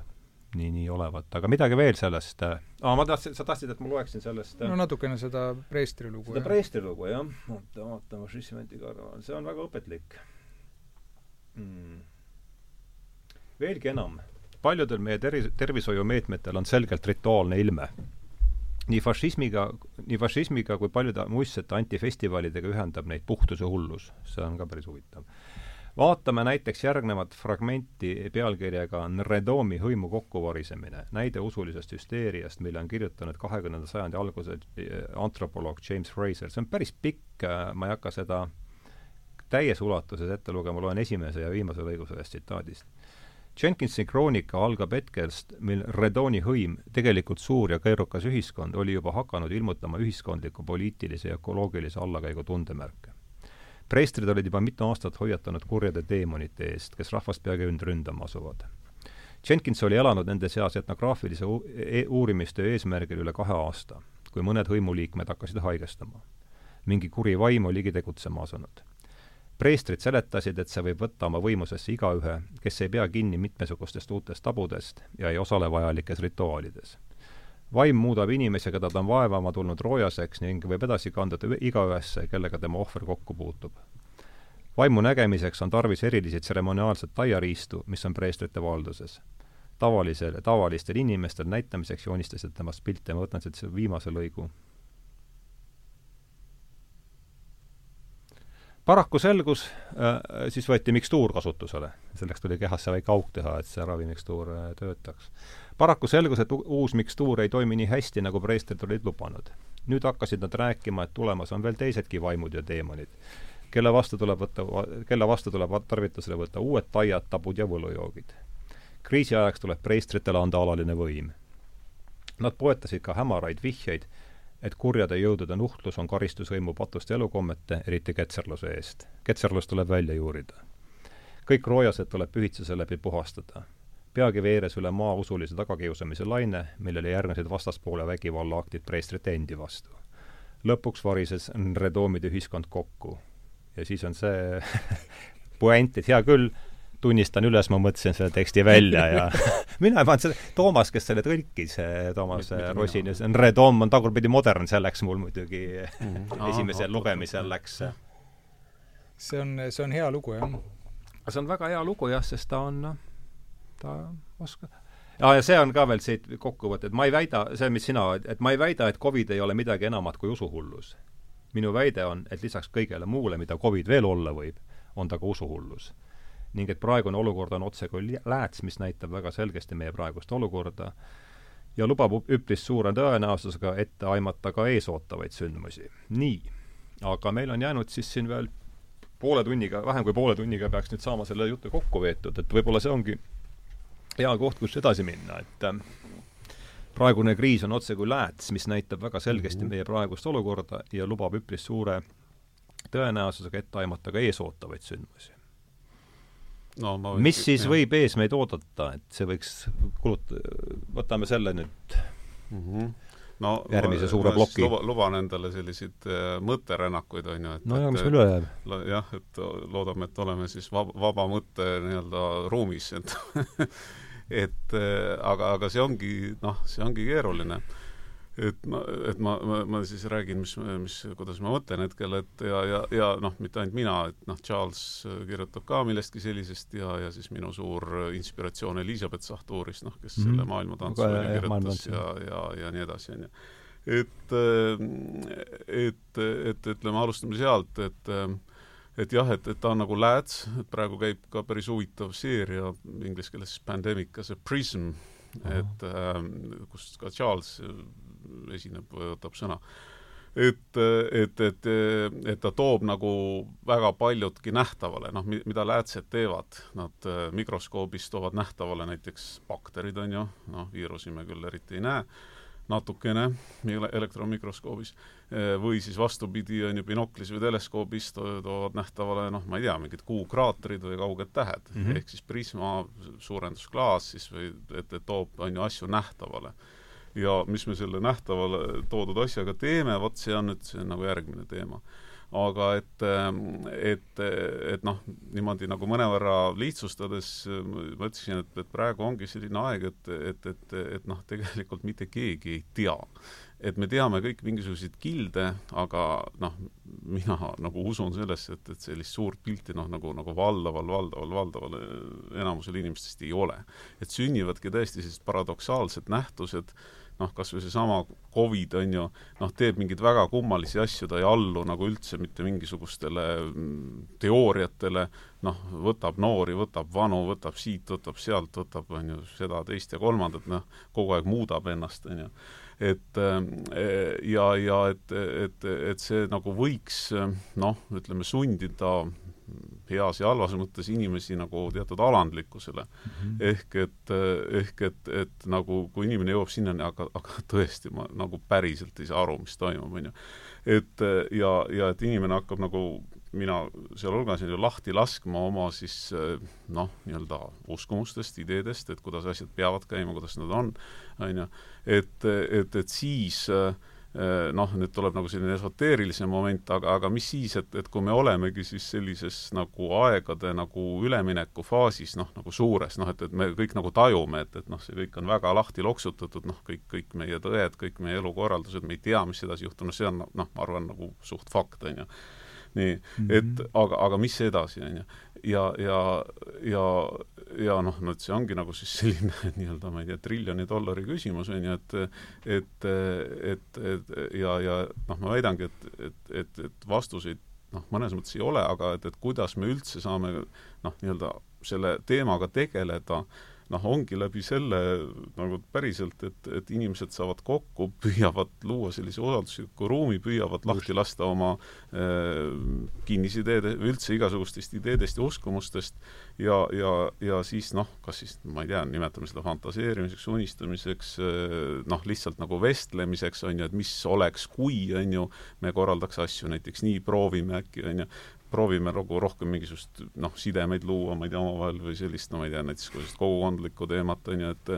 nii, nii olevat. aga midagi veel sellest äh,, aa, ma tahtsin, sa tahtsid, et ma loeksin sellest äh, no natukene seda Preestri lugu. seda Preestri lugu, jah. oota, vaatame, Šissimenti karva, see on väga õpetlik mm.. veelgi enam, paljudel meie tervis, tervishoiumeetmetel on selgelt rituaalne ilme. nii fašismiga, nii fašismiga kui paljude muistsete antifestivalidega ühendab neid puhtuse hullus. see on ka päris huvitav vaatame näiteks järgnevat fragmenti pealkirjaga Nredomi hõimu kokkuvarisemine, näide usulisest hüsteeriast, mille on kirjutanud kahekümnenda sajandi alguses eh, antropoloog James Fraser. see on päris pikk, äh, ma ei hakka seda täies ulatuses ette lugema, loen esimese ja viimase lõigu sellest tsitaadist. Jenkinsi kroonika algab hetkest, mil Redoni hõim, tegelikult suur ja keerukas ühiskond, oli juba hakanud ilmutama ühiskondliku, poliitilise ja ökoloogilise allakäigu tundemärke preestrid olid juba mitu aastat hoiatanud kurjade teemonite eest, kes rahvast peagi ründama asuvad. Jenkins oli elanud nende seas etnograafilise e uurimistöö eesmärgil üle kahe aasta, kui mõned hõimuliikmed hakkasid haigestama. mingi kuri vaim oligi tegutsema asunud. preestrid seletasid, et see võib võtta oma võimusesse igaühe, kes ei pea kinni mitmesugustest uutest tabudest ja ei osale vajalikes rituaalides vaim muudab inimese, keda ta on vaevama tulnud roojaseks ning võib edasi kanduda igaühesse, kellega tema ohver kokku puutub. vaimu nägemiseks on tarvis erilisi tseremoniaalset taiariistu, mis on preestrite valduses. tavalisel, tavalistel inimestel näitamiseks joonistasid temast pilte, ma võtan siit viimase lõigu paraku selgus äh,, siis võeti mikstuur kasutusele. selleks tuli kehasse väike auk teha, et see ravimikstuur äh, töötaks paraku selgus, et uus mikstuur ei toimi nii hästi, nagu preestrid olid lubanud. nüüd hakkasid nad rääkima, et tulemas on veel teisedki vaimud ja teemonid, kelle vastu tuleb võtta, kelle vastu tuleb tarvitusele võtta uued taiad, tabud ja võlujoogid. kriisi ajaks tuleb preestritele anda alaline võim. Nad poetasid ka hämaraid vihjeid, et kurjade jõudude nuhtlus on karistusvõimu patuste elukommete, eriti ketserluse eest. ketserlus tuleb välja juurida. kõik roojased tuleb pühitsuse läbi puhastada peagi veeres üle maa usulise tagakiusamise laine, millele järgnesid vastaspoole vägivallaaktid preestrite endi vastu. lõpuks varises Nredomide ühiskond kokku. ja siis on see puänt, et hea küll, tunnistan üles, ma mõtlesin selle teksti välja ja mina ei pannud seda, Toomas, kes selle tõlkis, Toomas Rosin, Nredom on tagurpidi modern, see läks mul muidugi mm -hmm. esimesel lugemisel läks see on, see on hea lugu, jah. see on väga hea lugu jah, sest ta on noh, ta oskab ja, ja see on ka veel siit kokkuvõte, et ma ei väida, see, mis sina, et ma ei väida, et Covid ei ole midagi enamat kui usuhullus. minu väide on, et lisaks kõigele muule, mida Covid veel olla võib, on ta ka usuhullus. ning et praegune olukord on otsekui lääts, mis näitab väga selgesti meie praegust olukorda ja lubab üpris suure tõenäosusega ette aimata ka eesootavaid sündmusi. nii, aga meil on jäänud siis siin veel poole tunniga, vähem kui poole tunniga peaks nüüd saama selle jutu kokku veetud, et võib-olla see ongi hea koht, kus edasi minna, et äh, praegune kriis on otse kui lääts, mis näitab väga selgesti -hmm. meie praegust olukorda ja lubab üpris suure tõenäosusega ette aimata ka eesootavaid sündmusi no, ma võin, mis siis jah. võib ees meid oodata, et see võiks kulut-, võtame selle nüüd mm. -hmm. No järgmise suure ploki. luba, luban endale selliseid äh, mõtterännakuid, on ju, et no ja mis meil üle jääb? jah, et loodame, et oleme siis vaba, vaba mõtte nii-öelda ruumis, et et äh, aga, aga see ongi, noh, see ongi keeruline et ma, et ma, ma, ma siis räägin, mis, mis, kuidas ma mõtlen hetkel, et ja, ja, ja noh, mitte ainult mina, et noh, Charles kirjutab ka millestki sellisest ja, ja siis minu suur inspiratsioon Elizabeth Sahtuurist, noh, kes mm -hmm. selle maailmatantsu Aga, jah, kirjutas ja, ja, ja nii edasi, on ju. et, et, et ütleme, alustame sealt, et et jah, et, et ta on nagu Lads, et praegu käib ka päris huvitav seeria inglise keeles siis Pandemic as a Prism, et ähm, kus ka Charles esineb, võtab sõna. et, et, et, et ta toob nagu väga paljudki nähtavale, noh, mida läätsed teevad, nad äh, mikroskoobis toovad nähtavale näiteks bakterid, on ju, noh, viirusi me küll eriti ei näe, natukene elektromikroskoobis, või siis vastupidi, on ju, binoklis või teleskoobis to toovad nähtavale noh, ma ei tea, mingid kuukraatrid või kauged tähed mm, -hmm. ehk siis prisma suurendusklaas siis või et, et toob, on ju, asju nähtavale ja mis me selle nähtavale toodud asjaga teeme, vot see on nüüd, see on nagu järgmine teema. aga et, et, et noh, niimoodi nagu mõnevõrra lihtsustades ma ütlesin, et, et praegu ongi selline aeg, et, et, et, et noh, tegelikult mitte keegi ei tea. et me teame kõik mingisuguseid kilde, aga noh, mina nagu usun sellesse, et, et sellist suurt pilti noh, nagu, nagu valdaval, valdaval, valdaval enamusel inimestest ei ole. et sünnivadki tõesti sellised paradoksaalsed nähtused, noh, kas või seesama Covid, on ju, noh, teeb mingeid väga kummalisi asju, ta ei allu nagu üldse mitte mingisugustele mm, teooriatele, noh, võtab noori, võtab vanu, võtab siit, võtab sealt, võtab, on ju, seda, teist ja kolmandat, noh, kogu aeg muudab ennast, on ju. et ja, ja et, et, et see nagu võiks noh, ütleme, sundida heas ja halvas mõttes inimesi nagu teatud alandlikkusele mm. -hmm. ehk et, ehk et, et nagu kui inimene jõuab sinnani, aga, aga tõesti, ma nagu päriselt ei saa aru, mis toimub, on ju. et ja, ja et inimene hakkab nagu mina sealhulgas ju lahti laskma oma siis noh, nii-öelda uskumustest, ideedest, et kuidas asjad peavad käima, kuidas nad on, on ju, et, et, et siis Äh, noh, nüüd tuleb nagu selline esoteerilisem moment, aga, aga mis siis, et, et kui me olemegi siis sellises nagu aegade nagu üleminekufaasis, noh, nagu suures, noh, et, et me kõik nagu tajume, et, et noh, see kõik on väga lahti loksutatud, noh, kõik, kõik meie tõed, kõik meie elukorraldused, me ei tea, mis edasi juhtub, no see on noh, ma arvan, nagu suht fakt, on ju nii mm, -hmm. et aga, aga mis edasi, on ju. Ja, ja, ja, ja noh, no see ongi nagu siis selline nii-öelda, ma ei tea, triljoni dollari küsimus, on ju, et et, et, et ja, ja noh, ma väidangi, et, et, et, et vastuseid noh, mõnes mõttes ei ole, aga et, et kuidas me üldse saame noh, nii-öelda selle teemaga tegeleda äh, noh, ongi läbi selle nagu päriselt, et, et inimesed saavad kokku, püüavad luua sellise usaldusliku ruumi, püüavad lahti lasta oma äh, kinnisideede, üldse igasugustest ideedest ja uskumustest ja, ja, ja siis noh, kas siis, ma ei tea, nimetame seda fantaseerimiseks, unistamiseks äh,, noh, lihtsalt nagu vestlemiseks, on ju, et mis oleks, kui, on ju, me korraldaks asju näiteks nii, proovime äkki, on ju, proovime nagu rohkem mingisugust noh, sidemeid luua, ma ei tea, omavahel või sellist, no ma ei tea, näiteks sellist kogukondlikku teemat, on ju, et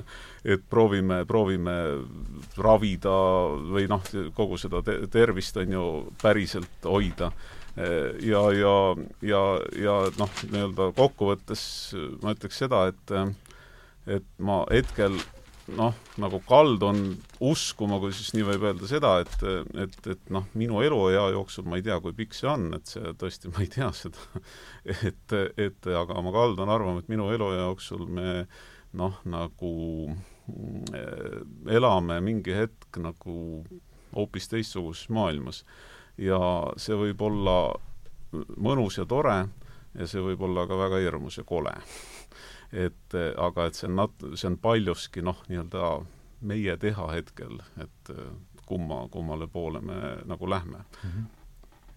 et proovime, proovime ravida või noh, kogu seda te tervist, on ju, päriselt hoida. ja, ja, ja, ja noh, nii-öelda kokkuvõttes ma ütleks seda, et et ma hetkel noh, nagu kaldun uskuma, kui siis nii võib öelda seda, et, et, et noh, minu eluea jooksul ma ei tea, kui pikk see on, et see tõesti, ma ei tea seda et, et aga ma kaldun arvama, et minu eluea jooksul me noh, nagu mm, elame mingi hetk nagu hoopis teistsuguses maailmas. ja see võib olla mõnus ja tore ja see võib olla ka väga hirmus ja kole et aga et see on nat-, see on paljuski noh, nii-öelda meie teha hetkel, et kumma, kummale poole me nagu lähme mm. -hmm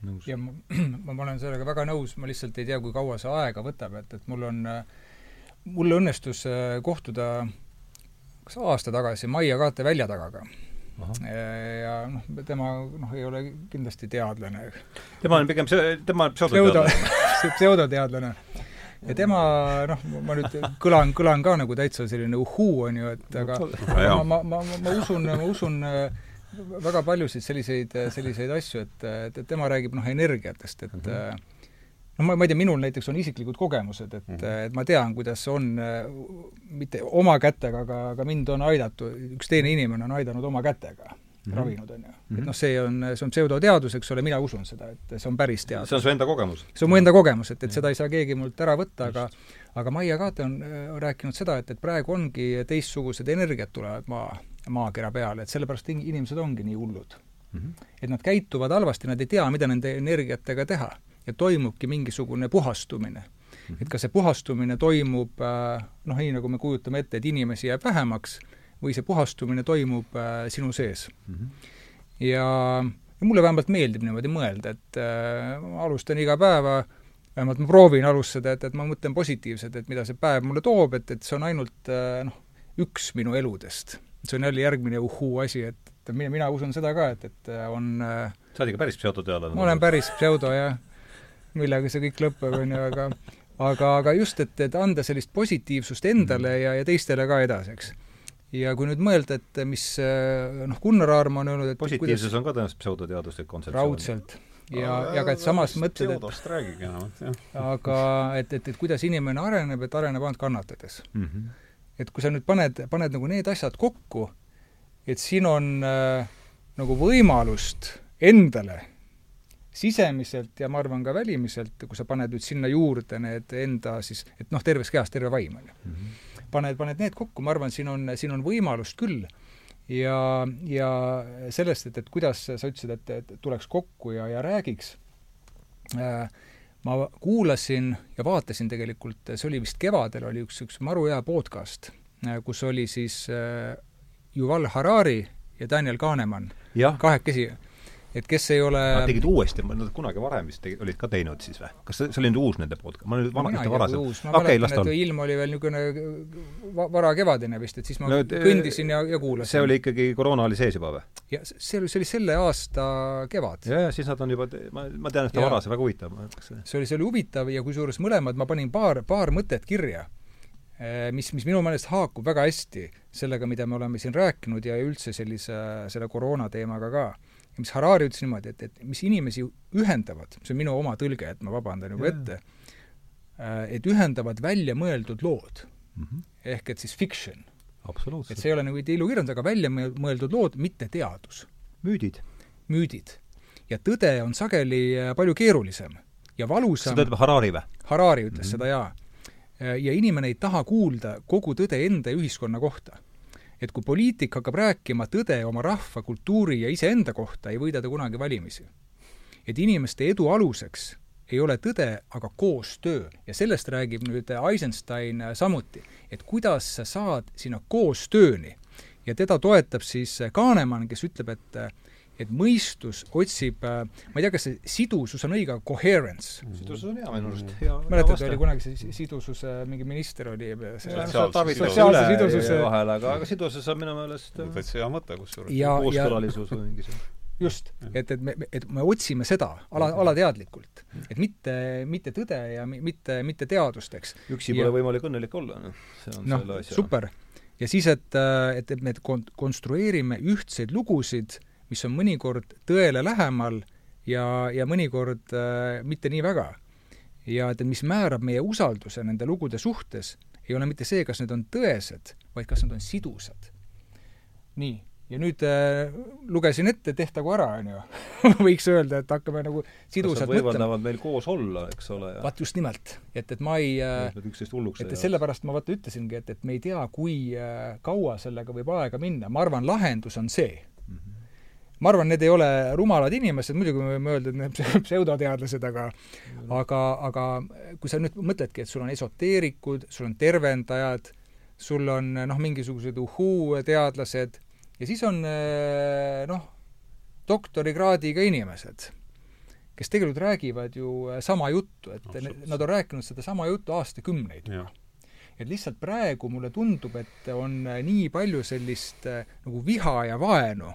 nõus. ja ma, ma olen sellega väga nõus, ma lihtsalt ei tea, kui kaua see aega võtab, et, et mul on, mul õnnestus äh, kohtuda kas aasta tagasi Maia Kaate väljatagaga. ja noh, tema noh, ei ole kindlasti teadlane. tema on pigem see, tema on pseudoteadlane pseudoteadlane ja tema noh, ma nüüd kõlan, kõlan ka nagu täitsa selline uhuu, on ju, et aga ma, ma, ma, ma usun, ma usun väga paljusid selliseid, selliseid asju, et, et, et tema räägib noh, energiatest, et mm -hmm. noh, ma, ma ei tea, minul näiteks on isiklikud kogemused, et mm, -hmm. et ma tean, kuidas on mitte oma kätega, aga, aga mind on aidatud, üks teine inimene on aidanud oma kätega mm -hmm. ravinud, on ju. et mhm. noh, see on, see on pseudoteadus, eks ole, mina usun seda, et see on päris teadus. see on su enda kogemus? see on mu enda kogemus, et, et seda ei saa keegi mult ära võtta, aga aga Maia Kaate on äh, rääkinud seda, et, et praegu ongi teistsugused energiat tulevad maa, maakera peale, et sellepärast inimesed ongi nii hullud mm. -hmm. et nad käituvad halvasti, nad ei tea, mida nende energiatega teha. ja toimubki mingisugune puhastumine mm. -hmm. et kas see puhastumine toimub äh, noh, nii nagu me kujutame ette, et inimesi jääb vähemaks, või see puhastumine toimub äh, sinu sees mm. -hmm. ja, ja mulle vähemalt meeldib niimoodi mõelda, et äh, alustan iga päeva äh, vähemalt ma proovin alustada, et, et ma mõtlen positiivselt, et mida see päev mulle toob, et, et see on ainult äh, noh, üks minu eludest. see on jälle järgmine uhhuu asi, et, mina, mina usun seda ka, et, et on sa oled ikka päris pseudoteadlane? ma olen päris pseudo, jah. millega see kõik lõpeb, on ju, aga aga, aga just, et, et anda sellist positiivsust endale -hmm. ja, ja teistele ka edasi, eks. Ja kui nüüd mõelda, et mis noh, Gunnar Aarma on öelnud, et positiivsus kuidas... on ka tõenäoliselt pseudoteaduslik kontseptsioon. raudselt ja, ja ka, et samas mõtled, et räägige enamalt, jah. aga et, et, et kuidas inimene areneb, et areneb ainult kannatades mm. -hmm. et kui sa nüüd paned, paned nagu need asjad kokku, et siin on äh, nagu võimalust endale sisemiselt ja ma arvan ka välimiselt, kui sa paned nüüd sinna juurde need enda siis, et noh, terves kehas terve vaim, on ju. Paned, paned need kokku, ma arvan, siin on, siin on võimalust küll. Ja, ja sellest, et, et kuidas sa ütlesid, et, et tuleks kokku ja, ja räägiks äh,, ma kuulasin ja vaatasin tegelikult, see oli vist kevadel, oli üks, üks maru hea podcast, äh, kus oli siis äh, Yuval Harari ja Daniel Kahnemann kahekesi et kes ei ole Nad tegid uuesti, nad kunagi varem vist tegid, olid ka teinud siis või? kas see, see oli nüüd uus nende podcast? ma nüüd vana, ühte varasem. ma okay, mäletan, et ilm oli veel niisugune varakevadine vist, et siis ma no, kõndisin ja, ja kuulasin. see oli ikkagi, koroona oli sees juba või? ja see oli, see oli selle aasta kevad. ja, ja siis nad on juba, ma, ma tean ühte varase, väga huvitav. see oli, see oli huvitav ja kusjuures mõlemad ma panin paar, paar mõtet kirja eh, mis, mis minu meelest haakub väga hästi sellega, mida me oleme siin rääkinud ja üldse sellise, selle koroona teemaga ka ja mis Harari ütles niimoodi, et, et mis inimesi ühendavad, see on minu oma tõlge, et ma vabandan juba ette, äh, et ühendavad väljamõeldud lood mm. -hmm. ehk et siis fiction. et see ei ole nagu ilukirjandus, aga väljamõeldud lood, mitte teadus. müüdid. müüdid. ja tõde on sageli äh, palju keerulisem ja valusam seda ütleb Harari või? Harari ütles mm -hmm. seda, jaa. Äh, ja inimene ei taha kuulda kogu tõde enda ja ühiskonna kohta et kui poliitik hakkab rääkima tõde oma rahva, kultuuri ja iseenda kohta, ei võida ta kunagi valimisi. et inimeste edu aluseks ei ole tõde, aga koostöö. ja sellest räägib nüüd Eisenstein samuti, et kuidas sa saad sinna koostööni. ja teda toetab siis Kahnemann, kes ütleb, et et mõistus otsib, äh, ma ei tea, kas see sidusus on õige, aga coherence. sidusus on hea minu arust, hea mäletad, oli kunagi see sidususe mingi minister oli sotsiaalse sidususe vahel, aga, aga sidusus on minu meelest täitsa hea mõte kusjuures. kooskõlalisus või mingi see just, et, et me, et me otsime seda ala, alateadlikult. et mitte, mitte tõde ja mitte, mitte teadust, eks. üksi pole võimalik õnnelik olla, noh. see on no, selle asja. super. ja siis, et, et, et me kon-, konstrueerime ühtseid lugusid mis on mõnikord tõele lähemal ja, ja mõnikord äh, mitte nii väga. ja et, mis määrab meie usalduse nende lugude suhtes, ei ole mitte see, kas need on tõesed, vaid kas nad on sidusad. nii, ja nüüd äh, lugesin ette, tehtagu ära, on ju võiks öelda, et hakkame nagu sidusalt mõtlema. võimaldavad meil koos olla, eks ole. vaat just nimelt, et, et ma ei äh, üksteist hulluks et, et sellepärast ma vaata ütlesingi, et, et me ei tea, kui äh, kaua sellega võib aega minna, ma arvan, lahendus on see ma arvan, need ei ole rumalad inimesed, muidugi me võime öelda, et need pseudoteadlased, aga mm. aga, aga kui sa nüüd mõtledki, et sul on esoteerikud, sul on tervendajad, sul on noh, mingisugused uhuu-teadlased ja siis on noh, doktorikraadiga inimesed, kes tegelikult räägivad ju sama juttu, et no, nad on rääkinud sedasama juttu aastakümneid juba et lihtsalt praegu mulle tundub, et on nii palju sellist nagu viha ja vaenu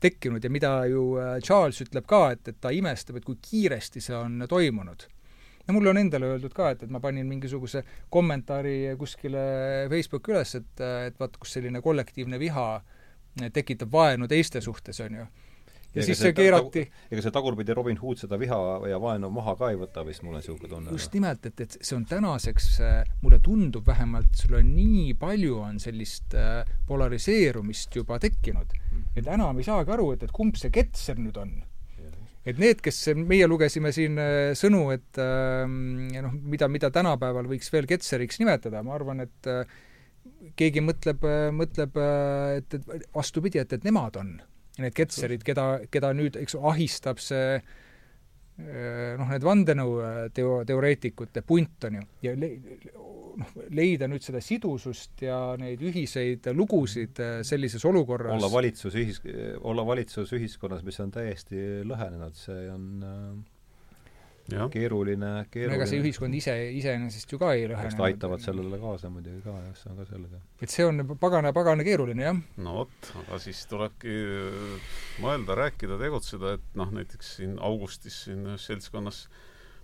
tekkinud ja mida ju äh, Charles ütleb ka, et, et ta imestab, et kui kiiresti see on toimunud. ja mulle on endale öeldud ka, et, et ma panin mingisuguse kommentaari kuskile Facebooki üles, et, et vaata, kus selline kollektiivne viha tekitab vaenu teiste suhtes, on ju. Ja siis see keerati ega see tagurpidi Robin Hood seda viha ja vaenu maha ka ei võta vist, mul on niisugune tunne. just nimelt, et, et see on tänaseks, mulle tundub vähemalt, sul on nii palju on sellist äh, polariseerumist juba tekkinud, et enam ei saagi aru, et, et kumb see ketser nüüd on. et need, kes, meie lugesime siin äh, sõnu, et äh, noh, mida, mida tänapäeval võiks veel ketseriks nimetada, ma arvan, et äh, keegi mõtleb, mõtleb, et, et vastupidi, et, et nemad on need ketserid, keda, keda nüüd, eks ahistab see noh, need vandenõuteo, teoreetikute punt on ju, ja le-, noh, leida nüüd seda sidusust ja neid ühiseid lugusid sellises olukorras olla valitsus ühis-, olla valitsus ühiskonnas, mis on täiesti lõhenenud, see on äh, jah, keeruline, no keeruline. ega see ühiskond ise, iseenesest ju ka ei eks lõhene. ta aitavad sellele kaasa muidugi ka, jah, see on ka selge. et see on pagana, pagana keeruline, jah. no vot, aga siis tulebki äh, mõelda, rääkida, tegutseda, et noh, näiteks siin augustis siin ühes seltskonnas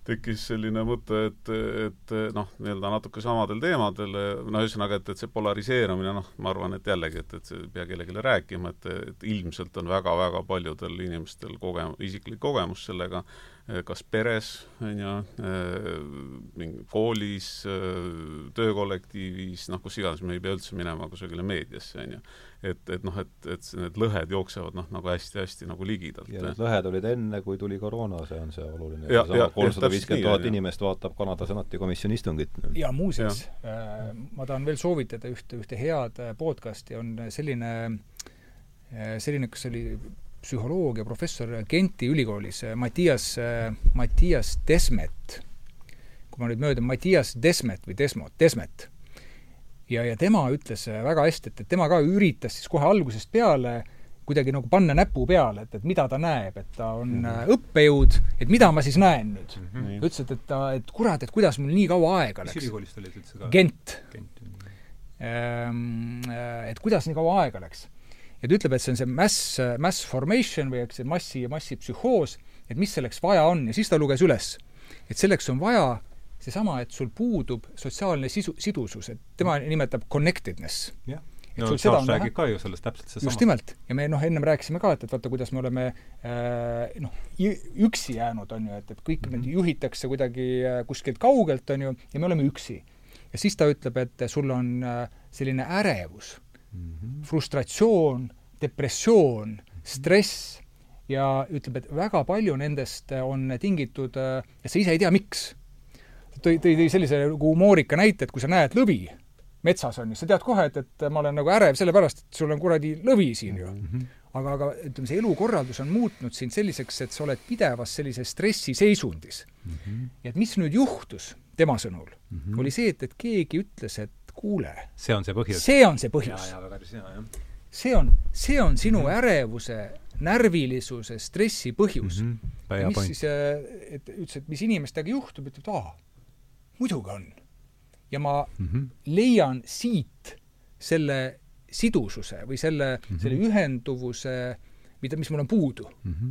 tekkis selline mõte, et, et noh, nii-öelda natuke samadel teemadel, no ühesõnaga, et, et see polariseerumine, noh, ma arvan, et jällegi, et, et see ei pea kellelegi rääkima, et, et ilmselt on väga-väga paljudel inimestel kogem-, isiklik kogemus sellega, kas peres, on ju, mingi koolis, töökollektiivis, noh, kus iganes, me ei pea üldse minema kusagile meediasse, on ju. et, et noh, et, et need lõhed jooksevad noh, nagu hästi-hästi nagu ligidalt. ja need lõhed olid enne, kui tuli koroona, see on see oluline. Kolmsada viiskümmend tuhat inimest vaatab Kanada senati komisjoni istungit. ja muuseas, ma tahan veel soovitada ühte, ühte head äh, podcasti, on selline, selline, kas see oli psühholoogiaprofessor Genti ülikoolis, Mattias, Mattias Desmet. kui ma nüüd möödan, Mattias Desmet või Desmot, Desmet. ja, ja tema ütles väga hästi, et, et tema ka üritas siis kohe algusest peale kuidagi nagu panna näpu peale, et, et mida ta näeb, et ta on mm -hmm. õppejõud, et mida ma siis näen nüüd mm. -hmm. ütles, et, et ta, et kurat, et kuidas mul nii kaua aega mis läks. ülikoolist olid üldse ka? Gent. Gent. Ehm, et kuidas nii kaua aega läks. Ja ta ütleb, et see on see mass, mass formation või eks see massi, massipsühhoos, et mis selleks vaja on ja siis ta luges üles, et selleks on vaja seesama, et sul puudub sotsiaalne sisu, sidusus, et tema nimetab connectedness. jah. Et no sul seda on räägib ka ju sellest täpselt seesama. just nimelt. ja me noh, ennem rääkisime ka, et, et vaata, kuidas me oleme äh, noh, üksi jäänud, on ju, et, et kõik meid juhitakse kuidagi äh, kuskilt kaugelt, on ju, ja me oleme üksi. ja siis ta ütleb, et sul on äh, selline ärevus mm. -hmm. frustratsioon, depressioon, stress ja ütleb, et väga palju nendest on tingitud äh, ja sa ise ei tea, miks. tõi, tõi, tõi sellise nagu humoorika näite, et kui sa näed lõvi metsas on ju, sa tead kohe, et, et ma olen nagu ärev sellepärast, et sul on kuradi lõvi siin ju. aga, aga ütleme, see elukorraldus on muutnud sind selliseks, et sa oled pidevas sellises stressiseisundis. ja et mis nüüd juhtus, tema sõnul, oli see, et, et keegi ütles, et kuule, see on see põhjus. see on see põhjus see on, see on sinu ärevuse, närvilisuse, stressi põhjus mm. -hmm. mis point. siis, et ütles, et mis inimestega juhtub, ütleb, et aa, muidugi on. ja ma mm. -hmm. leian siit selle sidususe või selle mm. -hmm. selle ühenduvuse, mida, mis mul on puudu, Mhm.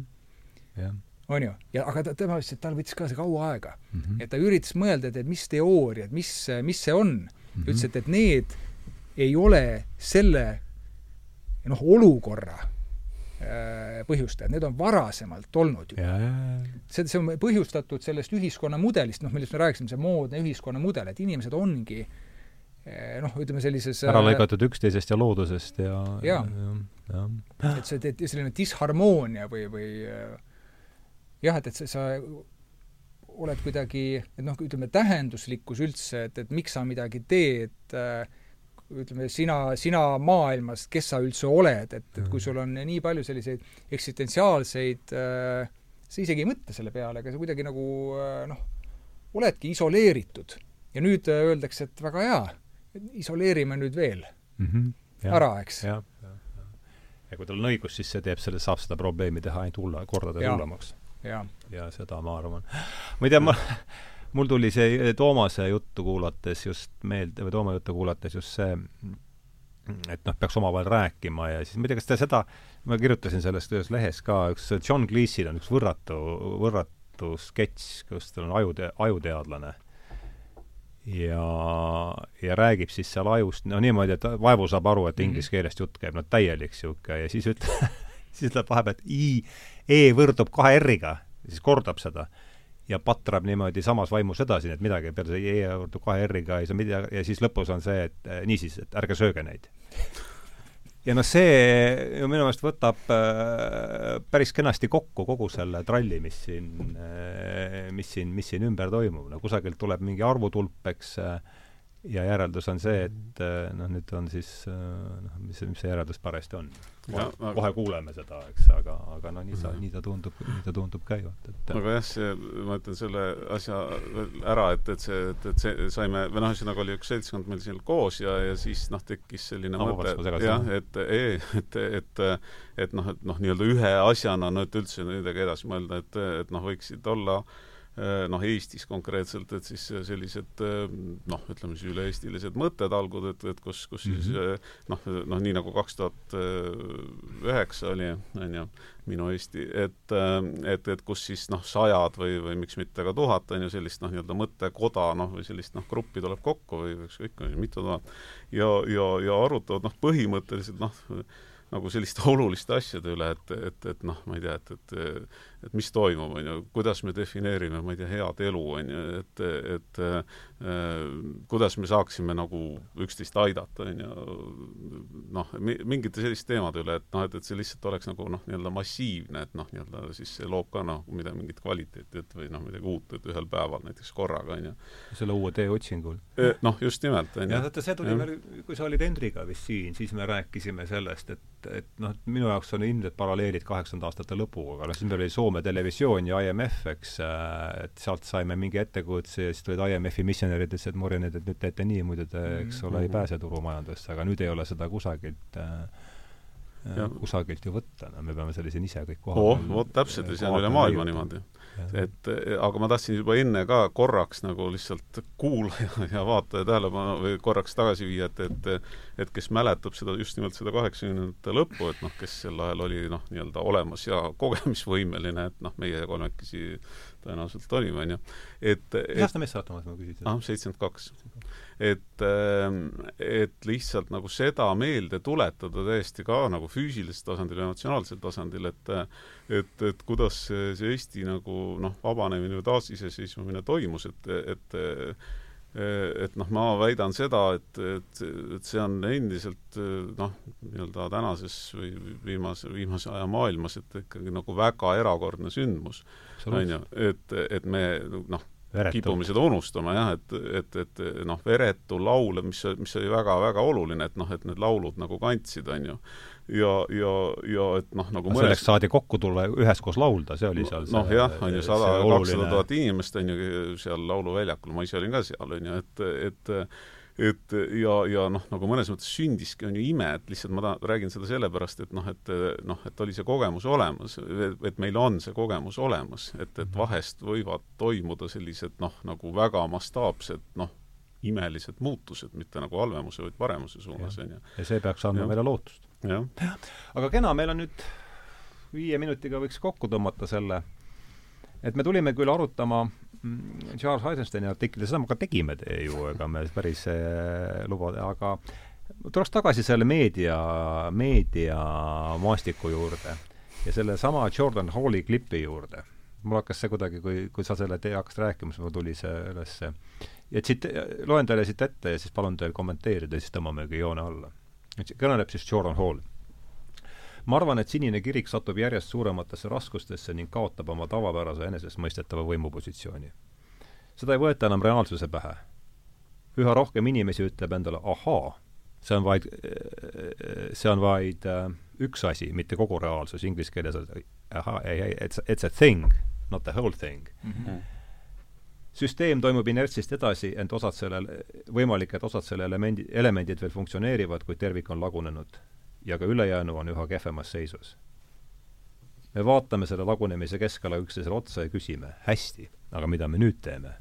jah. on ju. ja aga ta, tema ütles, et tal võttis ka see kaua aega mm. -hmm. et ta üritas mõelda, et, et mis teooriad, mis, mis see on mm. -hmm. ütles, et, need ei ole selle noh, olukorra äh, põhjustajad, need on varasemalt olnud juba. ja, ja, ja. see, see on põhjustatud sellest ühiskonnamudelist, noh, millest me rääkisime, see moodne ühiskonnamudel, et inimesed ongi eh, noh, ütleme sellises ära lõigatud üksteisest ja loodusest ja Jaa. ja, ja. et see, et selline disharmoonia või, või jah, et, et sa, sa oled kuidagi, et noh, ütleme, tähenduslikkus üldse, et, et miks sa midagi teed äh, ütleme, sina, sina maailmas, kes sa üldse oled, et, et kui sul on nii palju selliseid eksistentsiaalseid äh, sa isegi ei mõtle selle peale, aga sa kuidagi nagu äh, noh, oledki isoleeritud. ja nüüd äh, öeldakse, et väga hea, isoleerime nüüd veel mm -hmm. ja, ära, eks. jah, jah, jah. ja kui tal on õigus, siis see teeb selle, saab seda probleemi teha ainult hulla, kordades Jaa. hullemaks. Jaa. ja seda ma arvan. ma ei tea, ma mul tuli see Toomase juttu kuulates just meelde, või Toome juttu kuulates just see, et noh, peaks omavahel rääkima ja siis ma ei tea, kas te seda, ma kirjutasin sellest ühes lehes ka, üks John Cleese'il on üks võrratu, võrratu sketš, kus tal on ajute-, ajuteadlane. ja, ja räägib siis seal ajust, no niimoodi, et vaevu saab aru, et inglise Mhm. keelest jutt käib, no täielik niisugune ja siis ütleb siis ütleb vahepeal, et i, e võrdub kahe r-iga, siis kordab seda ja patrab niimoodi samas vaimus edasi, nii et midagi peale see e võrdub kahe r-iga ei saa midagi ja siis lõpus on see, et eh, niisiis, et ärge sööge neid. ja noh, see ju minu meelest võtab äh, päris kenasti kokku kogu selle tralli, mis siin äh,, mis siin, mis siin ümber toimub, no kusagilt tuleb mingi arvutulp, eks äh, ja järeldus on see, et äh, noh, nüüd on siis äh, noh, mis, mis see järeldus parajasti on? aga- kohe kuuleme seda, eks, aga, aga no nii ta, Mhm. nii ta tundub, nii ta tundub käivat, et aga jah, see, ma ütlen selle asja veel ära, et, et see, et, et see saime, või noh, ühesõnaga oli üks seltskond meil siin koos ja, ja siis noh, tekkis selline Ah, mõte, ma segasin. jah, et, et, et, et, et noh, et noh, nii-öelda ühe asjana, no et üldse midagi edasi mõelda, et, et noh, võiksid olla eh, noh, Eestis konkreetselt, et siis sellised eh, noh, ütleme siis üle-eestilised mõttetalgud, et, et kus, kus mm -hmm. siis eh, noh, noh nii nagu kaks tuhat üheksa oli, on ju, minu Eesti, et, et, et kus siis noh, sajad või, või miks mitte ka tuhat, on ju, sellist noh, nii-öelda mõttekoda, noh, või sellist noh, gruppi tuleb kokku või ükskõik, mitu tuhat, ja, ja, ja arutavad noh, põhimõtteliselt noh, nagu selliste oluliste asjade üle, et, et, et noh, ma ei tea, et, et et mis toimub, on ju, kuidas me defineerime, ma ei tea, head elu, on ju, et, et äh, kuidas me saaksime nagu üksteist aidata, on ju, noh, mingite selliste teemade üle, et noh, et, et see lihtsalt oleks nagu noh, nii-öelda massiivne, et noh, nii-öelda siis see loob ka noh, mida, mingit kvaliteeti, et või noh, midagi uut, et ühel päeval näiteks korraga, on ju. selle uue tee otsingul. noh, just nimelt, on ju. jah, vaata see tuli meil, kui sa olid Hendriga vist siin, siis me rääkisime sellest, et, et noh, minu jaoks on ilmselt paralleelid kaheksakümnenda aastate lõpuga, aga noh, siis meil oli Soome televisioon ja IMF, eks, et sealt saime mingi ettekujutuse ja siis tulid IMF-i missionärid, ütlesid, et morjenid, et nüüd teete nii, muidu te, eks ole, ei Mhm. pääse turumajandusse, aga nüüd ei ole seda kusagilt äh, Jah. kusagilt ju võtta, no me peame selle siin ise kõik oh, koha vot täpselt ja see on üle maailma niimoodi. Et eh, aga ma tahtsin juba enne ka korraks nagu lihtsalt kuulaja ja vaataja tähelepanu või korraks tagasi viia, et, et et kes mäletab seda, just nimelt seda kaheksakümnendate lõppu, et noh, kes sel ajal oli noh, nii-öelda olemas ja kogemisvõimeline, et noh, meie kolmekesi tõenäoliselt olime, on ju. et, mis aasta mees sa oled, Toomas, ma küsisin? ah, seitsekümmend kaks. Et, et lihtsalt nagu seda meelde tuletada täiesti ka nagu füüsilisel tasandil, emotsionaalsel tasandil, et et, et kuidas see, see Eesti nagu noh, vabanemine või taasiseseisvumine toimus, et, et et noh, ma väidan seda, et, et, et see on endiselt noh, nii-öelda tänases või viimase, viimase aja maailmas, et ikkagi nagu väga erakordne sündmus, on ju, et, et me noh, kipume seda unustama jah, et, et, et noh, veretu laul, mis, mis oli väga-väga oluline, et noh, et need laulud nagu kandsid, on ju. ja, ja, ja et noh, nagu mõnes selleks saadi kokku tulla ja üheskoos laulda, see oli seal noh jah, on ju, sada, kakssada tuhat inimest on ju seal lauluväljakul, ma ise olin ka seal, on ju, et, et et ja, ja noh, nagu mõnes mõttes sündiski, on ju ime, et lihtsalt ma ta-, räägin seda sellepärast, et noh, et noh, et oli see kogemus olemas, et meil on see kogemus olemas, et, et vahest võivad toimuda sellised noh, nagu väga mastaapsed noh, imelised muutused, mitte nagu halvemuse, vaid paremuse suunas, on ju. ja see peaks andma meile lootust. jah. aga kena, meil on nüüd viie minutiga võiks kokku tõmmata selle, et me tulime küll arutama Charles Eisensteini artikli, seda me ka tegime ju, ega me päris äh, luba, aga tuleks tagasi selle meedia, meediamaastiku juurde ja sellesama Jordan Halli klipi juurde. mul hakkas see kuidagi, kui, kui sa selle tee hakkasid rääkima, siis mul tuli see ülesse. ja siit, loen teile siit ette ja siis palun teil kommenteerida ja siis tõmbamegi joone alla. kõneleb siis Jordan Hall ma arvan, et sinine kirik satub järjest suurematesse raskustesse ning kaotab oma tavapärase enesestmõistetava võimupositsiooni. seda ei võeta enam reaalsuse pähe. üha rohkem inimesi ütleb endale ahaa, see on vaid, see on vaid äh, üks asi, mitte kogu reaalsus, inglise keeles on ahaa, ei, ei, it's, it's a thing, not the whole thing mm. -hmm. süsteem toimub inertsist edasi, ent osad sellel, võimalik, et osad selle elemendi, elemendid veel funktsioneerivad, kuid tervik on lagunenud ja ka ülejäänu on üha kehvemas seisus. me vaatame selle lagunemise keskala üksteisele otsa ja küsime, hästi, aga mida me nüüd teeme?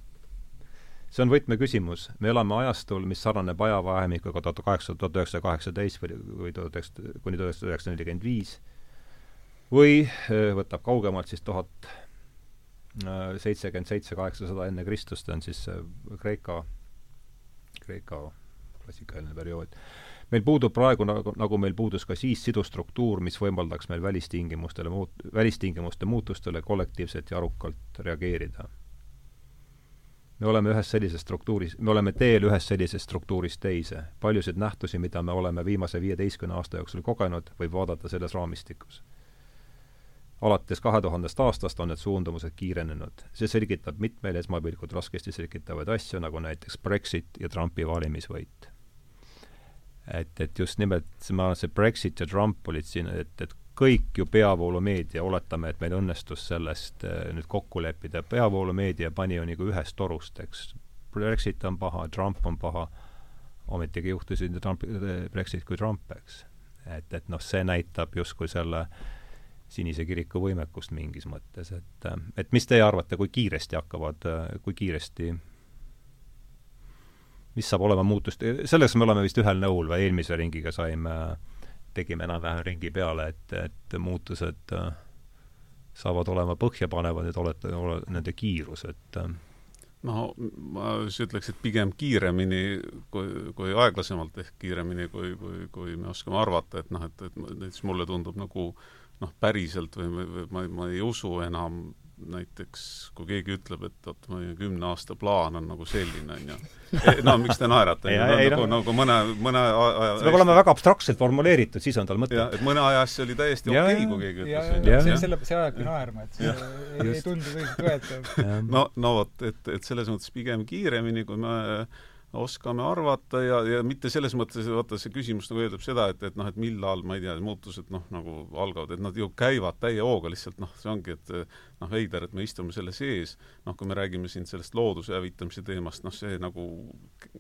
see on võtmeküsimus, me elame ajastul, mis sarnaneb ajavahemikuga tuhat kaheksasada, tuhat üheksasada kaheksateist või, või tuhat üheksasada, kuni tuhat üheksasada nelikümmend viis, või võtab kaugemalt siis tuhat seitsekümmend seitse, kaheksasada enne Kristust on siis Kreeka Kreeka klassikaline periood. Meil puudub praegu, nagu, nagu meil puudus ka siis sidustruktuur, mis võimaldaks meil välistingimustele muut-, välistingimuste muutustele kollektiivselt ja arukalt reageerida. me oleme ühes sellises struktuuris, me oleme teel ühest sellisest struktuurist teise. paljusid nähtusi, mida me oleme viimase viieteistkümne aasta jooksul kogenud, võib vaadata selles raamistikus alates kahe tuhandest aastast on need suundumused kiirenenud. see selgitab mitmeid esmapilgul raskesti selgitavaid asju, nagu näiteks Brexit ja Trumpi valimisvõit. Et, et just nimelt ma arvan, see Brexit ja Trump olid siin, et, et kõik ju peavoolumeedia, oletame, et meil õnnestus sellest äh, nüüd kokku leppida, peavoolumeedia pani ju nagu ühest torust, eks. Brexit on paha, Trump on paha, ometigi juhtusid Trump, Brexit kui Trump, eks. et, et noh, see näitab justkui selle äh, Sinise kiriku võimekust mingis mõttes, et, et mis teie arvate, kui kiiresti hakkavad, kui kiiresti mis saab olema muutust, selles me oleme vist ühel nõul või eelmise ringiga saime, tegime enam-vähem ringi peale, et, et muutused saavad olema põhjapanevad, et olete, ole, nende kiirus, et no ma siis ütleks, et pigem kiiremini kui, kui aeglasemalt ehk kiiremini, kui, kui, kui me oskame arvata, et noh, et, et näiteks mulle tundub nagu noh, päriselt või, või ma, ma ei usu enam näiteks, kui keegi ütleb, et oot, meie kümne aasta plaan on nagu selline, on ju. no miks te naerate? No, nagu, nagu mõne, mõne aja see peab olema väga abstraktselt formuleeritud, siis on tal mõte. et mõne aja asja oli täiesti okei okay,, kui keegi ütles. see, selle, see ajabki naerma, et see ei, ei tundu tõsiseltvõetav. no, no vot, et, et selles mõttes pigem kiiremini, kui me oskame arvata ja, ja mitte selles mõttes, vaata see küsimus nagu eeldab seda, et, et noh, et millal, ma ei tea, muutused noh, nagu algavad, et nad ju käivad täie hooga, lihtsalt noh, see ongi, et noh, veider, et me istume selle sees, noh, kui me räägime siin sellest looduse hävitamise teemast, noh, see nagu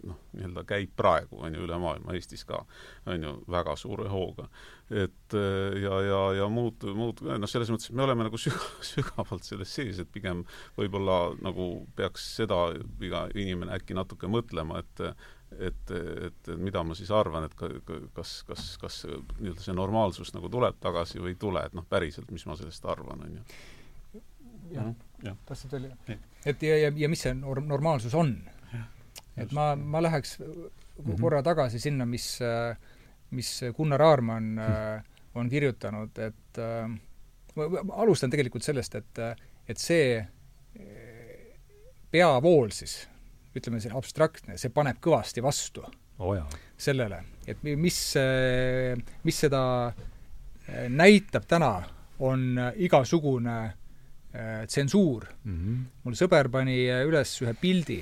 noh, nii-öelda käib praegu, on ju, üle maailma, Eestis ka, on ju, väga suure hooga. et ja, ja, ja muud, muud, noh, selles mõttes, et me oleme nagu süga-, sügavalt selles sees, et pigem võib-olla nagu peaks seda iga inimene äkki natuke mõtlema, et et, et mida ma siis arvan, et kas, kas, kas nii-öelda see normaalsus nagu tuleb tagasi või ei tule, et noh, päriselt, mis ma sellest arvan, on ju jah, tahtsid veel? et ja, ja, ja mis see norm-, normaalsus on? et ma, ma läheks -hmm. korra tagasi sinna, mis, mis Gunnar Aarmann mm -hmm. on kirjutanud, et ma alustan tegelikult sellest, et, et see peavool siis, ütleme, see abstraktne, see paneb kõvasti vastu oh sellele, et mis, mis seda näitab täna, on igasugune Äh, tsensuur mm. -hmm. mul sõber pani äh, üles ühe pildi,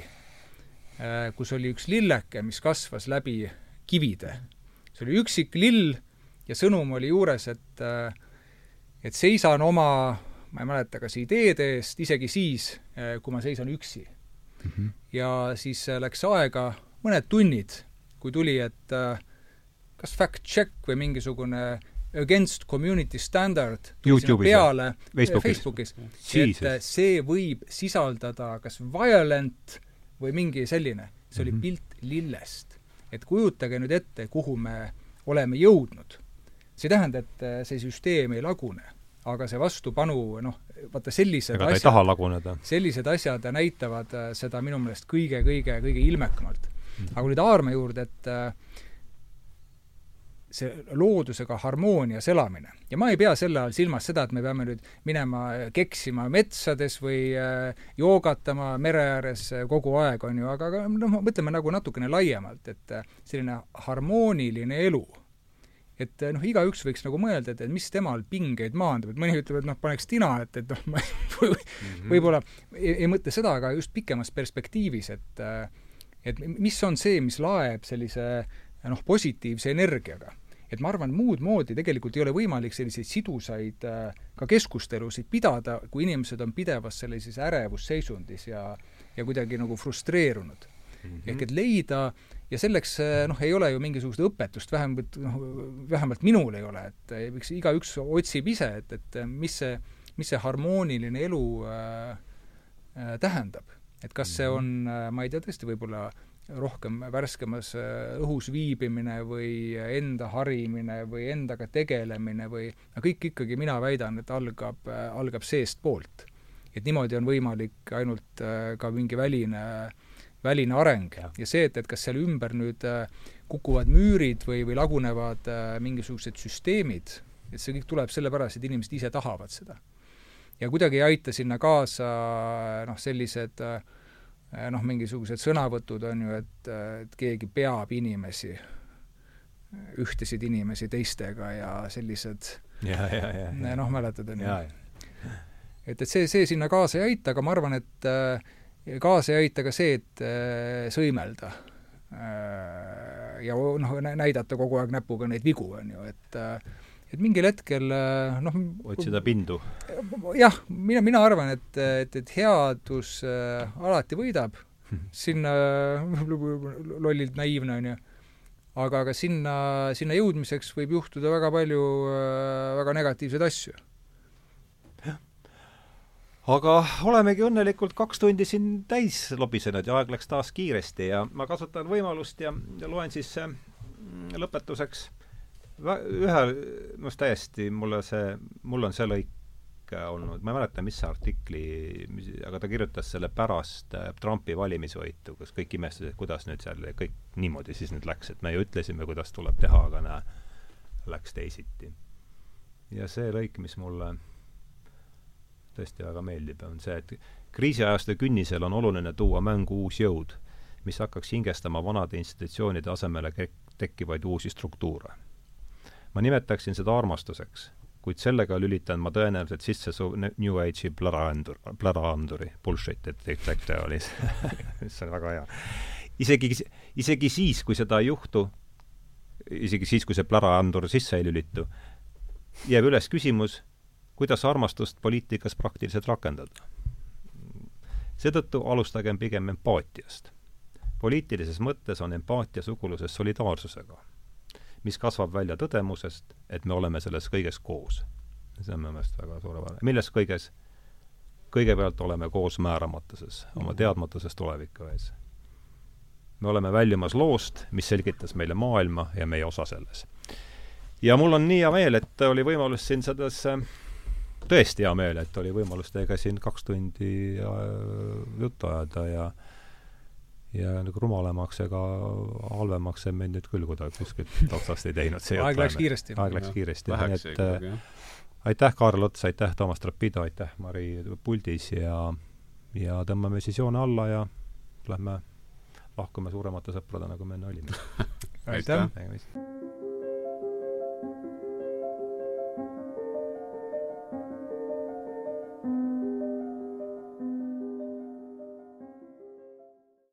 äh, kus oli üks lilleke, mis kasvas läbi kivide. see oli üksik lill ja sõnum oli juures, et et seisan oma, ma ei mäleta, kas ideede eest, isegi siis, kui ma seisan üksi mm. -hmm. ja siis läks aega mõned tunnid, kui tuli, et kas fact check või mingisugune Against Community Standard sinna peale Facebookis, Facebookis, et äh, see võib sisaldada kas violent või mingi selline, see oli mm -hmm. pilt lillest. et kujutage nüüd ette, kuhu me oleme jõudnud. see ei tähenda, et äh, see süsteem ei lagune, aga see vastupanu, noh, vaata sellised ega ta ei taha laguneda. sellised asjad näitavad seda minu meelest kõige, kõige, kõige ilmekamalt. -hmm. aga kui nüüd Aarma juurde, et äh, see loodusega harmoonias elamine. ja ma ei pea selle all silmas seda, et me peame nüüd minema keksima metsades või äh, joogatama mere ääres äh, kogu aeg, on ju, aga, aga noh, mõtleme nagu natukene laiemalt, et äh, selline harmooniline elu et noh, igaüks võiks nagu mõelda, et, et mis temal pingeid maandab, et mõni ütleb, et noh, paneks tina, et, et noh, ma või, mhm. võib-olla ei, ei mõtle seda, aga just pikemas perspektiivis, et et mis on see, mis laeb sellise noh, positiivse energiaga et ma arvan, muud moodi tegelikult ei ole võimalik selliseid sidusaid äh, ka keskustelusid pidada, kui inimesed on pidevas sellises ärevusseisundis ja ja kuidagi nagu frustreerunud mm. -hmm. ehk et leida ja selleks äh, noh, ei ole ju mingisugust õpetust, vähemalt noh, vähemalt minul ei ole, et eks igaüks otsib ise, et, et mis see, mis see harmooniline elu äh, äh, tähendab. et kas see mhm. on, äh, ma ei tea, tõesti võib-olla rohkem värskemas äh, õhus viibimine või enda harimine või endaga tegelemine või no kõik ikkagi, mina väidan, et algab, äh, algab seestpoolt. et niimoodi on võimalik ainult äh, ka mingi väline väline areng ja, ja see, et, et kas seal ümber nüüd kukuvad müürid või, või lagunevad mingisugused süsteemid, et see kõik tuleb sellepärast, et inimesed ise tahavad seda. ja kuidagi ei aita sinna kaasa noh, sellised äh, noh, mingisugused sõnavõtud on ju, et, et keegi peab inimesi, ühtesid inimesi teistega ja sellised ja, ja, ja, ja. noh, mäletad, on ju. et, et see, see sinna kaasa ei aita, aga ma arvan, et kaasa ei aita ka see, et sõimelda ja noh, näidata kogu aeg näpuga neid vigu, on ju, et et mingil hetkel noh otsida pindu? jah, mina, mina arvan, et, et, et headus äh, alati võidab, sinna lollilt naiivne, on ju, aga, aga sinna, sinna jõudmiseks võib juhtuda väga palju äh, väga negatiivseid asju. Aga olemegi õnnelikult kaks tundi siin täis lobisenud ja aeg läks taas kiiresti ja ma kasutan võimalust ja, ja loen siis mm, lõpetuseks ühe, minu arust täiesti mulle see, mul on see lõik olnud, ma ei mäleta, mis artikli, aga ta kirjutas selle pärast äh, Trumpi valimisvõitu, kus kõik imestasid, kuidas nüüd seal kõik niimoodi siis nüüd läks, et me ju ütlesime, kuidas tuleb teha, aga näe, läks teisiti. ja see lõik, mis mulle tõesti väga meeldib, on see, et kriisiajastu künnisel on oluline tuua mängu uus jõud, mis hakkaks hingestama vanade institutsioonide asemele tekkivaid uusi struktuure. Ma nimetaksin seda armastuseks, kuid sellega lülitan ma tõenäoliselt sisse su New Age'i plaraandur, plaraanduri, bullshit, et detector oli see on väga hea. isegi, isegi siis, kui seda ei juhtu, isegi siis, kui see plaraandur sisse ei lülitu, jääb üles küsimus, kuidas armastust poliitikas praktiliselt rakendada. seetõttu alustagem pigem empaatiast. poliitilises mõttes on empaatia suguluses solidaarsusega, mis kasvab välja tõdemusest, et me oleme selles kõiges koos. see on minu meelest väga suurepärane. milles kõiges? kõigepealt oleme koos määramatuses, oma mhm. teadmatuses tuleviku ees. me oleme väljumas loost, mis selgitas meile maailma ja meie osa selles. ja mul on nii hea meel, et oli võimalus siin selles tõesti hea meel, et oli võimalus teiega siin kaks tundi äh, juttu ajada ja ja nagu rumalamaks ega halvemaks see meid nüüd küll kuidagi kuskilt otsast ei teinud. aeg läks kiiresti. aeg läks kiiresti, nii et äh, aitäh, Kaarel Ots, aitäh, Toomas Trapido, aitäh, Mari puldis ja ja tõmbame siis joone alla ja lähme lahkume suuremate sõpradena, kui me enne olime aitäh, aitäh.!